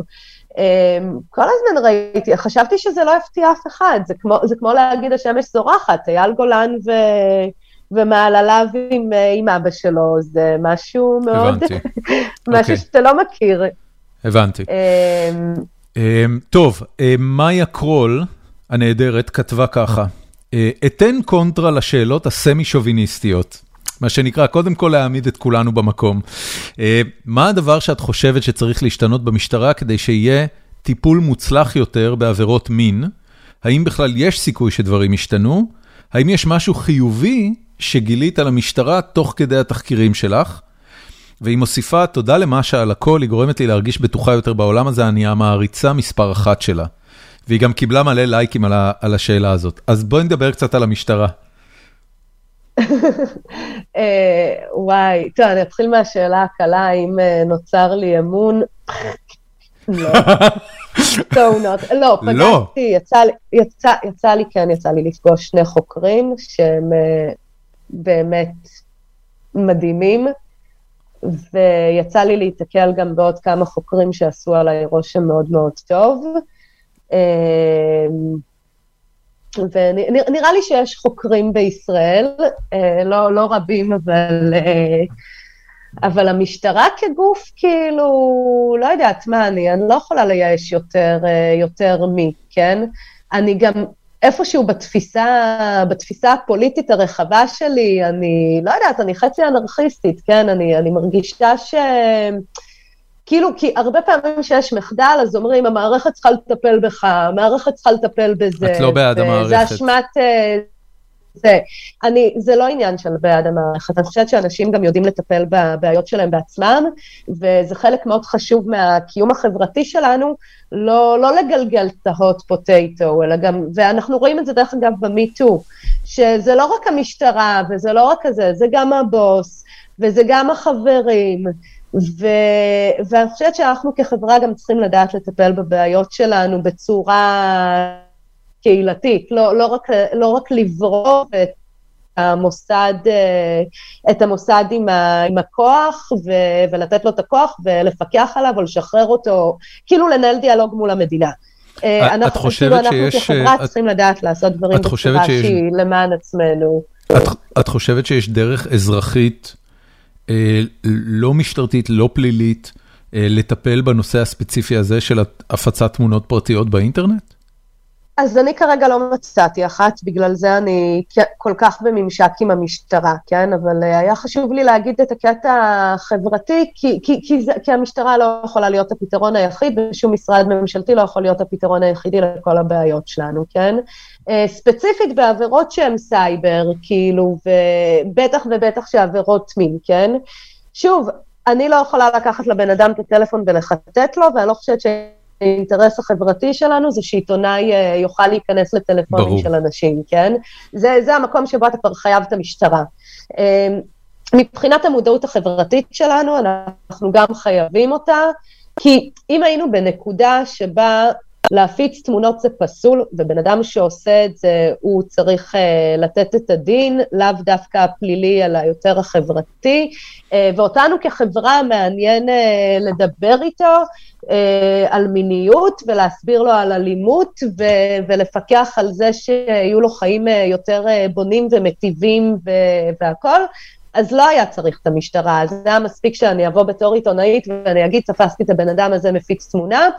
S2: אמ, כל הזמן ראיתי, חשבתי שזה לא יפתיע אף אחד, זה כמו, זה כמו להגיד השמש זורחת, אייל גולן ו... ומעלליו עם, עם אבא שלו, זה משהו מאוד, [laughs] משהו okay. אוקיי. שאתה לא מכיר.
S1: הבנתי. Um, טוב, uh, מאיה קרול הנהדרת כתבה ככה, uh, אתן קונטרה לשאלות הסמי-שוביניסטיות. מה שנקרא, קודם כל להעמיד את כולנו במקום. מה הדבר שאת חושבת שצריך להשתנות במשטרה כדי שיהיה טיפול מוצלח יותר בעבירות מין? האם בכלל יש סיכוי שדברים ישתנו? האם יש משהו חיובי שגילית על המשטרה תוך כדי התחקירים שלך. והיא מוסיפה, תודה למשה על הכל, היא גורמת לי להרגיש בטוחה יותר בעולם הזה, אני המעריצה מספר אחת שלה. והיא גם קיבלה מלא לייקים על, ה, על השאלה הזאת. אז בואי נדבר קצת על המשטרה. [laughs]
S2: אה, וואי, טוב, אני אתחיל מהשאלה הקלה, האם אה, נוצר לי אמון. [laughs] לא. [laughs] לא, לא, פגשתי, יצא לי, כן, יצא לי לפגוש שני חוקרים שהם באמת מדהימים, ויצא לי להתקל גם בעוד כמה חוקרים שעשו עליי רושם מאוד מאוד טוב. ונראה לי שיש חוקרים בישראל, אה, לא, לא רבים, אבל, אה, אבל המשטרה כגוף, כאילו, לא יודעת מה, אני, אני לא יכולה לייאש יותר, אה, יותר מי, כן? אני גם איפשהו בתפיסה, בתפיסה הפוליטית הרחבה שלי, אני, לא יודעת, אני חצי אנרכיסטית, כן? אני, אני מרגישה ש... כאילו, כי הרבה פעמים שיש מחדל, אז אומרים, המערכת צריכה לטפל בך, המערכת צריכה לטפל בזה.
S1: את לא בעד המערכת.
S2: זה אשמת... זה, אני, זה לא עניין של בעד המערכת, אני חושבת שאנשים גם יודעים לטפל בבעיות שלהם בעצמם, וזה חלק מאוד חשוב מהקיום החברתי שלנו, לא, לא לגלגל ההוט פוטטו, אלא גם, ואנחנו רואים את זה דרך אגב במיטו, שזה לא רק המשטרה, וזה לא רק זה, זה גם הבוס, וזה גם החברים, ו... ואני חושבת שאנחנו כחברה גם צריכים לדעת לטפל בבעיות שלנו בצורה קהילתית, לא, לא, רק, לא רק לברור את המוסד, את המוסד עם, ה, עם הכוח ו, ולתת לו את הכוח ולפקח עליו או לשחרר אותו, כאילו לנהל דיאלוג מול המדינה.
S1: אנחנו, את חושבת כאילו,
S2: שיש... אנחנו כחברה את... צריכים לדעת לעשות דברים בצורה שיש... שהיא למען עצמנו.
S1: את, את חושבת שיש דרך אזרחית אה, לא משטרתית, לא פלילית, אה, לטפל בנושא הספציפי הזה של הפצת תמונות פרטיות באינטרנט?
S2: אז אני כרגע לא מצאתי אחת, בגלל זה אני כל כך בממשק עם המשטרה, כן? אבל אה, היה חשוב לי להגיד את הקטע החברתי, כי, כי, כי, כי המשטרה לא יכולה להיות הפתרון היחיד, ושום משרד ממשלתי לא יכול להיות הפתרון היחידי לכל הבעיות שלנו, כן? אה, ספציפית בעבירות שהן סייבר, כאילו, ובטח ובטח שעבירות מין, כן? שוב, אני לא יכולה לקחת לבן אדם את הטלפון ולחטט לו, ואני לא חושבת שהאינטרס החברתי שלנו זה שעיתונאי אה, יוכל להיכנס לטלפונים ברור. של אנשים, כן? זה, זה המקום שבו אתה כבר חייב את המשטרה. אה, מבחינת המודעות החברתית שלנו, אנחנו גם חייבים אותה, כי אם היינו בנקודה שבה להפיץ תמונות זה פסול, ובן אדם שעושה את זה, הוא צריך uh, לתת את הדין, לאו דווקא הפלילי, אלא יותר החברתי, uh, ואותנו כחברה מעניין uh, לדבר איתו uh, על מיניות ולהסביר לו על אלימות ו- ולפקח על זה שיהיו לו חיים uh, יותר uh, בונים ומטיבים ו- והכול. אז לא היה צריך את המשטרה, אז זה היה מספיק שאני אבוא בתור עיתונאית ואני אגיד, תפסתי את הבן אדם הזה מפיץ תמונה,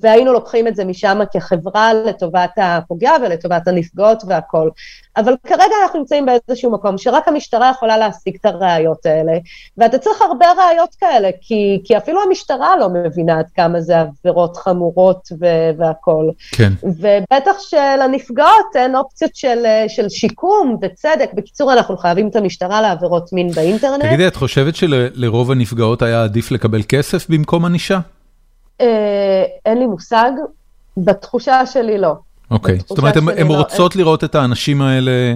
S2: והיינו לוקחים את זה משם כחברה לטובת הפוגע ולטובת הנפגעות והכל. אבל כרגע אנחנו נמצאים באיזשהו מקום שרק המשטרה יכולה להשיג את הראיות האלה, ואתה צריך הרבה ראיות כאלה, כי, כי אפילו המשטרה לא מבינה עד כמה זה עבירות חמורות ו- והכל.
S1: כן.
S2: ובטח שלנפגעות אין אופציות של, של שיקום וצדק. בקיצור, אנחנו חייבים את המשטרה לעבירות מין באינטרנט.
S1: תגידי, את חושבת שלרוב הנפגעות היה עדיף לקבל כסף במקום ענישה?
S2: אה, אין לי מושג, בתחושה שלי לא.
S1: אוקיי, זאת אומרת, הן לא. רוצות לראות את האנשים האלה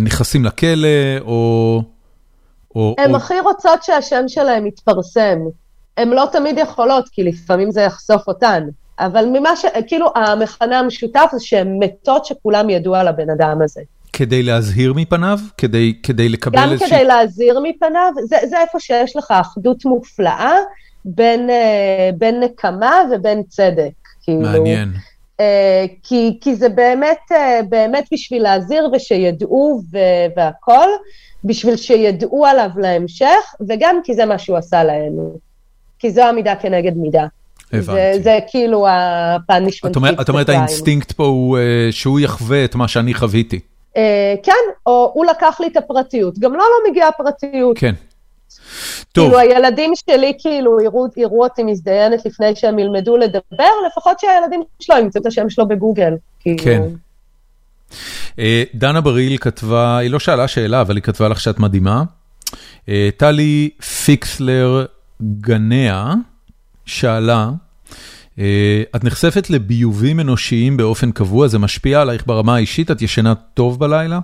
S1: נכנסים לכלא, או...
S2: הן הכי רוצות שהשם שלהם יתפרסם. הן לא תמיד יכולות, כי לפעמים זה יחשוף אותן. אבל ממה ש... כאילו, המכנה המשותף זה שהן מתות שכולם ידעו על הבן אדם הזה.
S1: כדי להזהיר מפניו? כדי, כדי לקבל
S2: איזושהי... גם כדי להזהיר מפניו, זה, זה איפה שיש לך אחדות מופלאה, בין, אה, בין נקמה ובין צדק.
S1: כאילו, מעניין.
S2: אה, כי, כי זה באמת, אה, באמת בשביל להזהיר ושידעו והכול, בשביל שידעו עליו להמשך, וגם כי זה מה שהוא עשה להם. כי זו המידה כנגד מידה. הבנתי. זה, זה כאילו ה punishment.
S1: את אומרת האינסטינקט פה הוא שהוא יחווה את מה שאני חוויתי.
S2: כן, או הוא לקח לי את הפרטיות. גם לו לא, לא מגיעה פרטיות.
S1: כן.
S2: טוב. כאילו הילדים שלי כאילו יראו, יראו אותי מזדיינת לפני שהם ילמדו לדבר, לפחות שהילדים שלו ימצאו את השם שלו בגוגל. כאילו.
S1: כן. אה, דנה בריל כתבה, היא לא שאלה שאלה, אבל היא כתבה לך שאת מדהימה. אה, טלי פיקסלר גניה שאלה, אה, את נחשפת לביובים אנושיים באופן קבוע, זה משפיע עלייך ברמה האישית? את ישנה טוב בלילה?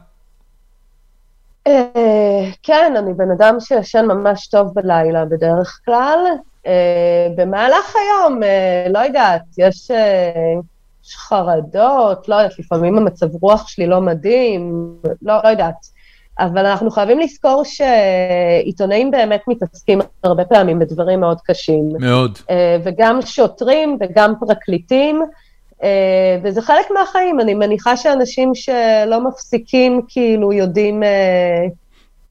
S2: כן, אני בן אדם שישן ממש טוב בלילה בדרך כלל. במהלך היום, לא יודעת, יש חרדות, לא יודעת, לפעמים המצב רוח שלי לא מדהים, לא, לא יודעת. אבל אנחנו חייבים לזכור שעיתונאים באמת מתעסקים הרבה פעמים בדברים מאוד קשים.
S1: מאוד.
S2: וגם שוטרים וגם פרקליטים. אה, וזה חלק מהחיים, אני מניחה שאנשים שלא מפסיקים כאילו יודעים... אה,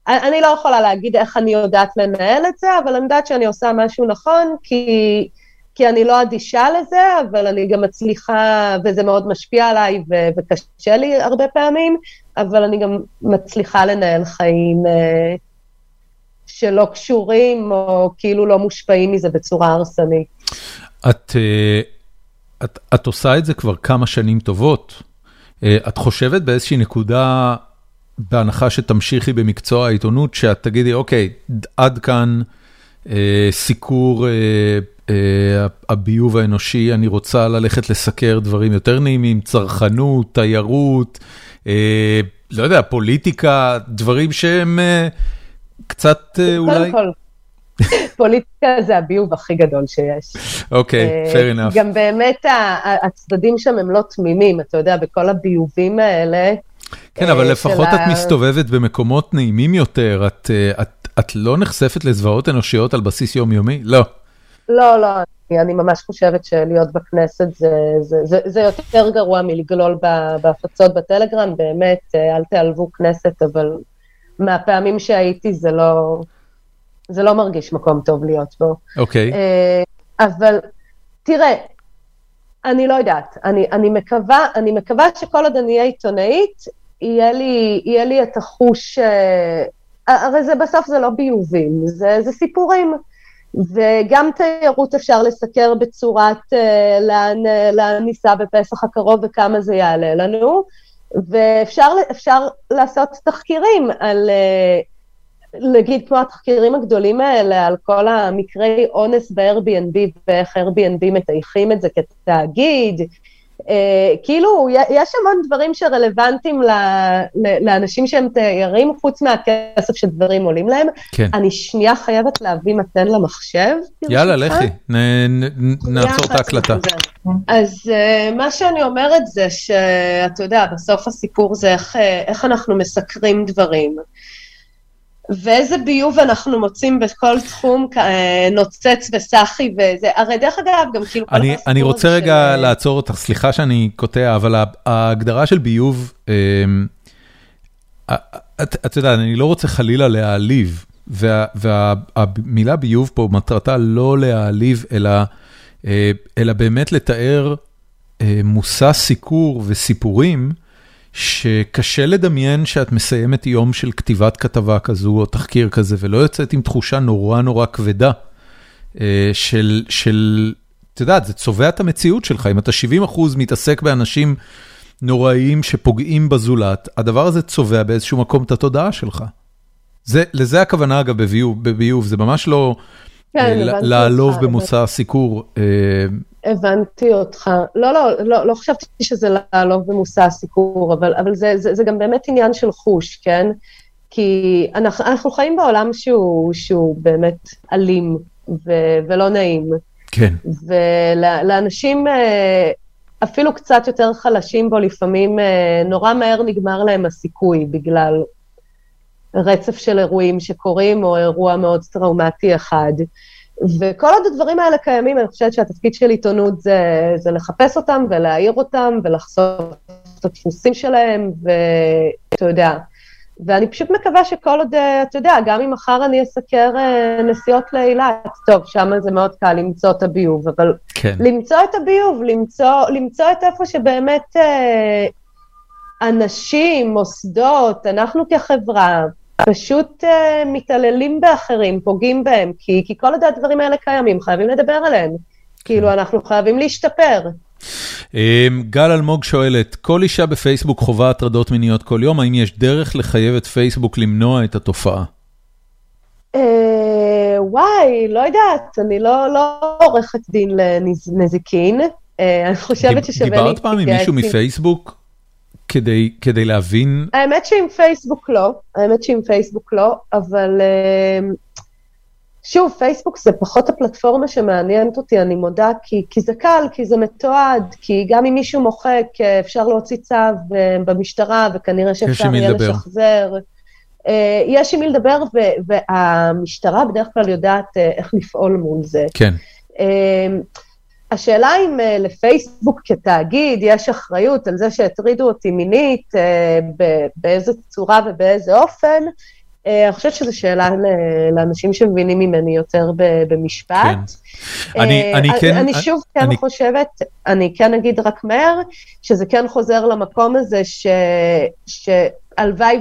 S2: אני לא יכולה להגיד איך אני יודעת לנהל את זה, אבל אני יודעת שאני עושה משהו נכון, כי, כי אני לא אדישה לזה, אבל אני גם מצליחה, וזה מאוד משפיע עליי ו, וקשה לי הרבה פעמים, אבל אני גם מצליחה לנהל חיים אה, שלא קשורים, או כאילו לא מושפעים מזה בצורה הרסנית.
S1: את... את את עושה את זה כבר כמה שנים טובות. אה, את חושבת באיזושהי נקודה, בהנחה שתמשיכי במקצוע העיתונות, שאת תגידי, אוקיי, עד כאן אה, סיקור אה, הביוב האנושי, אני רוצה ללכת לסקר דברים יותר נעימים, צרכנות, תיירות, לא יודע, פוליטיקה, דברים שהם קצת אולי... קודם כל.
S2: פוליטיקה זה הביוב הכי גדול שיש.
S1: אוקיי, okay, fair enough.
S2: גם באמת הצדדים שם הם לא תמימים, אתה יודע, בכל הביובים האלה.
S1: כן, אבל לפחות את מסתובבת במקומות נעימים יותר, את את, את לא נחשפת לזוועות אנושיות על בסיס יומיומי? לא.
S2: לא, לא, אני ממש חושבת שלהיות בכנסת זה זה, זה, זה יותר גרוע מלגלול בהפצות בטלגרם, באמת, אל תיעלבו כנסת, אבל מהפעמים שהייתי זה לא... זה לא מרגיש מקום טוב להיות בו.
S1: אוקיי. Okay.
S2: אה, אבל תראה, אני לא יודעת, אני, אני, מקווה, אני מקווה שכל עוד אני אהיה עיתונאית, יהיה לי, יהיה לי את החוש, אה, הרי זה בסוף זה לא ביובים, זה, זה סיפורים. וגם תיירות אפשר לסקר בצורת uh, לאן, לאן ניסע בפסח הקרוב וכמה זה יעלה לנו, ואפשר לעשות תחקירים על, uh, נגיד כמו התחקירים הגדולים האלה על כל המקרי אונס ב-Airbnb ואיך Airbnb מטייחים את זה כתאגיד, אה, כאילו יש המון דברים שרלוונטיים ל, ל, לאנשים שהם תיירים חוץ מהכסף שדברים עולים להם.
S1: כן.
S2: אני שנייה חייבת להביא מתן למחשב.
S1: יאללה, לכי, נעצור את ההקלטה.
S2: אז uh, מה שאני אומרת זה שאתה יודע, בסוף הסיפור זה איך, אה, איך אנחנו מסקרים דברים. ואיזה ביוב אנחנו מוצאים בכל תחום, אה, נוצץ וסחי וזה, הרי דרך אגב, גם כאילו...
S1: אני, אני רוצה רגע של... לעצור אותך, סליחה שאני קוטע, אבל ההגדרה של ביוב, אמ, את, את יודעת, אני לא רוצה חלילה להעליב, והמילה וה, ביוב פה מטרתה לא להעליב, אלא, אה, אלא באמת לתאר אה, מושא סיקור וסיפורים, שקשה לדמיין שאת מסיימת יום של כתיבת כתבה כזו או תחקיר כזה, ולא יוצאת עם תחושה נורא נורא כבדה אה, של, של, את יודעת, זה צובע את המציאות שלך. אם אתה 70 אחוז מתעסק באנשים נוראיים שפוגעים בזולת, הדבר הזה צובע באיזשהו מקום את התודעה שלך. זה, לזה הכוונה אגב בביוב, בביוב, זה ממש לא כן, אה, לעלוב במושא הסיקור.
S2: הבנתי אותך. לא, לא, לא, לא חשבתי שזה לעלוב במושא הסיקור, אבל, אבל זה, זה, זה גם באמת עניין של חוש, כן? כי אנחנו, אנחנו חיים בעולם שהוא, שהוא באמת אלים ו, ולא נעים.
S1: כן.
S2: ולאנשים אה, אפילו קצת יותר חלשים בו, לפעמים אה, נורא מהר נגמר להם הסיכוי בגלל רצף של אירועים שקורים, או אירוע מאוד טראומטי אחד. וכל עוד הדברים האלה קיימים, אני חושבת שהתפקיד של עיתונות זה, זה לחפש אותם ולהעיר אותם ולחשוף את הדפוסים שלהם, ואתה יודע, ואני פשוט מקווה שכל עוד, אתה יודע, גם אם מחר אני אסקר אה, נסיעות לאילת, טוב, שם זה מאוד קל למצוא את הביוב, אבל כן. למצוא את הביוב, למצוא, למצוא את איפה שבאמת אה, אנשים, מוסדות, אנחנו כחברה, פשוט uh, מתעללים באחרים, פוגעים בהם, כי, כי כל עוד הדברים האלה קיימים, חייבים לדבר עליהם. כאילו, אנחנו חייבים להשתפר.
S1: אמ, גל אלמוג שואלת, כל אישה בפייסבוק חווה הטרדות מיניות כל יום, האם יש דרך לחייב את פייסבוק למנוע את התופעה?
S2: אה, וואי, לא יודעת, אני לא, לא עורכת דין לנזיקין. אה, אני חושבת ששווה
S1: להתייעץ. דיברת פעם עם מישהו מפייסבוק? כדי, כדי להבין...
S2: האמת שעם פייסבוק לא, האמת שעם פייסבוק לא, אבל uh, שוב, פייסבוק זה פחות הפלטפורמה שמעניינת אותי, אני מודה, כי, כי זה קל, כי זה מתועד, כי גם אם מישהו מוחק, אפשר להוציא צו במשטרה, וכנראה שאפשר יהיה לשחזר. יש עם מי לדבר, והמשטרה בדרך כלל יודעת איך לפעול מול זה.
S1: כן.
S2: השאלה אם uh, לפייסבוק כתאגיד יש אחריות על זה שהטרידו אותי מינית, uh, באיזה צורה ובאיזה אופן, uh, אני חושבת שזו שאלה לאנשים שמבינים ממני יותר במשפט. כן. אני, אני כן... אני שוב כן אני... חושבת, אני כן אגיד רק מהר, שזה כן חוזר למקום הזה שהלוואי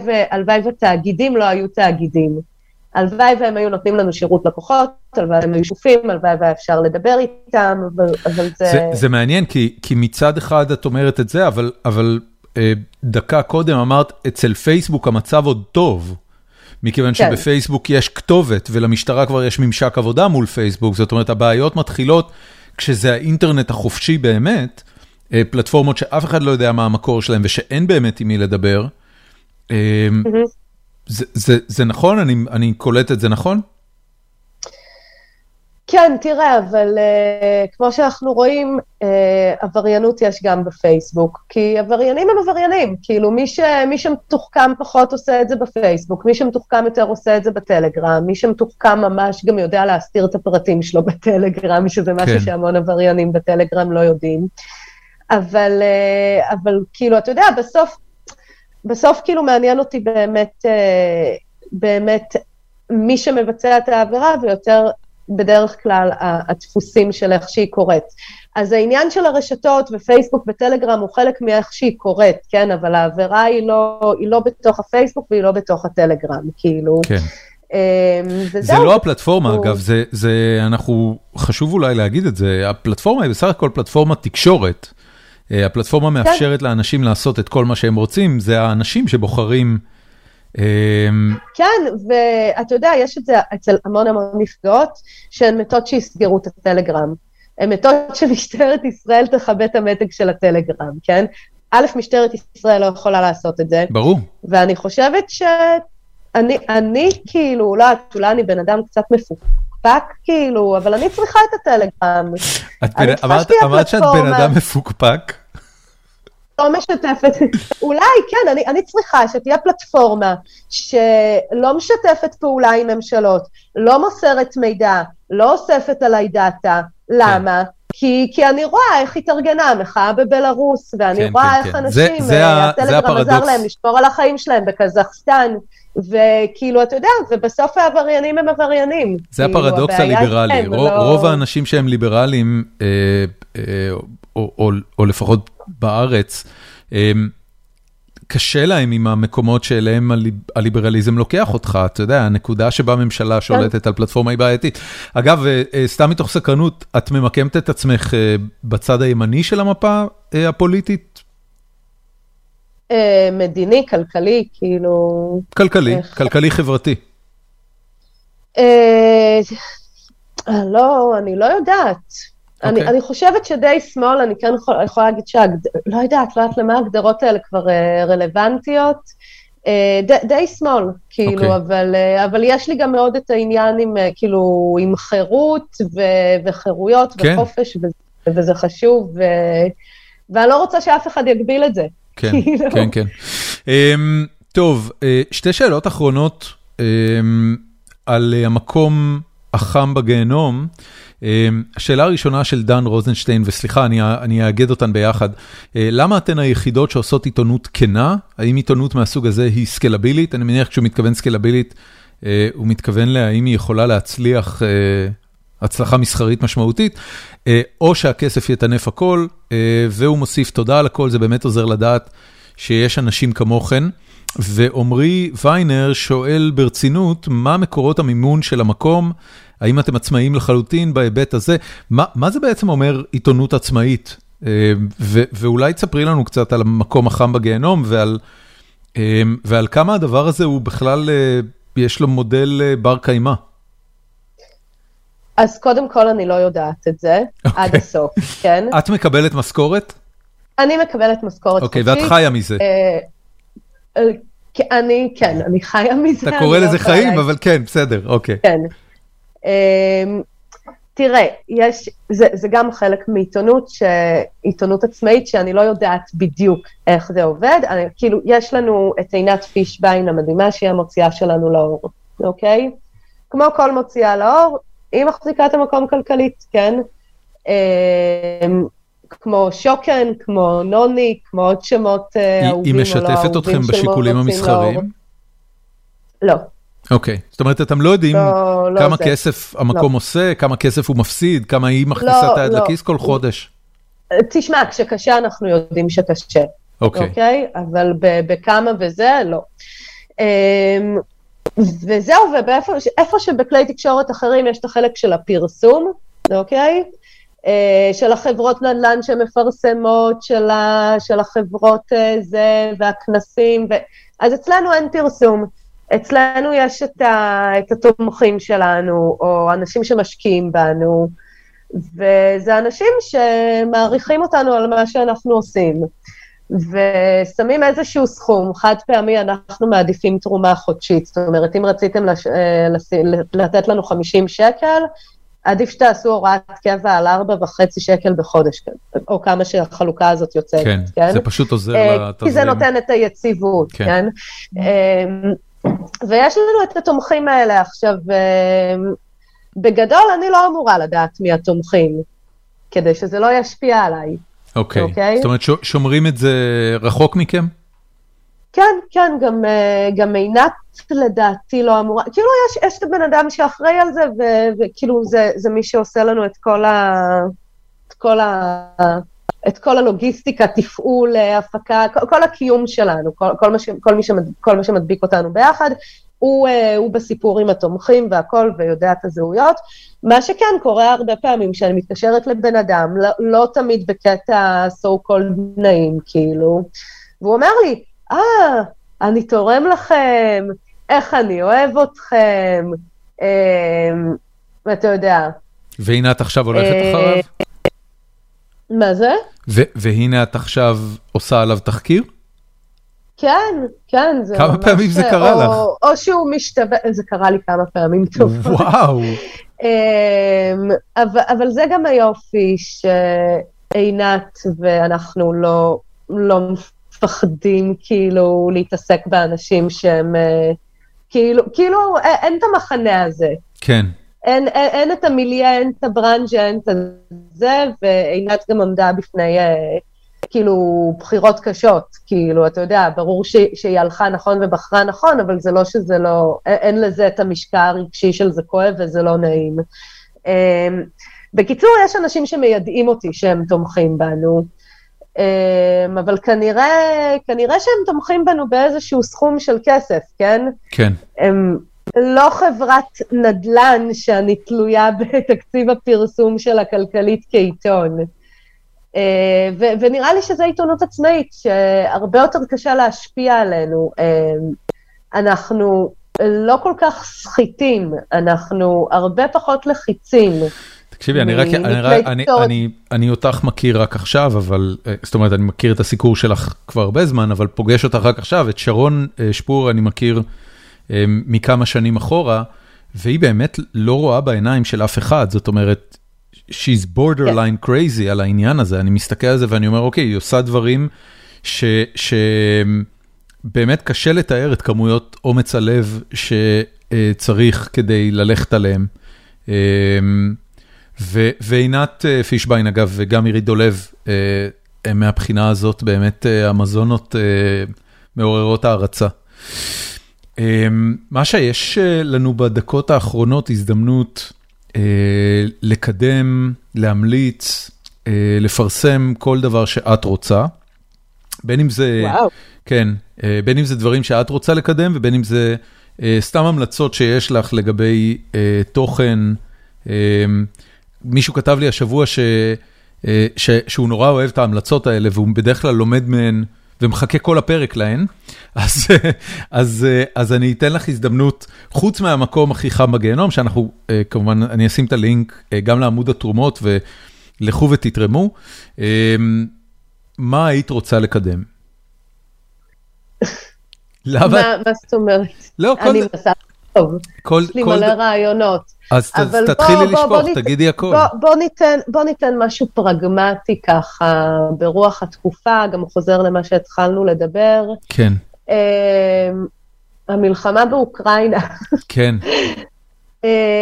S2: ותאגידים לא היו תאגידים. הלוואי והם היו נותנים לנו שירות לקוחות, הלוואי והם היו שופים, הלוואי והיה אפשר לדבר איתם, אבל, אבל זה...
S1: זה... זה מעניין, כי, כי מצד אחד את אומרת את זה, אבל, אבל אה, דקה קודם אמרת, אצל פייסבוק המצב עוד טוב. מכיוון כן. שבפייסבוק יש כתובת, ולמשטרה כבר יש ממשק עבודה מול פייסבוק, זאת אומרת, הבעיות מתחילות כשזה האינטרנט החופשי באמת, אה, פלטפורמות שאף אחד לא יודע מה המקור שלהם ושאין באמת עם מי לדבר. Mm-hmm. זה, זה, זה נכון? אני, אני קולט את זה נכון?
S2: כן, תראה, אבל uh, כמו שאנחנו רואים, uh, עבריינות יש גם בפייסבוק, כי עבריינים הם עבריינים, כאילו מי, ש, מי שמתוחכם פחות עושה את זה בפייסבוק, מי שמתוחכם יותר עושה את זה בטלגרם, מי שמתוחכם ממש גם יודע להסתיר את הפרטים שלו [laughs] בטלגרם, שזה כן. משהו שהמון עבריינים בטלגרם לא יודעים. אבל, uh, אבל כאילו, אתה יודע, בסוף בסוף כאילו מעניין אותי באמת, אה, באמת מי שמבצע את העבירה ויותר בדרך כלל הדפוסים של איך שהיא קורית. אז העניין של הרשתות ופייסבוק וטלגרם הוא חלק מאיך שהיא קורית, כן? אבל העבירה היא לא, היא לא בתוך הפייסבוק והיא לא בתוך הטלגרם, כאילו.
S1: כן. אה, זה לא הפלטפורמה, הוא... אגב, זה, זה, אנחנו, חשוב אולי להגיד את זה, הפלטפורמה היא בסך הכל פלטפורמת תקשורת. אה, הפלטפורמה כן. מאפשרת לאנשים לעשות את כל מה שהם רוצים, זה האנשים שבוחרים.
S2: אמ, כן, ואתה יודע, יש את זה אצל המון המון נפגעות, שהן מתות שיסגרו את הטלגרם. הן מתות שמשטרת ישראל תכבה את המתג של הטלגרם, כן? א', משטרת ישראל לא יכולה לעשות את זה.
S1: ברור.
S2: ואני חושבת שאני, אני כאילו, לא, אולי אני בן אדם קצת מפוקח. מפוקפק כאילו, אבל אני צריכה את הטלגרם.
S1: אמרת שאת בן אדם מפוקפק?
S2: לא משתפת, אולי כן, אני, אני צריכה שתהיה פלטפורמה שלא משתפת פעולה עם ממשלות, לא מוסרת מידע, לא אוספת עליי דאטה, למה? כן. כי, כי אני רואה איך התארגנה המחאה בבלארוס, ואני כן, רואה כן, איך כן. אנשים, זה, זה הטלגרם עזר להם לשמור על החיים שלהם בקזחסטן, וכאילו, אתה יודע, ובסוף העבריינים הם עבריינים.
S1: זה כאילו, הפרדוקס הליברלי. רוב, לא... רוב האנשים שהם ליברליים, אה, אה, או, או, או לפחות בארץ, אה, קשה להם עם המקומות שאליהם הליברליזם לוקח אותך, אתה יודע, הנקודה שבה ממשלה כן. שולטת על פלטפורמה היא בעייתית. אגב, אה, סתם מתוך סקרנות, את ממקמת את עצמך בצד הימני של המפה הפוליטית?
S2: מדיני, כלכלי, כאילו...
S1: כלכלי, כלכלי חברתי.
S2: לא, אני לא יודעת. Okay. אני, אוקיי. אני חושבת שדי שמאל, אני כן יכול, יכולה להגיד שהגד... לא יודעת, לא יודעת למה ההגדרות האלה כבר uh, רלוונטיות. Uh, די, די שמאל, כאילו, okay. אוקיי. אבל, uh, אבל יש לי גם מאוד את העניין עם, uh, כאילו, עם חירות ו, וחירויות okay. כן. וחופש, ו, וזה חשוב, ו, ואני לא רוצה שאף אחד יגביל את זה.
S1: כן, [laughs] כאילו. כן, כן. Um, טוב, uh, שתי שאלות אחרונות um, על uh, המקום החם בגיהנום. אמ, השאלה הראשונה של דן רוזנשטיין, וסליחה, אני אני אאגד אותן ביחד, אה, למה אתן היחידות שעושות עיתונות כנה? האם עיתונות מהסוג הזה היא סקלבילית? אני מניח כשהוא מתכוון סקלבילית, אה, הוא מתכוון להאם היא יכולה להצליח אה, הצלחה מסחרית משמעותית, או שהכסף יטנף הכל, והוא מוסיף תודה על הכל, זה באמת עוזר לדעת שיש אנשים כמוכן. ועמרי ויינר שואל ברצינות, מה מקורות המימון של המקום? האם אתם עצמאיים לחלוטין בהיבט הזה? מה, מה זה בעצם אומר עיתונות עצמאית? אה, ו, ואולי תספרי לנו קצת על המקום החם בגיהנום ועל, אה, ועל כמה הדבר הזה הוא בכלל, אה, יש לו מודל בר קיימא.
S2: אז קודם כל אני לא יודעת את זה, okay. עד אוקיי. הסוף, כן? [laughs]
S1: את מקבלת משכורת?
S2: אני מקבלת משכורת
S1: okay, חודשית. אוקיי, ואת חיה מזה.
S2: אני, כן, אני חיה מזה.
S1: אתה קורא לזה לא חיים, אבל כן, בסדר, אוקיי.
S2: כן. תראה, יש, זה, זה גם חלק מעיתונות, עיתונות עצמאית, שאני לא יודעת בדיוק איך זה עובד. אני, כאילו, יש לנו את עינת פישביין המדהימה, שהיא המוציאה שלנו לאור, אוקיי? כמו כל מוציאה לאור, היא מחזיקה את המקום כלכלית, כן? אמ, כמו שוקן, כמו נוני, כמו עוד שמות
S1: אה, אהובים או לא אהובים. היא משתפת אתכם בשיקולים המסחריים?
S2: לא.
S1: אוקיי, זאת אומרת, אתם לא יודעים לא, לא כמה זה. כסף המקום לא. עושה, כמה כסף הוא מפסיד, כמה היא מכניסה לא, את היד לא. לכיס כל חודש.
S2: תשמע, כשקשה אנחנו יודעים שקשה.
S1: אוקיי.
S2: אוקיי? אבל בכמה וזה, לא. וזהו, ואיפה שבכלי תקשורת אחרים יש את החלק של הפרסום, אוקיי? אה, של החברות נדל"ן שמפרסמות, של, ה, של החברות אה, זה, והכנסים, ו... אז אצלנו אין פרסום. אצלנו יש את, ה, את התומכים שלנו, או אנשים שמשקיעים בנו, וזה אנשים שמעריכים אותנו על מה שאנחנו עושים. ושמים איזשהו סכום, חד פעמי אנחנו מעדיפים תרומה חודשית, זאת אומרת, אם רציתם לש... אה, לתת לנו 50 שקל, עדיף שתעשו הוראת קבע על 4.5 שקל בחודש? או כמה שהחלוקה הזאת יוצאת, כן?
S1: כן, זה פשוט עוזר אה, לתזרים.
S2: כי זה נותן את היציבות, כן? כן? אמ, ויש לנו את התומכים האלה עכשיו, בגדול אני לא אמורה לדעת מי התומכים, כדי שזה לא ישפיע עליי.
S1: אוקיי, okay. אוקיי? okay? זאת אומרת שומרים את זה רחוק מכם?
S2: כן, כן, גם, אה, גם עינת לדעתי לא אמורה, כאילו יש, יש את הבן אדם שאחראי על זה, ו, וכאילו זה, זה מי שעושה לנו את כל ה... את כל ה... את כל הלוגיסטיקה, תפעול, הפקה, כל, כל הקיום שלנו, כל, כל, מה ש, כל, מי שמד, כל מה שמדביק אותנו ביחד, הוא, אה, הוא בסיפור עם התומכים והכל ויודע את הזהויות. מה שכן קורה הרבה פעמים שאני מתקשרת לבן אדם, לא, לא תמיד בקטע so called נעים, כאילו, והוא אומר לי, אה, ah, אני תורם לכם, איך אני אוהב אתכם, אה, ואתה יודע.
S1: והנה את עכשיו הולכת אה, אחריו?
S2: מה זה?
S1: והנה את עכשיו עושה עליו תחקיר?
S2: כן, כן,
S1: זה כמה פעמים זה קרה או, לך?
S2: או שהוא משתווה, זה קרה לי כמה פעמים [laughs] טוב.
S1: וואו.
S2: אמ, אבל, אבל זה גם היופי שעינת ואנחנו לא, לא מפחדים כאילו להתעסק באנשים שהם אה, כאילו, כאילו אין את המחנה הזה.
S1: כן.
S2: אין, אין, אין את המיליה, אין את הברנז'ה, אין את זה, ועינת גם עמדה בפני אה, כאילו בחירות קשות, כאילו, אתה יודע, ברור ש, שהיא הלכה נכון ובחרה נכון, אבל זה לא שזה לא, אין, לזה את המשקע הרגשי של זה כואב וזה לא נעים. אה, בקיצור, יש אנשים שמיידעים אותי שהם תומכים בנו, אה, אבל כנראה, כנראה שהם תומכים בנו באיזשהו סכום של כסף, כן?
S1: כן.
S2: הם, לא חברת נדל"ן שאני תלויה בתקציב הפרסום של הכלכלית כעיתון. אה, ו- ונראה לי שזו עיתונות עצמאית, שהרבה יותר קשה להשפיע עלינו. אה, אנחנו לא כל כך סחיטים, אנחנו הרבה פחות לחיצים.
S1: תקשיבי, אני רק, אני, אני, אני, אני אותך מכיר רק עכשיו, אבל, אה, זאת אומרת, אני מכיר את הסיקור שלך כבר הרבה זמן, אבל פוגש אותך רק עכשיו, את שרון שפור אני מכיר מכמה שנים אחורה, והיא באמת לא רואה בעיניים של אף אחד, זאת אומרת, she's borderline כן. crazy על העניין הזה, אני מסתכל על זה ואני אומר, אוקיי, היא עושה דברים שבאמת קשה לתאר את כמויות אומץ הלב שצריך כדי ללכת עליהם. אמ, ועינת אה, פישביין, אגב, וגם מירי דולב, אה, הם מהבחינה הזאת באמת אה, המזונות מעוררות הערצה. אמ, מה שיש לנו בדקות האחרונות הזדמנות לקדם, להמליץ, אה, לפרסם כל דבר שאת רוצה. בין אם זה, וואו. כן, בין אם זה דברים שאת רוצה לקדם ובין אם זה סתם המלצות שיש לך לגבי תוכן. מישהו כתב לי השבוע ש, ש, שהוא נורא אוהב את ההמלצות האלה והוא בדרך כלל לומד מהן. ומחכה כל הפרק להן, אז, אז, אז אני אתן לך הזדמנות, חוץ מהמקום הכי חם בגיהנום, שאנחנו, אה, כמובן, אני אשים את הלינק אה, גם לעמוד התרומות, ולכו ותתרמו, אה, מה היית רוצה לקדם? [laughs]
S2: למה? מה זאת אומרת?
S1: לא, כל...
S2: לכתוב, יש לי מלא רעיונות.
S1: אז תתחילי לשפוך, תגידי הכל.
S2: בוא ניתן משהו פרגמטי ככה, ברוח התקופה, גם חוזר למה שהתחלנו לדבר.
S1: כן.
S2: המלחמה באוקראינה.
S1: כן.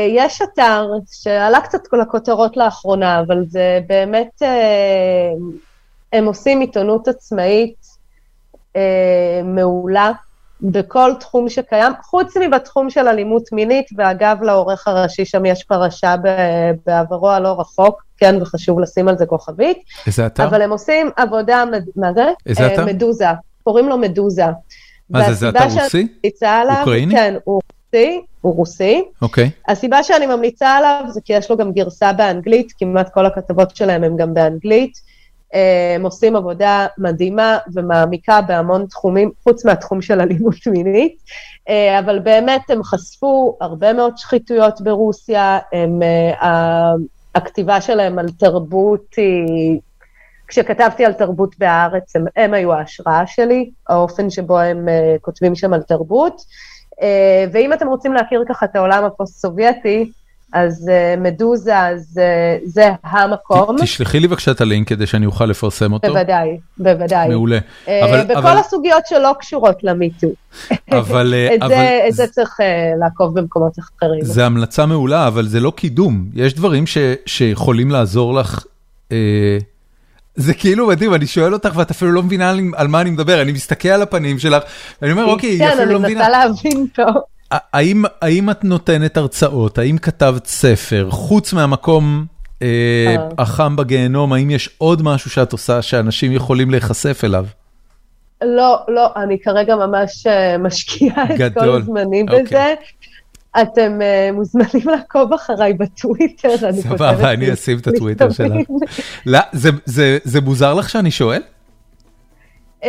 S2: יש אתר שעלה קצת לכותרות לאחרונה, אבל זה באמת, הם עושים עיתונות עצמאית מעולה. בכל תחום שקיים, חוץ מבתחום של אלימות מינית, ואגב, לעורך הראשי שם יש פרשה בעברו הלא רחוק, כן, וחשוב לשים על זה כוכבית.
S1: איזה אתר?
S2: אבל הם עושים עבודה, מה זה?
S1: איזה אתר?
S2: מדוזה, קוראים לו מדוזה.
S1: מה זה, זה אתר רוסי?
S2: עליו,
S1: אוקראיני?
S2: כן, הוא רוסי, הוא רוסי.
S1: אוקיי.
S2: הסיבה שאני ממליצה עליו זה כי יש לו גם גרסה באנגלית, כמעט כל הכתבות שלהם הם גם באנגלית. הם עושים עבודה מדהימה ומעמיקה בהמון תחומים, חוץ מהתחום של אלימות [laughs] מינית, אבל באמת הם חשפו הרבה מאוד שחיתויות ברוסיה, הם, הכתיבה שלהם על תרבות היא, כשכתבתי על תרבות בהארץ, הם, הם היו ההשראה שלי, האופן שבו הם כותבים שם על תרבות, ואם אתם רוצים להכיר ככה את העולם הפוסט-סובייטי, אז אה, מדוזה, אז אה, זה המקום.
S1: תשלחי לי בבקשה את הלינק כדי שאני אוכל לפרסם אותו.
S2: בוודאי, בוודאי.
S1: מעולה.
S2: Uh, אבל, בכל אבל... הסוגיות שלא קשורות למיטו. [laughs]
S1: אבל...
S2: את, אבל... זה, את זה צריך uh, לעקוב במקומות אחרים.
S1: זה המלצה מעולה, אבל זה לא קידום. יש דברים ש, שיכולים לעזור לך. Uh... זה כאילו מדהים, אני שואל אותך ואת אפילו לא מבינה על, על מה אני מדבר, אני מסתכל על הפנים שלך, ואני אומר, אוקיי, היא אפילו לא מבינה.
S2: כן, אני מנסה להבין פה.
S1: האם, האם את נותנת הרצאות, האם כתבת ספר, חוץ מהמקום אה, החם בגיהנום, האם יש עוד משהו שאת עושה שאנשים יכולים להיחשף אליו?
S2: לא, לא, אני כרגע ממש משקיעה את כל זמני בזה. אוקיי. אתם uh, מוזמנים לעקוב אחריי בטוויטר, אני כותבת...
S1: סבבה, אני אשים את הטוויטר שלך. לא, זה, זה, זה מוזר לך שאני שואל?
S2: Uh,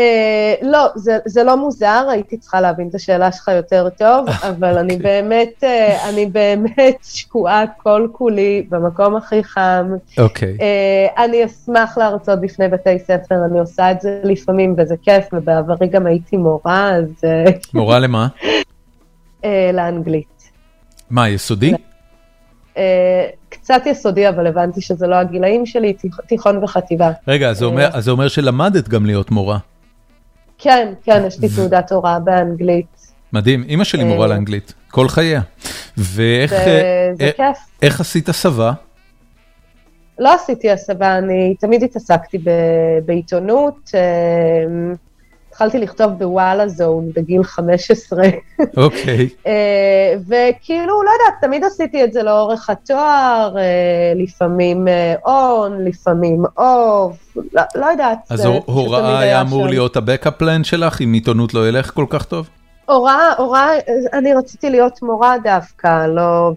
S2: לא, זה, זה לא מוזר, הייתי צריכה להבין את השאלה שלך יותר טוב, אבל אני באמת, uh, אני באמת שקועה כל כולי במקום הכי חם.
S1: אוקיי. Okay.
S2: Uh, אני אשמח להרצות בפני בתי ספר, אני עושה את זה לפעמים וזה כיף, ובעברי גם הייתי מורה, אז...
S1: מורה למה?
S2: לאנגלית.
S1: מה, יסודי?
S2: Uh, קצת יסודי, אבל הבנתי שזה לא הגילאים שלי, תיכון וחטיבה.
S1: רגע, אז זה אומר, אז זה אומר שלמדת גם להיות מורה.
S2: כן, כן, יש לי תעודת הוראה באנגלית.
S1: מדהים, אימא שלי מורה לאנגלית, כל חייה. ואיך
S2: זה כיף.
S1: איך עשית הסבה?
S2: לא עשיתי הסבה, אני תמיד התעסקתי בעיתונות. התחלתי לכתוב בוואלה זון בגיל 15.
S1: אוקיי. [laughs]
S2: וכאילו, לא יודעת, תמיד עשיתי את זה לאורך התואר, לפעמים און, לפעמים אוף, לא, לא יודעת.
S1: אז הוראה היה אמור להיות הבקאפ פלן שלך, אם עיתונות לא ילך כל כך טוב?
S2: הוראה, הוראה, אני רציתי להיות מורה דווקא, לא,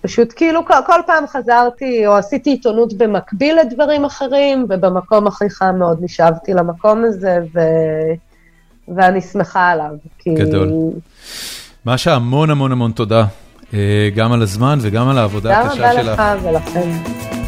S2: פשוט כאילו כל, כל פעם חזרתי, או עשיתי עיתונות במקביל לדברים אחרים, ובמקום הכי חם מאוד נשאבתי למקום הזה, ו... ואני שמחה עליו. כי...
S1: גדול. משה, המון המון המון תודה, גם על הזמן וגם על העבודה הקשה שלך.
S2: גם רבה לך ולכם.